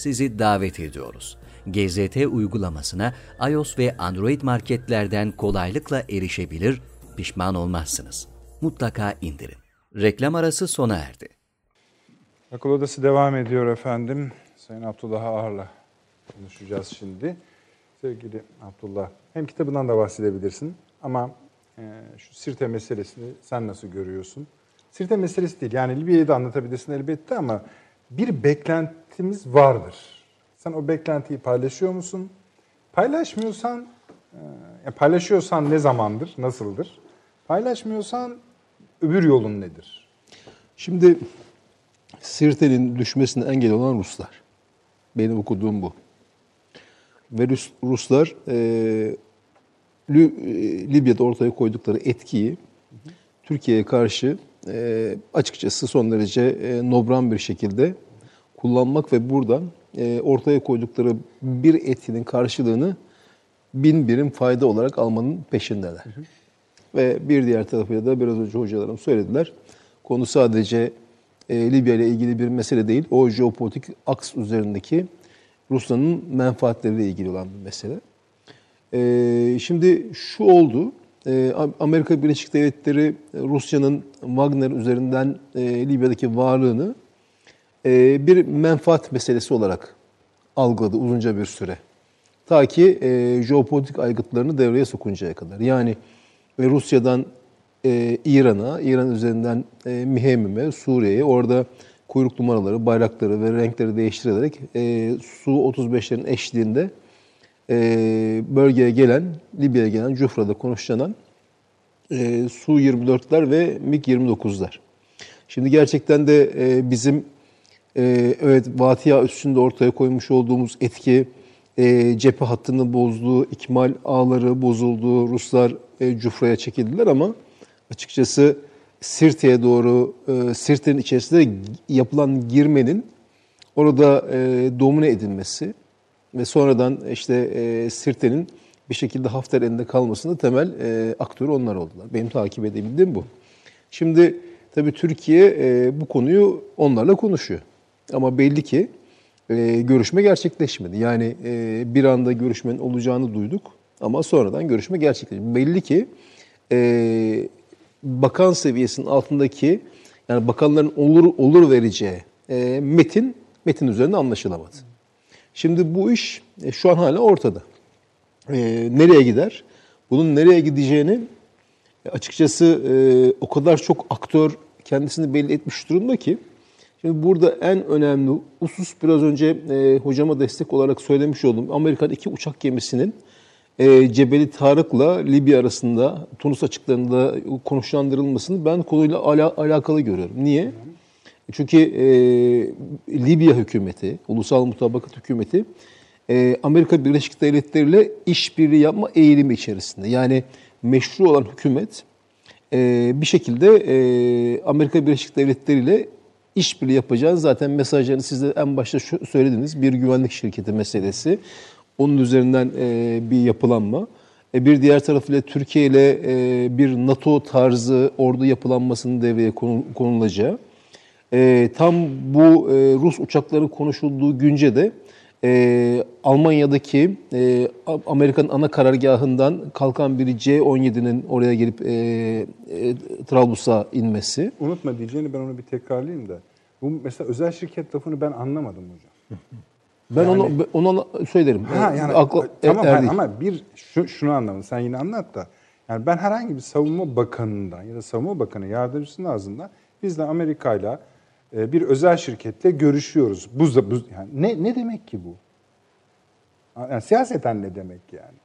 sizi davet ediyoruz. GZT uygulamasına iOS ve Android marketlerden kolaylıkla erişebilir, pişman olmazsınız. Mutlaka indirin. Reklam arası sona erdi. Akıl Odası devam ediyor efendim. Sayın Abdullah Ağar'la konuşacağız şimdi. Sevgili Abdullah, hem kitabından da bahsedebilirsin ama e, şu Sirte meselesini sen nasıl görüyorsun? Sirte meselesi değil, yani Libya'yı da anlatabilirsin elbette ama bir beklentimiz vardır. Sen o beklentiyi paylaşıyor musun? Paylaşmıyorsan, e, paylaşıyorsan ne zamandır, nasıldır? Paylaşmıyorsan öbür yolun nedir? Şimdi Sirte'nin düşmesine engel olan Ruslar. Benim okuduğum bu. Ve Rus, Ruslar e, Lü- e, Libya'da ortaya koydukları etkiyi Türkiye'ye karşı e, açıkçası son derece e, nobran bir şekilde kullanmak ve buradan e, ortaya koydukları bir etkinin karşılığını bin birim fayda olarak almanın peşindeler. Ve bir diğer tarafıyla da biraz önce hocalarım söylediler. Konu sadece e, Libya ile ilgili bir mesele değil. O jeopolitik aks üzerindeki Rusya'nın menfaatleriyle ilgili olan bir mesele. E, şimdi şu oldu. E, Amerika Birleşik Devletleri Rusya'nın Wagner üzerinden e, Libya'daki varlığını e, bir menfaat meselesi olarak algıladı uzunca bir süre. Ta ki e, jeopolitik aygıtlarını devreye sokuncaya kadar. Yani Rusya'dan e, İran'a, İran üzerinden e, Mihemim'e, Suriye'ye orada kuyruk numaraları, bayrakları ve renkleri değiştirerek e, Su-35'lerin eşliğinde e, bölgeye gelen, Libya'ya gelen, Cufra'da konuşlanan e, Su-24'ler ve MiG-29'lar. Şimdi gerçekten de e, bizim e, evet Vatiya üstünde ortaya koymuş olduğumuz etki, e, cephe hattını bozduğu, ikmal ağları bozuldu, Ruslar Cufra'ya çekildiler ama açıkçası Sirte'ye doğru, e, Sirte'nin içerisinde yapılan girmenin orada domine edilmesi ve sonradan işte e, Sirte'nin bir şekilde Hafter elinde kalmasında temel e, aktörü onlar oldular. Benim takip edebildiğim bu. Şimdi tabii Türkiye e, bu konuyu onlarla konuşuyor. Ama belli ki e, görüşme gerçekleşmedi. Yani e, bir anda görüşmenin olacağını duyduk ama sonradan görüşme gerçekleşmedi. Belli ki e, bakan seviyesinin altındaki yani bakanların olur olur vereceği e, metin metin üzerinde anlaşılamadı. Şimdi bu iş e, şu an hala ortada. E, nereye gider? Bunun nereye gideceğini e, açıkçası e, o kadar çok aktör kendisini belli etmiş durumda ki Şimdi burada en önemli husus biraz önce e, hocama destek olarak söylemiş oldum. Amerikan iki uçak gemisinin e, Cebeli Tarık'la Libya arasında Tunus açıklarında konuşlandırılmasını ben konuyla ala, alakalı görüyorum. Niye? Çünkü e, Libya hükümeti, ulusal mutabakat hükümeti e, Amerika Birleşik Devletleri ile işbirliği yapma eğilimi içerisinde. Yani meşru olan hükümet e, bir şekilde e, Amerika Birleşik Devletleri ile işbirliği yapacağını zaten mesajlarını siz de en başta şu söylediniz. Bir güvenlik şirketi meselesi. Onun üzerinden e, bir yapılanma. E, bir diğer tarafıyla Türkiye ile e, bir NATO tarzı ordu yapılanmasının devreye konulacağı. E, tam bu e, Rus uçakları konuşulduğu günce de e, Almanya'daki e, Amerikan ana karargahından kalkan biri C-17'nin oraya gelip e, e, Trablus'a inmesi. Unutma diyeceğini ben onu bir tekrarlayayım da. Bu mesela özel şirket lafını ben anlamadım hocam. Ben yani, onu onu söylerim. Ha, yani, Akla, tamam er, ama bir şu, şunu anlamadım. Sen yine anlat da. Yani ben herhangi bir savunma bakanından ya da savunma bakanı yardımcısının ağzından biz de Amerika'yla e, bir özel şirketle görüşüyoruz. Bu, bu yani ne ne demek ki bu? Yani siyaseten ne demek yani?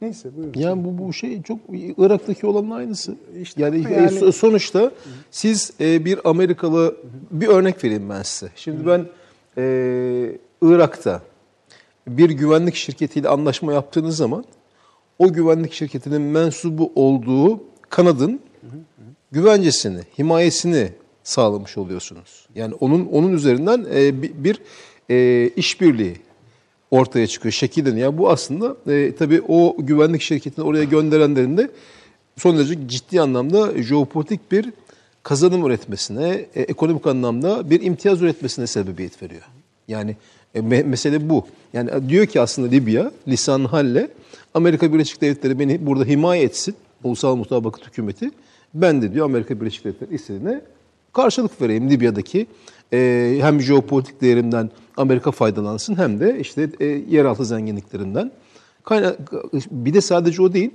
Neyse buyurun. Yani bu bu şey çok Irak'taki olanın aynısı. İşte yani, yani sonuçta siz e, bir Amerikalı bir örnek vereyim ben size. Şimdi ben e, Irak'ta bir güvenlik şirketiyle anlaşma yaptığınız zaman o güvenlik şirketinin mensubu olduğu kanadın güvencesini, himayesini sağlamış oluyorsunuz. Yani onun onun üzerinden e, bir, bir e, işbirliği ortaya çıkıyor, şekilleniyor. Yani bu aslında e, tabii o güvenlik şirketini oraya gönderenlerin de son derece ciddi anlamda jeopolitik bir kazanım üretmesine, e, ekonomik anlamda bir imtiyaz üretmesine sebebiyet veriyor. Yani e, me- mesele bu. Yani diyor ki aslında Libya lisan halle Amerika Birleşik Devletleri beni burada himaye etsin. Ulusal Mutabakat Hükümeti. Ben de diyor Amerika Birleşik Devletleri istediğine karşılık vereyim Libya'daki e, hem jeopolitik değerimden Amerika faydalansın hem de işte e, yeraltı zenginliklerinden. Bir de sadece o değil.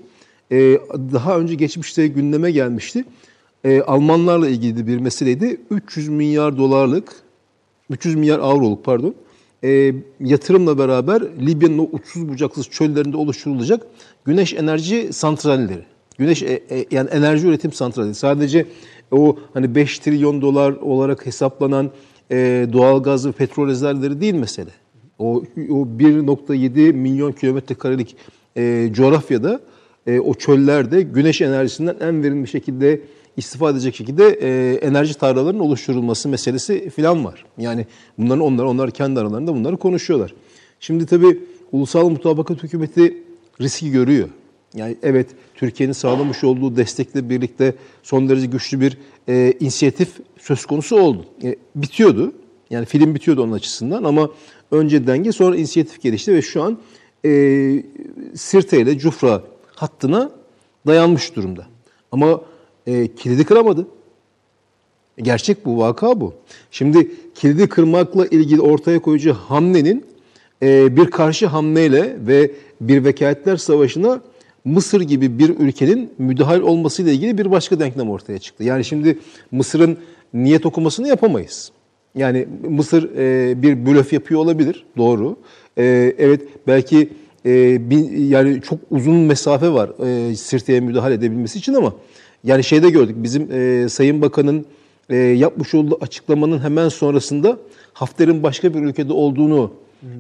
E, daha önce geçmişte gündeme gelmişti. E, Almanlarla ilgili bir meseleydi. 300 milyar dolarlık, 300 milyar avroluk pardon, e, yatırımla beraber Libya'nın o uçsuz bucaksız çöllerinde oluşturulacak güneş enerji santralleri. Güneş e, e, yani enerji üretim santrali. Sadece o hani 5 trilyon dolar olarak hesaplanan e, doğal gaz ve petrol rezervleri değil mesele. O, o 1.7 milyon kilometre karelik e, coğrafyada e, o çöllerde güneş enerjisinden en verimli şekilde istifade edecek şekilde e, enerji tarlalarının oluşturulması meselesi falan var. Yani bunların onlar onlar kendi aralarında bunları konuşuyorlar. Şimdi tabii ulusal mutabakat hükümeti riski görüyor. Yani evet Türkiye'nin sağlamış olduğu destekle birlikte son derece güçlü bir e, inisiyatif söz konusu oldu. E, bitiyordu. Yani film bitiyordu onun açısından ama önce denge sonra inisiyatif gelişti ve şu an e, Sirte ile Cufra hattına dayanmış durumda. Ama e, kilidi kıramadı. Gerçek bu, vaka bu. Şimdi kilidi kırmakla ilgili ortaya koyucu hamlenin e, bir karşı hamleyle ve bir vekaletler savaşına Mısır gibi bir ülkenin müdahil olmasıyla ilgili bir başka denklem ortaya çıktı. Yani şimdi Mısır'ın niyet okumasını yapamayız. Yani Mısır e, bir blöf yapıyor olabilir, doğru. E, evet belki e, bir, yani çok uzun mesafe var e, Sirte'ye müdahale edebilmesi için ama yani şeyde gördük bizim e, Sayın Bakan'ın e, yapmış olduğu açıklamanın hemen sonrasında Hafter'in başka bir ülkede olduğunu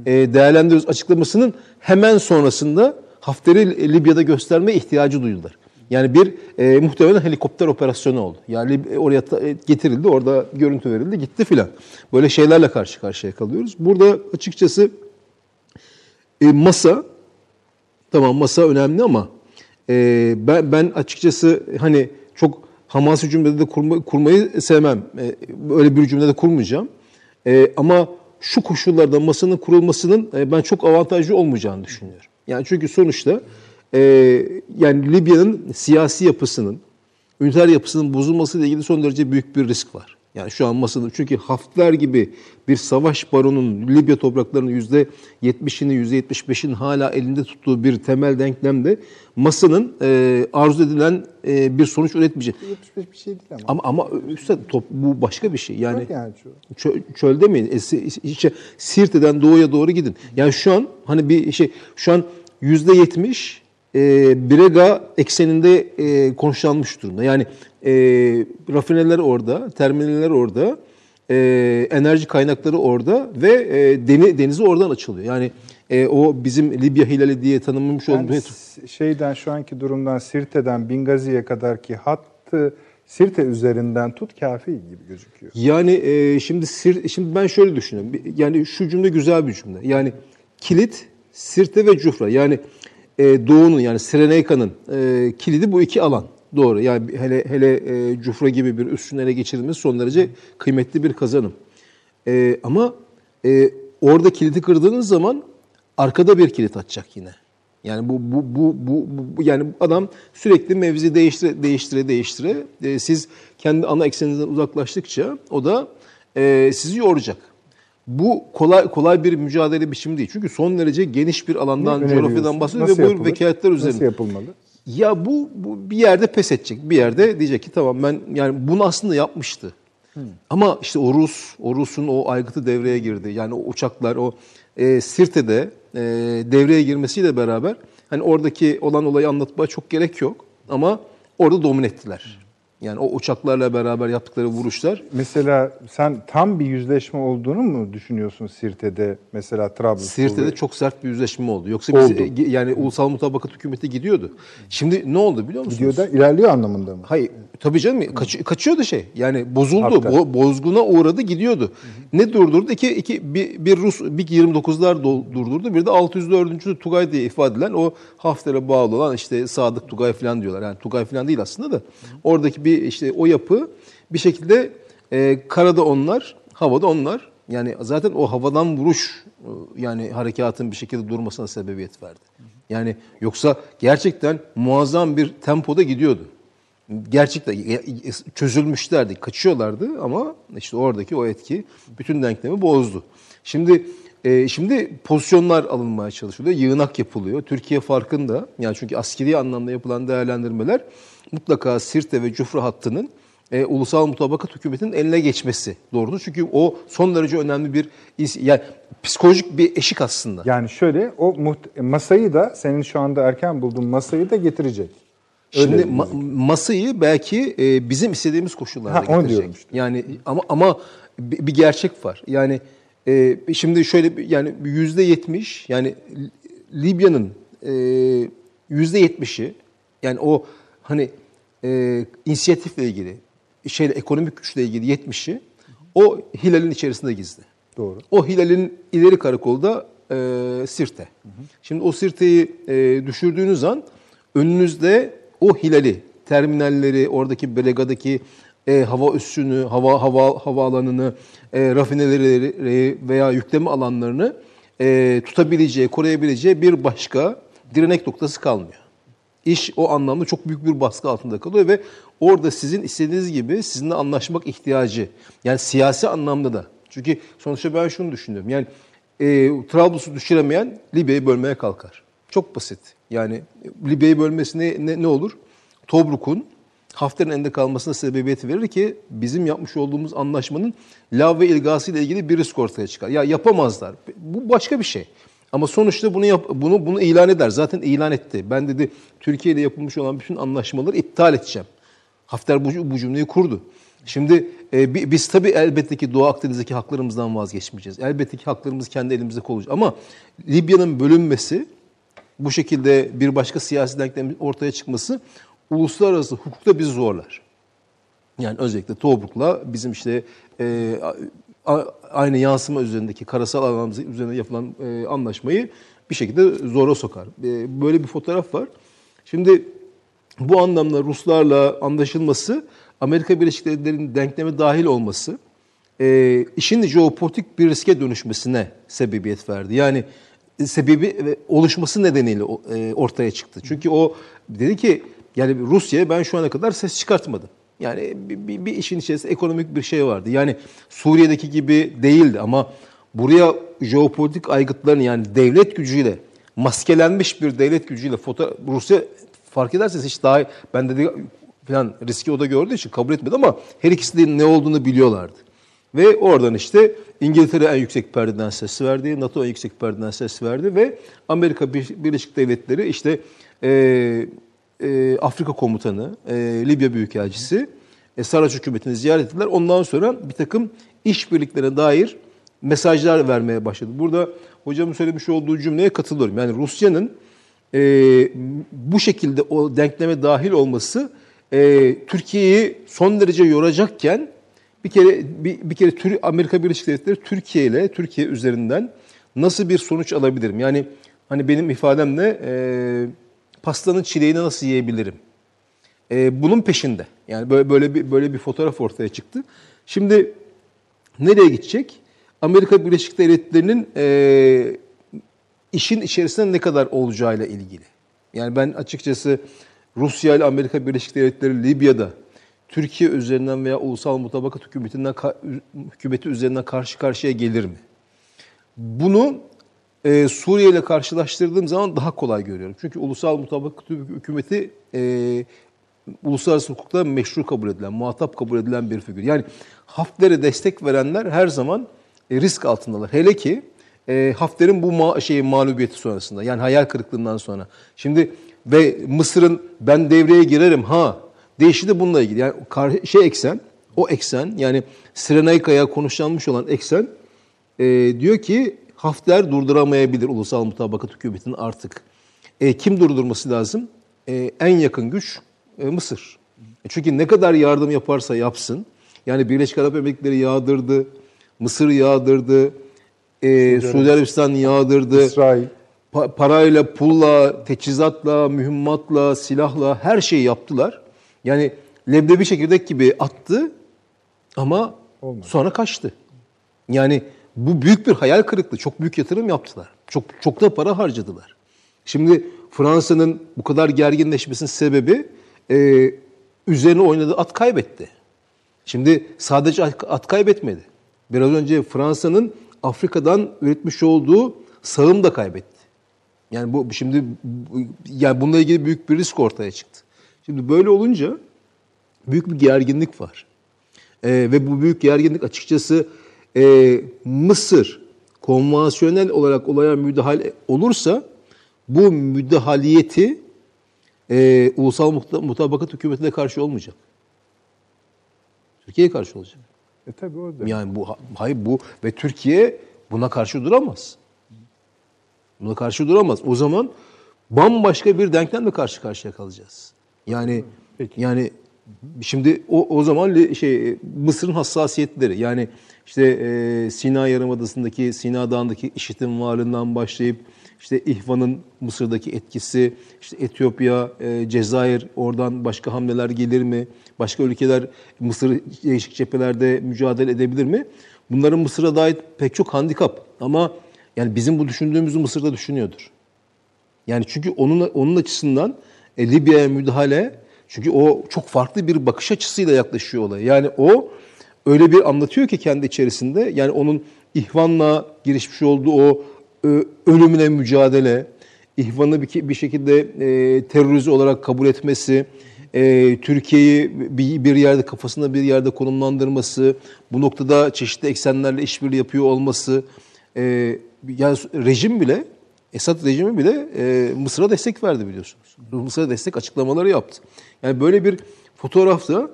e, değerlendiriyoruz açıklamasının hemen sonrasında Hafter'i Libya'da gösterme ihtiyacı duydular. Yani bir e, muhtemelen helikopter operasyonu oldu. Yani Lib- oraya e, getirildi, orada görüntü verildi, gitti filan. Böyle şeylerle karşı karşıya kalıyoruz. Burada açıkçası e, masa, tamam masa önemli ama e, ben, ben açıkçası hani çok hamasi cümlede de kurma, kurmayı sevmem. E, öyle bir cümlede kurmayacağım. E, ama şu koşullarda masanın kurulmasının e, ben çok avantajlı olmayacağını düşünüyorum. Yani çünkü sonuçta e, yani Libya'nın siyasi yapısının, üniter yapısının bozulmasıyla ilgili son derece büyük bir risk var. Yani şu an masada çünkü Hafter gibi bir savaş baronunun Libya topraklarının yüzde 70'ini, yüzde 75'in hala elinde tuttuğu bir temel denklemde masanın e, arzu edilen e, bir sonuç üretmeyecek. 75 bir şey değil ama. Ama ama üstad top bu başka bir şey. Yani Yok yani çölde mi? E, işte Sirte'den doğuya doğru gidin. Yani şu an hani bir şey şu an yüzde yetmiş e, Brega ekseninde e, konuşlanmış durumda. Yani e, rafineler orada, terminaller orada, e, enerji kaynakları orada ve e, deni, denizi oradan açılıyor. Yani e, o bizim Libya hilali diye tanımlamış Yani olduğumuz şeyden şu anki durumdan Sirte'den Bingazi'ye kadar ki hattı Sirte üzerinden tut kafi gibi gözüküyor. Yani e, şimdi sir, şimdi ben şöyle düşünüyorum. Yani şu cümle güzel bir cümle. Yani kilit, Sirte ve Cufra. Yani e, Doğu'nun yani Sireneyka'nın e, kilidi bu iki alan. Doğru. Yani hele hele e, Cufra gibi bir üstün ele geçirilmesi son derece kıymetli bir kazanım. E, ama e, orada kilidi kırdığınız zaman arkada bir kilit atacak yine. Yani bu bu bu, bu- bu- yani adam sürekli mevzi değiştire değiştire değiştire e, siz kendi ana ekseninizden uzaklaştıkça o da e, sizi yoracak. Bu kolay kolay bir mücadele biçimi değil. Çünkü son derece geniş bir alandan, coğrafyadan bahsediyor Nasıl ve bu yapılır? vekaletler üzerinde. Nasıl yapılmalı? Ya bu, bu bir yerde pes edecek. Bir yerde diyecek ki tamam ben yani bunu aslında yapmıştı. Ama işte o Rus, o Rus'un o aygıtı devreye girdi. Yani o uçaklar o e, Sirte'de e, devreye girmesiyle beraber hani oradaki olan olayı anlatmaya çok gerek yok. Ama orada domine ettiler. Yani o uçaklarla beraber yaptıkları vuruşlar Mesela sen tam bir yüzleşme olduğunu mu düşünüyorsun Sirte'de mesela Trabzonspor? Sirte'de çok sert bir yüzleşme oldu. Yoksa biz Oldu. e, yani ulusal mutabakat hükümeti gidiyordu. Şimdi ne oldu biliyor musunuz? Gidiyor da ilerliyor anlamında mı? Hayır tabii canım kaç, kaçıyordu şey. Yani bozuldu. Bo, bozguna uğradı gidiyordu. Ne durdurdu? İki, iki, bir, bir Rus bir 29'lar do- durdurdu. Bir de 604. Tugay diye ifade edilen o Hafter'e bağlı olan işte Sadık Tugay falan diyorlar. Yani Tugay falan değil aslında da. Oradaki bir işte o yapı bir şekilde e, karada onlar, havada onlar. Yani zaten o havadan vuruş e, yani harekatın bir şekilde durmasına sebebiyet verdi. Yani yoksa gerçekten muazzam bir tempoda gidiyordu gerçekten çözülmüşlerdi, kaçıyorlardı ama işte oradaki o etki bütün denklemi bozdu. Şimdi e, şimdi pozisyonlar alınmaya çalışılıyor, yığınak yapılıyor. Türkiye farkında. Yani çünkü askeri anlamda yapılan değerlendirmeler mutlaka Sirte ve Cufra hattının e, ulusal mutabakat hükümetinin eline geçmesi doğrudur. Çünkü o son derece önemli bir yani psikolojik bir eşik aslında. Yani şöyle o masayı da senin şu anda erken bulduğun masayı da getirecek. Gözüküyor. ma- masayı belki e, bizim istediğimiz koşullarda Ha, getirecek. diyorum işte. Yani ama ama bir bir gerçek var. Yani e, şimdi şöyle yani yüzde yetmiş yani Libya'nın e, yüzde yetmişi yani o hani e, inisiyatifle ilgili şeyle ekonomik güçle ilgili yetmişi o hilalin içerisinde gizli. Doğru. O hilalin ileri karakolu da e, Sirte. Şimdi o Sirte'yi e, düşürdüğünüz an önünüzde o hilali, terminalleri, oradaki Belega'daki e, hava üssünü, hava hava havaalanını, e, rafineleri veya yükleme alanlarını e, tutabileceği, koruyabileceği bir başka direnek noktası kalmıyor. İş o anlamda çok büyük bir baskı altında kalıyor ve orada sizin istediğiniz gibi sizinle anlaşmak ihtiyacı. Yani siyasi anlamda da. Çünkü sonuçta ben şunu düşünüyorum. Yani e, Trablus'u düşüremeyen Libya'yı bölmeye kalkar. Çok basit. Yani Libya'yı bölmesi ne, ne, ne olur? Tobruk'un Hafter'in elinde kalmasına sebebiyet verir ki bizim yapmış olduğumuz anlaşmanın lav ve ilgası ile ilgili bir risk ortaya çıkar. Ya yapamazlar. Bu başka bir şey. Ama sonuçta bunu yap, bunu bunu ilan eder. Zaten ilan etti. Ben dedi Türkiye ile yapılmış olan bütün anlaşmaları iptal edeceğim. Hafter bu, bu cümleyi kurdu. Şimdi e, biz tabii elbette ki Doğu Akdeniz'deki haklarımızdan vazgeçmeyeceğiz. Elbette ki haklarımız kendi elimizde olacak. Ama Libya'nın bölünmesi, bu şekilde bir başka siyasi denklemin ortaya çıkması uluslararası hukukta bizi zorlar. Yani özellikle Tobruk'la bizim işte e, aynı yansıma üzerindeki karasal alanımız üzerine yapılan e, anlaşmayı bir şekilde zora sokar. E, böyle bir fotoğraf var. Şimdi bu anlamda Ruslarla anlaşılması, Amerika Birleşik Devletleri'nin denkleme dahil olması, e, işin jeopolitik bir riske dönüşmesine sebebiyet verdi. Yani sebebi oluşması nedeniyle e, ortaya çıktı. Çünkü o dedi ki yani Rusya'ya ben şu ana kadar ses çıkartmadım. Yani bir, bir, bir işin içerisinde ekonomik bir şey vardı. Yani Suriye'deki gibi değildi ama buraya jeopolitik aygıtların yani devlet gücüyle maskelenmiş bir devlet gücüyle foto Rusya fark ederseniz hiç daha ben dedi falan riski o da gördüğü için kabul etmedi ama her ikisi de ne olduğunu biliyorlardı. Ve oradan işte İngiltere en yüksek perdeden ses verdi, NATO en yüksek perdeden ses verdi ve Amerika Birleşik Devletleri işte e, e, Afrika Komutanı, e, Libya Büyükelçisi e, Saraç hükümetini ziyaret ettiler. Ondan sonra bir takım işbirliklerine dair mesajlar vermeye başladı. Burada hocamın söylemiş olduğu cümleye katılıyorum. Yani Rusya'nın e, bu şekilde o denkleme dahil olması e, Türkiye'yi son derece yoracakken bir kere bir, bir kere Tür Amerika Birleşik Devletleri Türkiye ile Türkiye üzerinden nasıl bir sonuç alabilirim? Yani hani benim ifademle e, pastanın çileğini nasıl yiyebilirim? E, bunun peşinde. Yani böyle böyle bir böyle bir fotoğraf ortaya çıktı. Şimdi nereye gidecek? Amerika Birleşik Devletleri'nin e, işin içerisinde ne kadar olacağıyla ilgili. Yani ben açıkçası Rusya ile Amerika Birleşik Devletleri Libya'da Türkiye üzerinden veya ulusal mutabakat hükümetinden hükümeti üzerinden karşı karşıya gelir mi? Bunu e, Suriye ile karşılaştırdığım zaman daha kolay görüyorum. Çünkü ulusal mutabakat hükümeti e, uluslararası hukukta meşru kabul edilen, muhatap kabul edilen bir figür. Yani Hafter'e destek verenler her zaman e, risk altındalar. Hele ki e, Hafter'in bu ma şeyi mağlubiyeti sonrasında yani hayal kırıklığından sonra. Şimdi ve Mısır'ın ben devreye girerim ha değişi de bununla ilgili. Yani şey eksen, o eksen yani Sirenaika'ya konuşlanmış olan eksen e, diyor ki Hafter durduramayabilir ulusal mutabakat hükümetinin artık. E, kim durdurması lazım? E, en yakın güç e, Mısır. E, çünkü ne kadar yardım yaparsa yapsın, yani Birleşik Arap Emirlikleri yağdırdı, Mısır yağdırdı, e, Suudi Arabistan yağdırdı. İsrail. Pa- parayla, pulla, teçhizatla, mühimmatla, silahla her şeyi yaptılar. Yani leblebi çekirdek gibi attı ama Olmadı. sonra kaçtı. Yani bu büyük bir hayal kırıklığı. Çok büyük yatırım yaptılar. Çok çok da para harcadılar. Şimdi Fransa'nın bu kadar gerginleşmesinin sebebi e, üzerine oynadığı at kaybetti. Şimdi sadece at kaybetmedi. Biraz önce Fransa'nın Afrika'dan üretmiş olduğu sağım da kaybetti. Yani bu şimdi yani bununla ilgili büyük bir risk ortaya çıktı. Şimdi böyle olunca büyük bir gerginlik var. Ee, ve bu büyük gerginlik açıkçası e, Mısır konvansiyonel olarak olaya müdahale olursa bu müdahaliyeti e, ulusal mutabakat hükümetine karşı olmayacak. Türkiye'ye karşı olacak. E tabii o da. Yani bu hayır bu ve Türkiye buna karşı duramaz. Buna karşı duramaz. O zaman bambaşka bir denklemle karşı karşıya kalacağız. Yani Peki. yani şimdi o o zaman şey Mısır'ın hassasiyetleri yani işte e, Sina Yarımadası'ndaki Sina Dağı'ndaki IŞİD'in varlığından başlayıp işte İhvan'ın Mısır'daki etkisi, işte Etiyopya, e, Cezayir oradan başka hamleler gelir mi? Başka ülkeler Mısır değişik cephelerde mücadele edebilir mi? Bunların Mısır'a dair pek çok handikap ama yani bizim bu düşündüğümüzü Mısır'da düşünüyordur. Yani çünkü onun onun açısından e, Libya'ya müdahale çünkü o çok farklı bir bakış açısıyla yaklaşıyor olaya. Yani o öyle bir anlatıyor ki kendi içerisinde yani onun İhvan'la girişmiş olduğu o ö, ölümüne mücadele, İhvan'ı bir, bir şekilde e, terörize olarak kabul etmesi, e, Türkiye'yi bir, bir yerde kafasında bir yerde konumlandırması, bu noktada çeşitli eksenlerle işbirliği yapıyor olması, e, yani rejim bile, Esad rejimi bile e, Mısır'a destek verdi biliyorsunuz. Mısır'a destek açıklamaları yaptı. Yani böyle bir fotoğrafta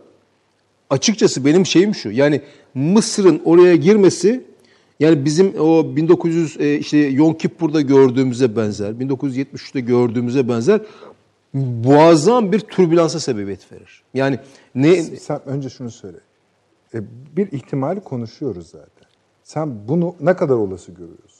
açıkçası benim şeyim şu. Yani Mısır'ın oraya girmesi yani bizim o 1900 e, işte Yom Kippur'da gördüğümüze benzer, 1973'te gördüğümüze benzer muazzam bir türbülansa sebebiyet verir. Yani ne Sen önce şunu söyle. E, bir ihtimali konuşuyoruz zaten. Sen bunu ne kadar olası görüyorsun?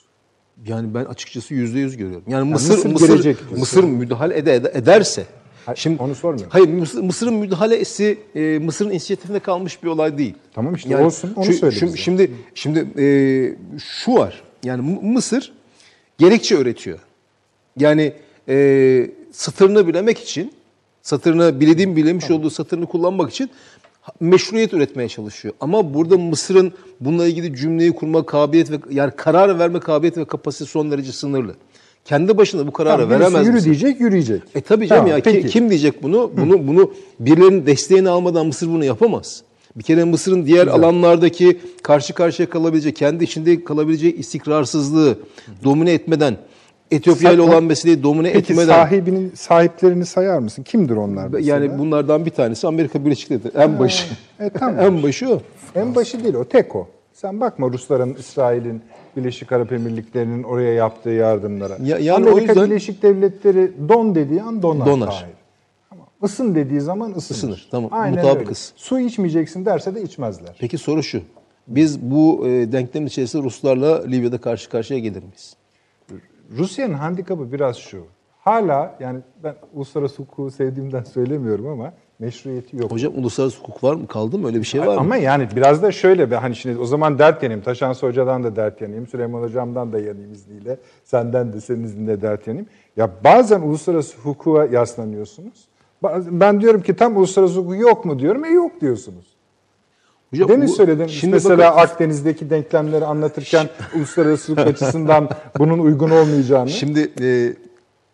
Yani ben açıkçası yüzde yüz görüyorum. Yani Mısır Mısır Mısır diyorsun. Mısır müdahale ede, ede- ederse Hayır, onu sormuyorum. Hayır Mısır, Mısır'ın müdahalesi e, Mısır'ın inisiyatifinde kalmış bir olay değil. Tamam işte olsun, onu söyle Şimdi şimdi, şimdi e, şu var. Yani Mısır gerekçe öğretiyor. Yani e, satırını bilemek için, satırını bildiğim bilemiş olduğu satırını kullanmak için meşruiyet üretmeye çalışıyor. Ama burada Mısır'ın bununla ilgili cümleyi kurma kabiliyet ve yani karar verme kabiliyet ve kapasitesi son derece sınırlı. Kendi başına bu kararı Tamam, veremez yürü Mısır. diyecek, yürüyecek. E tabii canım Tamam, ya ki- peki. kim diyecek bunu? Bunu bunu birilerinin desteğini almadan Mısır bunu yapamaz. Bir kere Mısır'ın diğer alanlardaki karşı karşıya kalabilecek, kendi içinde kalabilecek istikrarsızlığı domine etmeden, Etiyopya ile olan meseleyi domine Peki etmeden sahibinin sahiplerini sayar mısın? Kimdir onlar mesela? yani bunlardan bir tanesi Amerika Birleşik Devletleri. En başı. E, tamam. en başı o. En başı değil o tek o. Sen bakma Rusların, İsrail'in, Birleşik Arap Emirlikleri'nin oraya yaptığı yardımlara. Ya- yani Amerika o yüzden- Birleşik Devletleri don dediği an donar. Donar. Tahir. Ama ısın dediği zaman ısınır. Isınır, tamam. Aynen Mutabık öyle. Su içmeyeceksin derse de içmezler. Peki soru şu. Biz bu e, denklemin içerisinde Ruslarla Libya'da karşı karşıya gelir miyiz? Rusya'nın handikapı biraz şu. Hala yani ben uluslararası hukuku sevdiğimden söylemiyorum ama meşruiyeti yok. Hocam uluslararası hukuk var mı? Kaldı mı? Öyle bir şey var mı? Ama yani biraz da şöyle be hani şimdi o zaman dert yanayım. Taşansı Hoca'dan da dert yanayım. Süleyman Hocam'dan da yanayım izniyle. Senden de senin izniyle dert yanayım. Ya bazen uluslararası hukuka yaslanıyorsunuz. Ben diyorum ki tam uluslararası hukuk yok mu diyorum. E yok diyorsunuz. Hocam, Demin bu- söyledim. Şimdi mesela bakın- Akdeniz'deki denklemleri anlatırken uluslararası hukuk açısından bunun uygun olmayacağını. Şimdi e,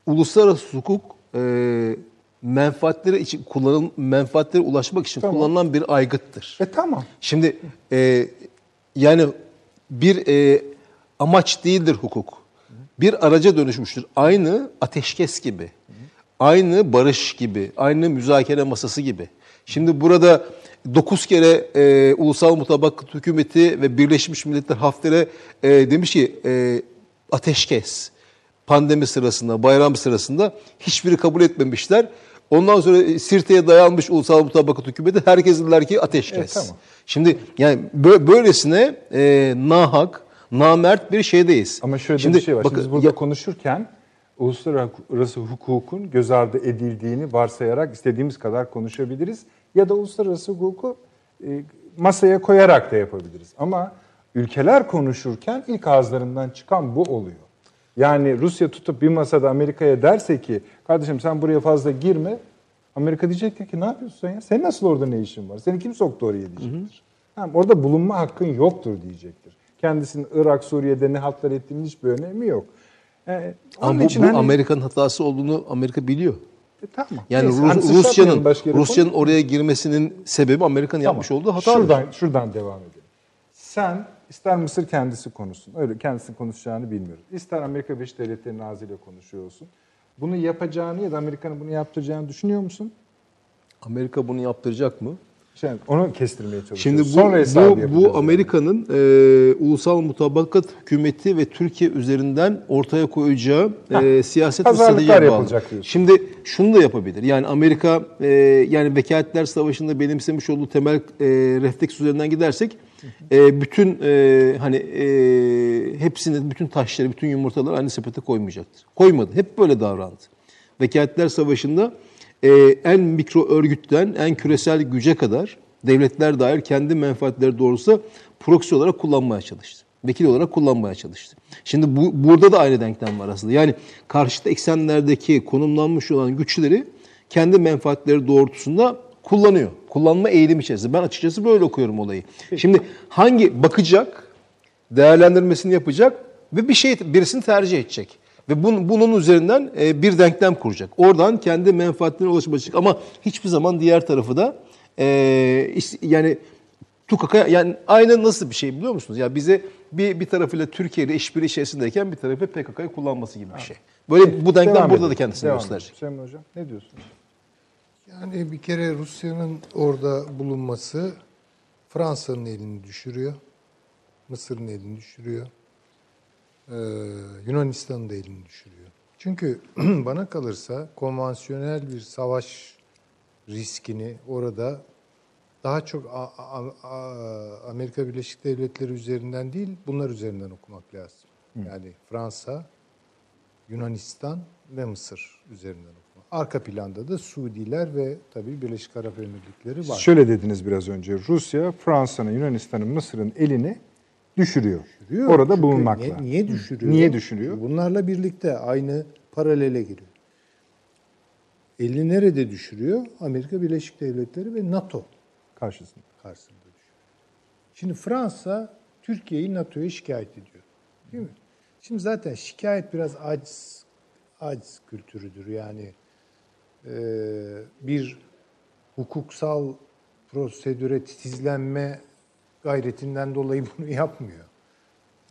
uluslararası hukuk e, menfaatleri için kullanıl menfaatlere ulaşmak için Tamam. kullanılan bir aygıttır. E tamam. Şimdi e, yani bir e, amaç değildir hukuk. Bir araca dönüşmüştür. Aynı ateşkes gibi. Aynı barış gibi. Aynı müzakere masası gibi. Şimdi burada dokuz kere e, Ulusal Mutabakat Hükümeti ve Birleşmiş Milletler Hafter'e e, demiş ki e, ateşkes pandemi sırasında, bayram sırasında hiçbiri kabul etmemişler. Ondan sonra Sirte'ye dayanmış Ulusal Mutabakat Hükümeti herkes dediler ki ateşkes. Evet, tamam. Şimdi yani bö- böylesine e, nahak, namert bir şeydeyiz. Ama şöyle Şimdi bir şey var. Şimdi bakın, biz burada ya- konuşurken uluslararası hukukun göz ardı edildiğini varsayarak istediğimiz kadar konuşabiliriz. Ya da uluslararası hukuku e, masaya koyarak da yapabiliriz. Ama ülkeler konuşurken ilk ağızlarından çıkan bu oluyor. Yani Rusya tutup bir masada Amerika'ya derse ki kardeşim sen buraya fazla girme. Amerika diyecektir ki ne yapıyorsun sen ya? Senin nasıl orada ne işin var? Seni kim soktu oraya diyecektir. Tamam, orada bulunma hakkın yoktur diyecektir. Kendisinin Irak, Suriye'de ne hatlar ettiğinin hiçbir önemi yok. Ee, onun Ama bu, için bu hani- Amerika'nın hatası olduğunu Amerika biliyor. E, tamam. Yani Neyse, Rus- hani Rusya'nın Rusya'nın oraya girmesinin sebebi Amerika'nın Tamam. yapmış olduğu hata. Şuradan, şuradan devam edelim. Sen ister Mısır kendisi konuşsun. Öyle kendisi konuşacağını bilmiyoruz. İster Amerika Birleşik Devletleri'nin ağzıyla konuşuyor olsun. Bunu yapacağını ya da Amerika'nın bunu yaptıracağını düşünüyor musun? Amerika bunu yaptıracak mı? Şey, onu kestirmeye çalışıyoruz. Şimdi bu, Sonra bu, bu Amerika'nın e, ulusal mutabakat hükümeti ve Türkiye üzerinden ortaya koyacağı e, siyaset ve stratejiye bağlı. diyorsun. Şimdi şunu da yapabilir. Yani Amerika e, yani Vekaletler Savaşı'nda benimsemiş olduğu temel e, refleks üzerinden gidersek e, bütün e, hani e, hepsini, bütün taşları, bütün yumurtaları aynı sepete koymayacaktır. Koymadı. Hep böyle davrandı. Vekaletler Savaşı'nda e, en mikro örgütten en küresel güce kadar devletler dair kendi menfaatleri doğrultusunda proxy olarak kullanmaya çalıştı. Vekil olarak kullanmaya çalıştı. Şimdi bu, burada da aynı denklem var aslında. Yani karşıt eksenlerdeki konumlanmış olan güçleri kendi menfaatleri doğrultusunda kullanıyor. Kullanma eğilimi içerisinde. Ben açıkçası böyle okuyorum olayı. Şimdi hangi bakacak değerlendirmesini yapacak ve bir şey birisini tercih edecek. Ve bunun, bunun üzerinden e, bir denklem kuracak. Oradan kendi menfaatlerine ulaşacak ama hiçbir zaman diğer tarafı da e, işte, yani tukaka yani aynı nasıl bir şey biliyor musunuz? Ya bize bir bir tarafıyla Türkiye ile işbirliği içerisindeyken bir tarafı PKK'yı kullanması gibi bir şey. Böyle bu denklem Devam burada edelim. da kendisini Devam gösterecek. edelim. Süleyman Hocam ne diyorsunuz? Yani bir kere Rusya'nın orada bulunması Fransa'nın elini düşürüyor. Mısır'ın elini düşürüyor. Ee, Yunanistan'ın da elini düşürüyor. Çünkü bana kalırsa konvansiyonel bir savaş riskini orada daha çok A- A- A- Amerika Birleşik Devletleri üzerinden değil, bunlar üzerinden okumak lazım. Yani Fransa, Yunanistan ve Mısır üzerinden okuma. Arka planda da Suudiler ve tabii Birleşik Arap Emirlikleri var. şöyle dediniz biraz önce. Rusya, Fransa'nın, Yunanistan'ın, Mısır'ın elini düşürüyor. Düşürüyor. Orada Çünkü bulunmakla. Niye, niye düşürüyor? Niye düşürüyor? Bunlarla birlikte aynı paralele giriyor. Elini nerede düşürüyor? Amerika Birleşik Devletleri ve NATO Karşısında. karşısında düşüyor. Şimdi Fransa Türkiye'yi NATO'ya şikayet ediyor. Değil mi? Şimdi zaten şikayet biraz aciz, aciz kültürüdür. Yani e, bir hukuksal prosedüre titizlenme gayretinden dolayı bunu yapmıyor.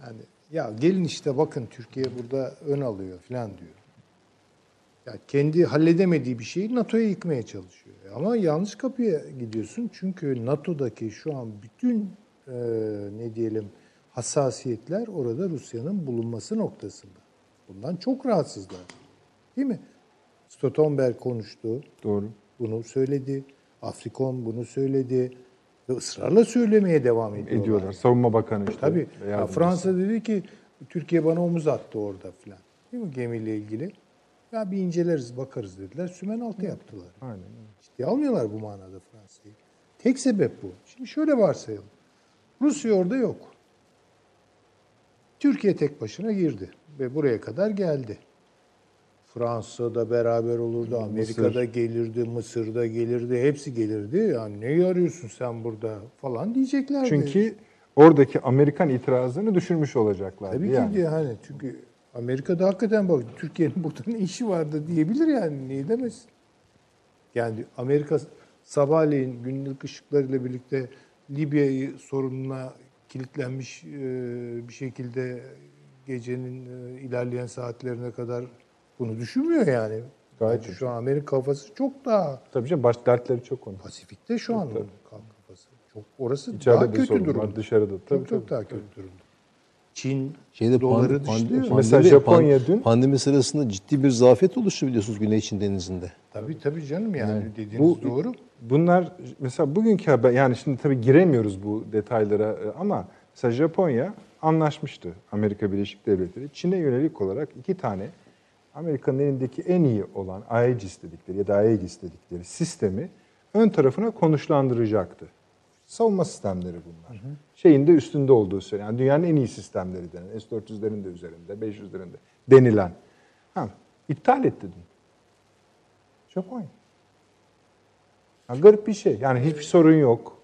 Yani ya gelin işte bakın Türkiye burada ön alıyor falan diyor. Ya kendi halledemediği bir şeyi NATO'ya yıkmaya çalışıyor. Ama yanlış kapıya gidiyorsun. Çünkü NATO'daki şu an bütün e, ne diyelim hassasiyetler orada Rusya'nın bulunması noktasında. Bundan çok rahatsızlar. Değil mi? Stoltenberg konuştu. Doğru. Bunu söyledi. Afrikon bunu söyledi. Ve ısrarla söylemeye devam ediyorlar. Ediyorlar. Savunma Bakanı işte. Tabii. Ya. Fransa dedi ki Türkiye bana omuz attı orada filan. Değil mi gemiyle ilgili? Ya bir inceleriz bakarız dediler. Sümen altı yaptılar. Aynen. Ciddiye almıyorlar bu manada Fransa'yı. Tek sebep bu. Şimdi şöyle varsayalım. Rusya orada yok. Türkiye tek başına girdi ve buraya kadar geldi. Fransa'da beraber olurdu, Amerika'da gelirdi, Mısır'da gelirdi, hepsi gelirdi. Yani ne arıyorsun sen burada falan diyeceklerdi. Çünkü oradaki Amerikan itirazını düşürmüş olacaklar. Tabii yani. ki diye hani çünkü Amerika'da hakikaten bak Türkiye'nin burada ne işi vardı diyebilir yani niye demesin. Yani Amerika sabahleyin günlük ışıklarıyla birlikte Libya'yı sorununa kilitlenmiş bir şekilde gecenin ilerleyen saatlerine kadar bunu düşünmüyor yani. Gayet şu an Amerika kafası çok daha Tabii canım baş dertleri çok onun. Pasifik'te şu an onun kafası. Çok orası İçeride daha kötü sorun var, durumda. dışarıda. Tabii, Çok çok tabii, daha tabii. kötü durumda. Çin Şeyde doları pan- pandemi- Mesela Japonya dün- pandemi sırasında ciddi bir zafiyet oluştu biliyorsunuz Güney Çin denizinde. Tabii tabii canım yani dediğiniz Bu- doğru. Bunlar mesela bugünkü haber yani şimdi tabii giremiyoruz bu detaylara e, ama mesela Japonya anlaşmıştı Amerika Birleşik Devletleri. Çin'e yönelik olarak iki tane Amerika'nın elindeki en iyi olan Aegis dedikleri ya da Aegis dedikleri sistemi ön tarafına konuşlandıracaktı. Savunma sistemleri bunlar. Şeyin de üstünde olduğu söyleniyor. Yani dünyanın en iyi sistemleri denen. S-400'lerin de üzerinde, 500'lerin de denilen. Ha, iptal etti dün. Japonya. Ha, garip bir şey. Yani hiçbir sorun yok.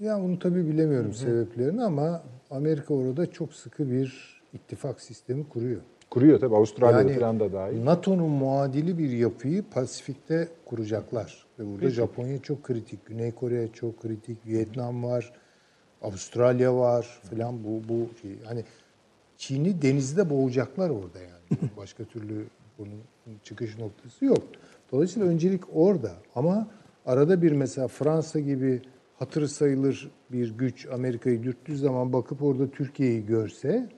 Ya bunu tabii bilemiyorum sebeplerini ama Amerika orada çok sıkı bir ittifak sistemi kuruyor. Kuruyor tabii Avustralya Yani falan da dahil. NATO'nun muadili bir yapıyı Pasifik'te kuracaklar. Ve burada Japonya çok kritik, Güney Kore çok kritik, Vietnam var, Avustralya var falan bu bu şey. Hani Çin'i denizde boğacaklar orada yani. Başka türlü bunun çıkış noktası yok. Dolayısıyla öncelik orada. Ama arada bir mesela Fransa gibi hatırı sayılır bir güç Amerika'yı dürttüğü zaman bakıp orada Türkiye'yi görse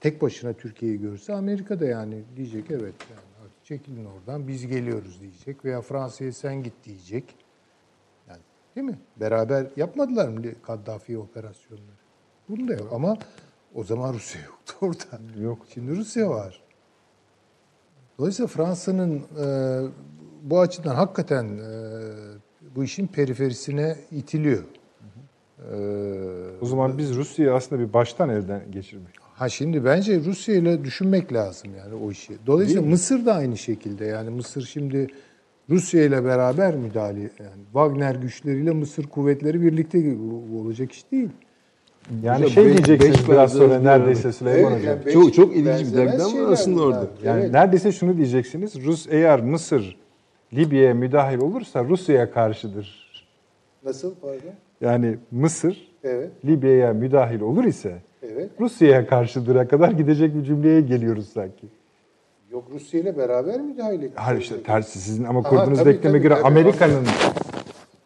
tek başına Türkiye'yi görse Amerika da yani diyecek evet yani çekilin oradan biz geliyoruz diyecek veya Fransa'ya sen git diyecek. Yani değil mi? Beraber yapmadılar mı Kaddafi operasyonları? Bunu da yok ama o zaman Rusya yoktu orada. Yok. Şimdi Rusya var. Dolayısıyla Fransa'nın e, bu açıdan hakikaten e, bu işin periferisine itiliyor. E, O zaman biz Rusya'yı aslında bir baştan elden geçirmek. Ha şimdi bence Rusya ile düşünmek lazım yani o işi. Dolayısıyla Mısır da aynı şekilde yani Mısır şimdi Rusya ile beraber müdahale yani Wagner güçleriyle Mısır kuvvetleri birlikte olacak iş değil. Yani Hocam şey beş- diyeceksiniz beş biraz sonra neredeyse Süleyman Evet, Hocam. yani beş Çok- çok ilginç bir ama şeyler aslında orada. Yani Evet. neredeyse şunu diyeceksiniz. Rus eğer Mısır Libya'ya müdahil olursa Rusya'ya karşıdır. Nasıl pardon? Yani Mısır Evet, Libya'ya müdahil olur ise evet. Rusya'ya karşıdır'a kadar gidecek bir cümleye geliyoruz sanki. Yok Rusya ile beraber müdahale etmiş. Hayır işte tersi sizin ama kurduğunuz tabii, denkleme tabii, göre tabii. Amerika'nın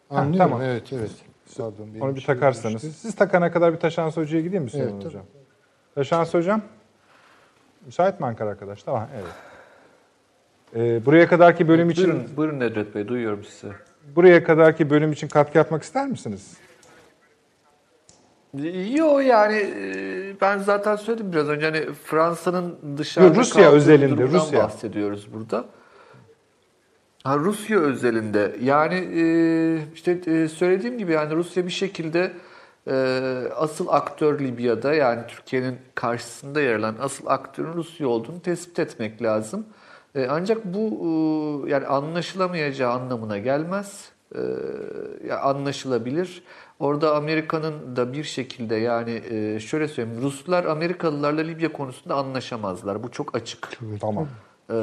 Anlıyorum. tamam. Evet, evet. Pardon, onu bir şeyim takarsanız. düştü. Siz takana kadar bir Taşans Hoca'ya gideyim mi Süleyman Evet, Hocam? Taşans Hocam. Müsait mi Ankara arkadaş? Tamam evet. Ee, buraya kadarki bölüm için Buyurun, buyurun Nedret Bey, duyuyorum sizi. buraya kadarki bölüm için katkı yapmak ister misiniz? Yo yani e, ben zaten söyledim biraz önce hani Fransa'nın dışarıda Yo, Rusya özelinde, Rusya. bahsediyoruz burada. Ha, Rusya özelinde yani e, işte e, söylediğim gibi yani Rusya bir şekilde asıl aktör Libya'da yani Türkiye'nin karşısında yer alan asıl aktörün Rusya olduğunu tespit etmek lazım. Ancak bu yani anlaşılamayacağı anlamına gelmez. Anlaşılabilir. Orada Amerika'nın da bir şekilde yani e, şöyle söyleyeyim Ruslar Amerikalılarla Libya konusunda anlaşamazlar. Bu çok açık. Tamam. Ee,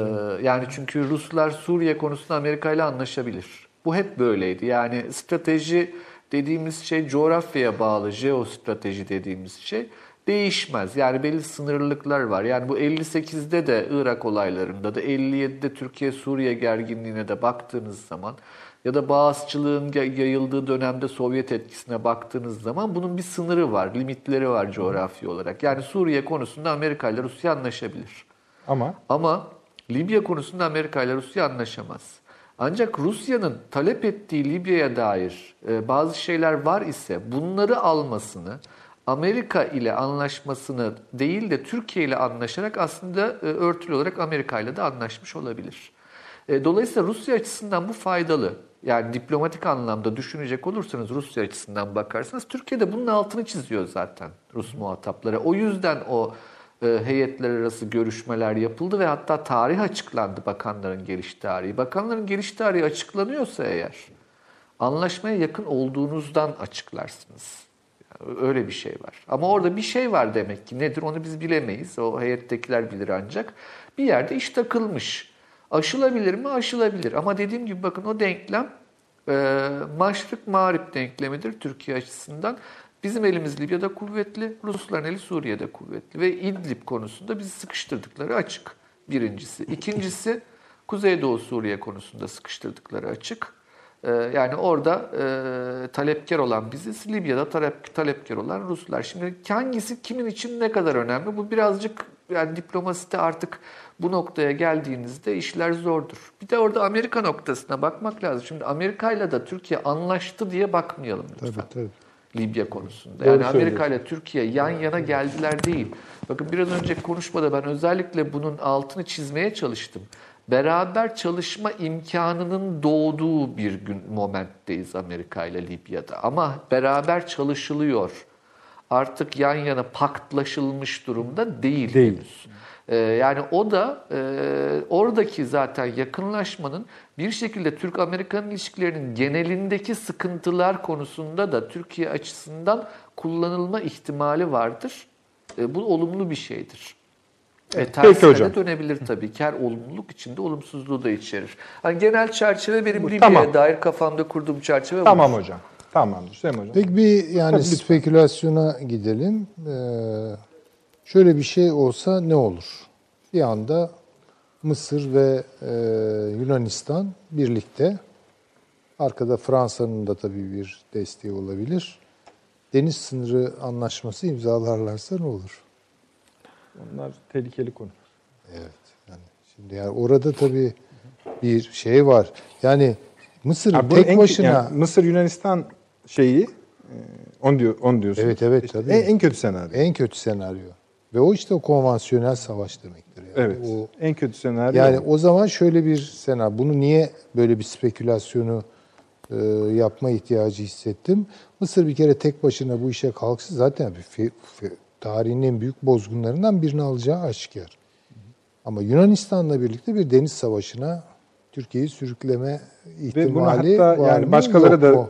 yani çünkü Ruslar Suriye konusunda Amerika ile anlaşabilir. Bu hep böyleydi. Yani strateji dediğimiz şey coğrafyaya bağlı, jeostrateji dediğimiz şey değişmez. Yani belli sınırlılıklar var. Yani bu 58'de de Irak olaylarında da 57'de Türkiye-Suriye gerginliğine de baktığınız zaman ya da bağızçılığın yayıldığı dönemde Sovyet etkisine baktığınız zaman bunun bir sınırı var, limitleri var coğrafi olarak. Yani Suriye konusunda Amerika ile Rusya anlaşabilir. Ama Ama Libya konusunda Amerika ile Rusya anlaşamaz. Ancak Rusya'nın talep ettiği Libya'ya dair e, bazı şeyler var ise bunları almasını Amerika ile anlaşmasını değil de Türkiye ile anlaşarak aslında e, örtülü olarak Amerika ile de anlaşmış olabilir. E, Dolayısıyla Rusya açısından bu faydalı. Yani diplomatik anlamda düşünecek olursanız Rusya açısından bakarsanız Türkiye de bunun altını çiziyor zaten Rus muhataplara. O yüzden o e, heyetler arası görüşmeler yapıldı ve hatta tarih açıklandı bakanların geliş tarihi. Bakanların geliş tarihi açıklanıyorsa eğer anlaşmaya yakın olduğunuzdan açıklarsınız. Yani öyle bir şey var. Ama orada bir şey var demek ki nedir onu biz bilemeyiz. O heyettekiler bilir ancak. Bir yerde iş takılmış. Aşılabilir mi? Aşılabilir. Ama dediğim gibi bakın o denklem e, maşrık mağrip denklemidir Türkiye açısından. Bizim elimiz Libya'da kuvvetli, Rusların eli Suriye'de kuvvetli ve İdlib konusunda bizi sıkıştırdıkları açık birincisi. İkincisi Kuzeydoğu Suriye konusunda sıkıştırdıkları açık. Ee, yani orada e, talepkar olan biziz, Libya'da talep, talepkar olan Ruslar. Şimdi hangisi kimin için ne kadar önemli? Bu birazcık yani diplomaside artık bu noktaya geldiğinizde işler zordur. Bir de orada Amerika noktasına bakmak lazım. Şimdi Amerika ile de Türkiye anlaştı diye bakmayalım lütfen. Tabii tabii. Libya konusunda. Yani Amerika ile Türkiye yan yana geldiler değil. Bakın biraz önce konuşmada ben özellikle bunun altını çizmeye çalıştım. Beraber çalışma imkanının doğduğu bir gün momentteyiz Amerika ile Libya'da. Ama beraber çalışılıyor. Artık yan yana paktlaşılmış durumda değil. Değil. henüz. Ee, yani o da e, oradaki zaten yakınlaşmanın bir şekilde Türk-Amerikan ilişkilerinin genelindeki sıkıntılar konusunda da Türkiye açısından kullanılma ihtimali vardır. E, bu olumlu bir şeydir. E, tersine hocam. de dönebilir tabii ki. Her olumluluk içinde olumsuzluğu da içerir. Yani genel çerçeve benim Libya'ya Tamam. dair kafamda kurduğum çerçeve tamam hocam. Tamamdır Süleyman Hocam. Peki bir yani Tabii, lütfen. spekülasyona gidelim. Ee, şöyle bir şey olsa ne olur? Bir anda Mısır ve e, Yunanistan birlikte, arkada Fransa'nın da tabii bir desteği olabilir. Deniz sınırı anlaşması imzalarlarsa ne olur? Onlar tehlikeli konu. Evet. Yani şimdi yani orada tabii bir şey var. Yani Mısır bu tek en- başına yani Mısır Yunanistan şeyi e, on diyor on diyorsunuz. Evet, evet, tabii. En, en kötü senaryo. en kötü senaryo. Ve o işte o konvansiyonel savaş demektir. Yani. evet. O, en kötü senaryo. yani o zaman şöyle bir senaryo. Bunu niye böyle bir spekülasyonu e, yapma ihtiyacı hissettim? Mısır bir kere tek başına bu işe kalksa zaten bir fe- fe- tarihin en büyük bozgunlarından birini alacağı aşikar. Ama Yunanistan'la birlikte bir deniz savaşına Türkiye'yi sürükleme ihtimali bunu hatta var yani başkaları da mu?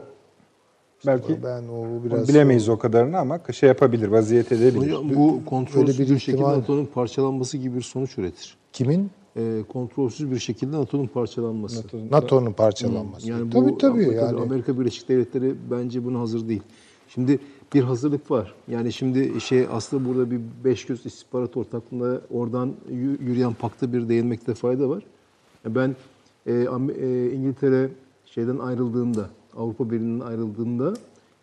Belki ben o Onu biraz bilemeyiz o kadarını ama şey yapabilir, vaziyet edebilir. Hocam bu kontrolsüz bir bir, şekilde NATO'nun parçalanması gibi bir sonuç üretir. kimin? Ee, kontrolsüz bir şekilde NATO'nun parçalanması. NATO'nun parçalanması. Yani bu tabii tabii Amerika, yani. Amerika Birleşik Devletleri bence buna hazır değil. Şimdi bir hazırlık var. Yani şimdi şey aslında burada bir beş göz istihbarat ortaklığında oradan yü- yürüyen pakta bir değinmekte fayda var. Ben e, e, İngiltere şeyden ayrıldığında, Avrupa Birliği'nden ayrıldığında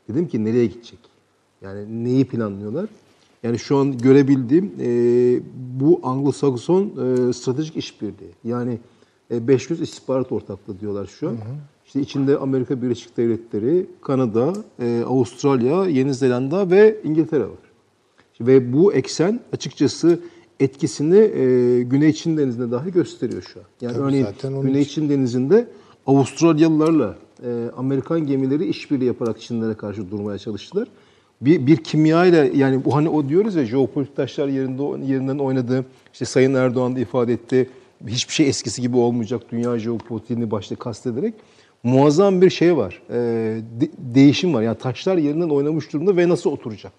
dedim ki nereye gidecek? Yani neyi planlıyorlar? Yani şu an görebildiğim e, bu Anglo-Sakson e, stratejik işbirliği. Yani e, beş göz istihbarat ortaklığı diyorlar şu an. İşte içinde Amerika Birleşik Devletleri, Kanada, e, Avustralya, Yeni Zelanda ve İngiltere var. Ve bu eksen açıkçası etkisini e, Güney Çin Denizi'nde dahi gösteriyor şu an. Yani Tabii örneğin Güney için. Çin Denizinde Avustralyalılarla e, Amerikan gemileri işbirliği yaparak Çinlere karşı durmaya çalıştılar. Bir, bir kimya ile yani bu hani o diyoruz ya jeopolitik taşlar yerinde yerinden oynadı. İşte Sayın Erdoğan da ifade etti. Hiçbir şey eskisi gibi olmayacak dünya jeopolitiğini başta kastederek muazzam bir şey var. E, de- değişim var. Yani taşlar yerinden oynamış durumda ve nasıl oturacak?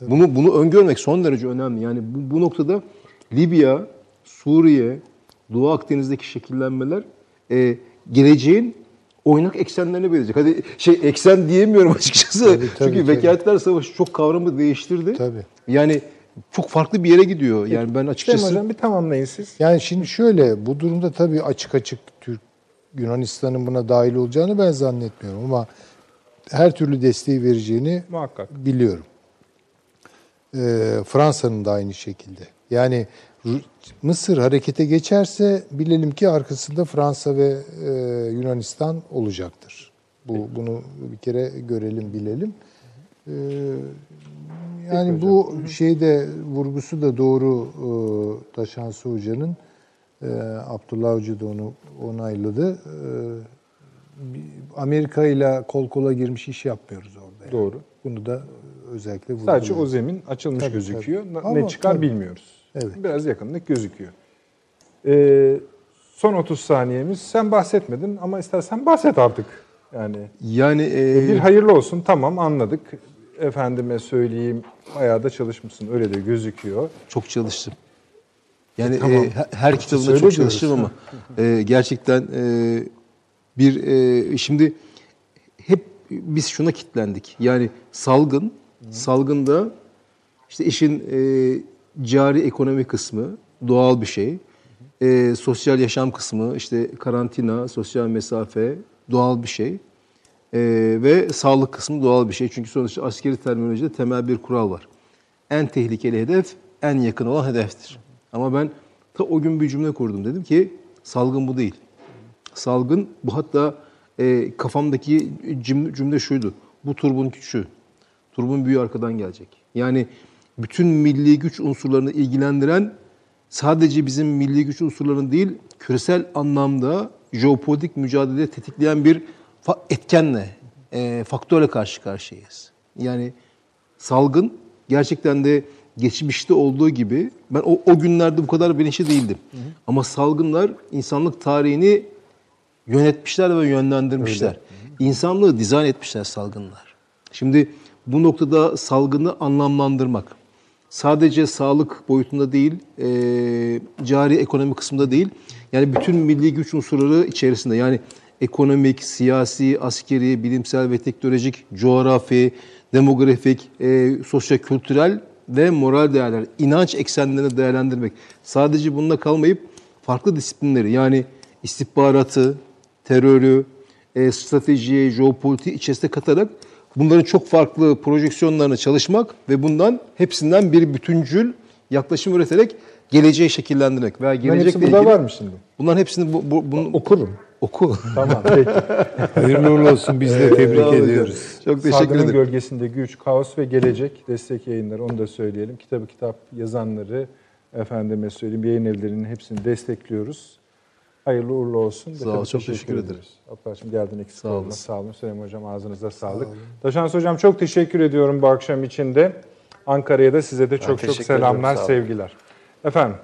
Bunu bunu öngörmek son derece önemli. Yani bu, bu noktada Libya, Suriye, Doğu Akdeniz'deki şekillenmeler e, geleceğin oynak eksenlerini verecek. Hadi şey eksen diyemiyorum açıkçası. Tabii, tabii, Çünkü tabii. Vekaletler Savaşı çok kavramı değiştirdi. Tabii. Yani çok farklı bir yere gidiyor. Yani ben açıkçası Hocam bir tamamlayın siz. Yani şimdi şöyle bu durumda tabii açık açık Türk Yunanistan'ın buna dahil olacağını ben zannetmiyorum ama her türlü desteği vereceğini Muhakkak. biliyorum. Ee, Fransa'nın da aynı şekilde. Yani Mısır harekete geçerse bilelim ki arkasında Fransa ve e, Yunanistan olacaktır. Bu bunu bir kere görelim bilelim. Ee, yani bu şeyde vurgusu da doğru e, Taşansı Hoca'nın. E, Abdullah Hoca da onu onayladı. E, Amerika ile kol kola girmiş iş yapmıyoruz orada. yani. Doğru. Bunu da özellikle Sadece o zemin açılmış Tabii, gözüküyor. tabii. Na- Ama ne çıkar tabii. bilmiyoruz. Evet. Biraz yakınlık gözüküyor. Ee, son 30 saniyemiz. Sen bahsetmedin ama istersen bahset artık. Yani yani e, bir hayırlı olsun tamam anladık. Efendime söyleyeyim bayağı da çalışmışsın öyle de gözüküyor. çok çalıştım. Yani Tamam. e, her- kitabında Söyle çok çalıştım ama e, gerçekten e, bir e, şimdi hep biz şuna kitlendik. Yani salgın, salgında işte işin e, cari ekonomi kısmı doğal bir şey. E, sosyal yaşam kısmı işte karantina, sosyal mesafe doğal bir şey. E, ve sağlık kısmı doğal bir şey. Çünkü sonuçta askeri terminolojide temel bir kural var. En tehlikeli hedef en yakın olan hedeftir. Ama ben ta o gün bir cümle kurdum. Dedim ki salgın bu değil. Salgın bu hatta e, kafamdaki cümle, cümle şuydu. Bu turbun küçüğü. Turbun büyüğü arkadan gelecek. Yani bütün milli güç unsurlarını ilgilendiren sadece bizim milli güç unsurlarını değil, küresel anlamda jeopolitik mücadele tetikleyen bir etkenle, e, faktörle karşı karşıyayız. Yani salgın gerçekten de geçmişte olduğu gibi ben o, o günlerde bu kadar bilinçli değildim. Ama salgınlar insanlık tarihini yönetmişler ve yönlendirmişler. İnsanlığı dizayn etmişler salgınlar. Şimdi bu noktada salgını anlamlandırmak sadece sağlık boyutunda değil, e, cari ekonomi kısmında değil, yani bütün milli güç unsurları içerisinde yani ekonomik, siyasi, askeri, bilimsel ve teknolojik, coğrafi, demografik, e, sosyo-kültürel ve moral değerler, inanç eksenlerini değerlendirmek. Sadece bununla kalmayıp farklı disiplinleri yani istihbaratı, terörü, e, stratejiyi, jeopolitiği içerisine katarak bunların çok farklı projeksiyonlarına çalışmak ve bundan hepsinden bir bütüncül yaklaşım üreterek geleceği şekillendirmek veya hepsi gelecekle burada ilgili var mı şimdi? bunların hepsini bu, bu, bunu Okurum. oku. Tamam peki. Hayırlı uğurlu olsun biz de tebrik hocam. ediyoruz. Çok teşekkür Salgının ederim. gölgesinde güç, kaos ve gelecek destek yayınları onu da söyleyelim. Kitabı kitap yazanları efendime söyleyeyim yayın evlerinin hepsini destekliyoruz. Hayırlı uğurlu olsun. Sağ ol, çok teşekkür ederim. ederiz. Abdülhakim geldin eksik Sağ olasın. Sağ olun. Süleyman Hocam ağzınıza sağlık. Taşans Hocam çok teşekkür ediyorum bu akşam için de. Ankara'ya da size de çok çok teşekkür selamlar, ediyorum, sağ olun. sevgiler. Efendim,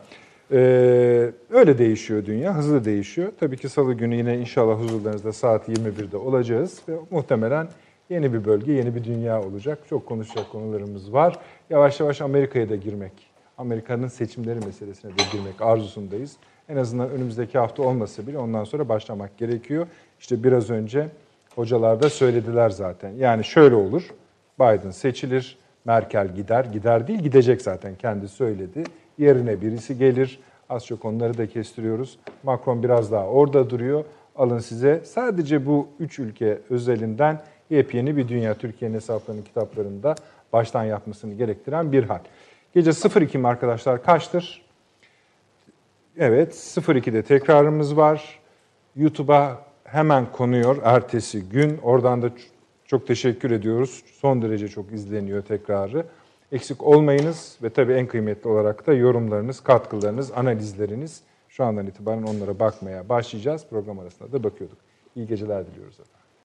eee, öyle değişiyor dünya, hızlı değişiyor. Tabii ki salı günü yine inşallah huzurlarınızda saat 21'de olacağız ve muhtemelen Yeni bir bölge, yeni bir dünya olacak. Çok konuşacak konularımız var. Yavaş yavaş Amerika'ya da girmek, Amerika'nın seçimleri meselesine de girmek arzusundayız. En azından önümüzdeki hafta olmasa bile ondan sonra başlamak gerekiyor. İşte biraz önce hocalar da söylediler zaten. Yani şöyle olur, Biden seçilir, Merkel gider, gider değil gidecek zaten kendi söyledi. Yerine birisi gelir, az çok onları da kestiriyoruz. Macron biraz daha orada duruyor. Alın size sadece bu üç ülke özelinden yepyeni bir dünya Türkiye'nin hesaplarının kitaplarında baştan yapmasını gerektiren bir hal. Gece 02 mi arkadaşlar kaçtır? Evet 02'de tekrarımız var. YouTube'a hemen konuyor ertesi gün. Oradan da çok teşekkür ediyoruz. Son derece çok izleniyor tekrarı. Eksik olmayınız ve tabii en kıymetli olarak da yorumlarınız, katkılarınız, analizleriniz. Şu andan itibaren onlara bakmaya başlayacağız. Program arasında da bakıyorduk. İyi geceler diliyoruz efendim.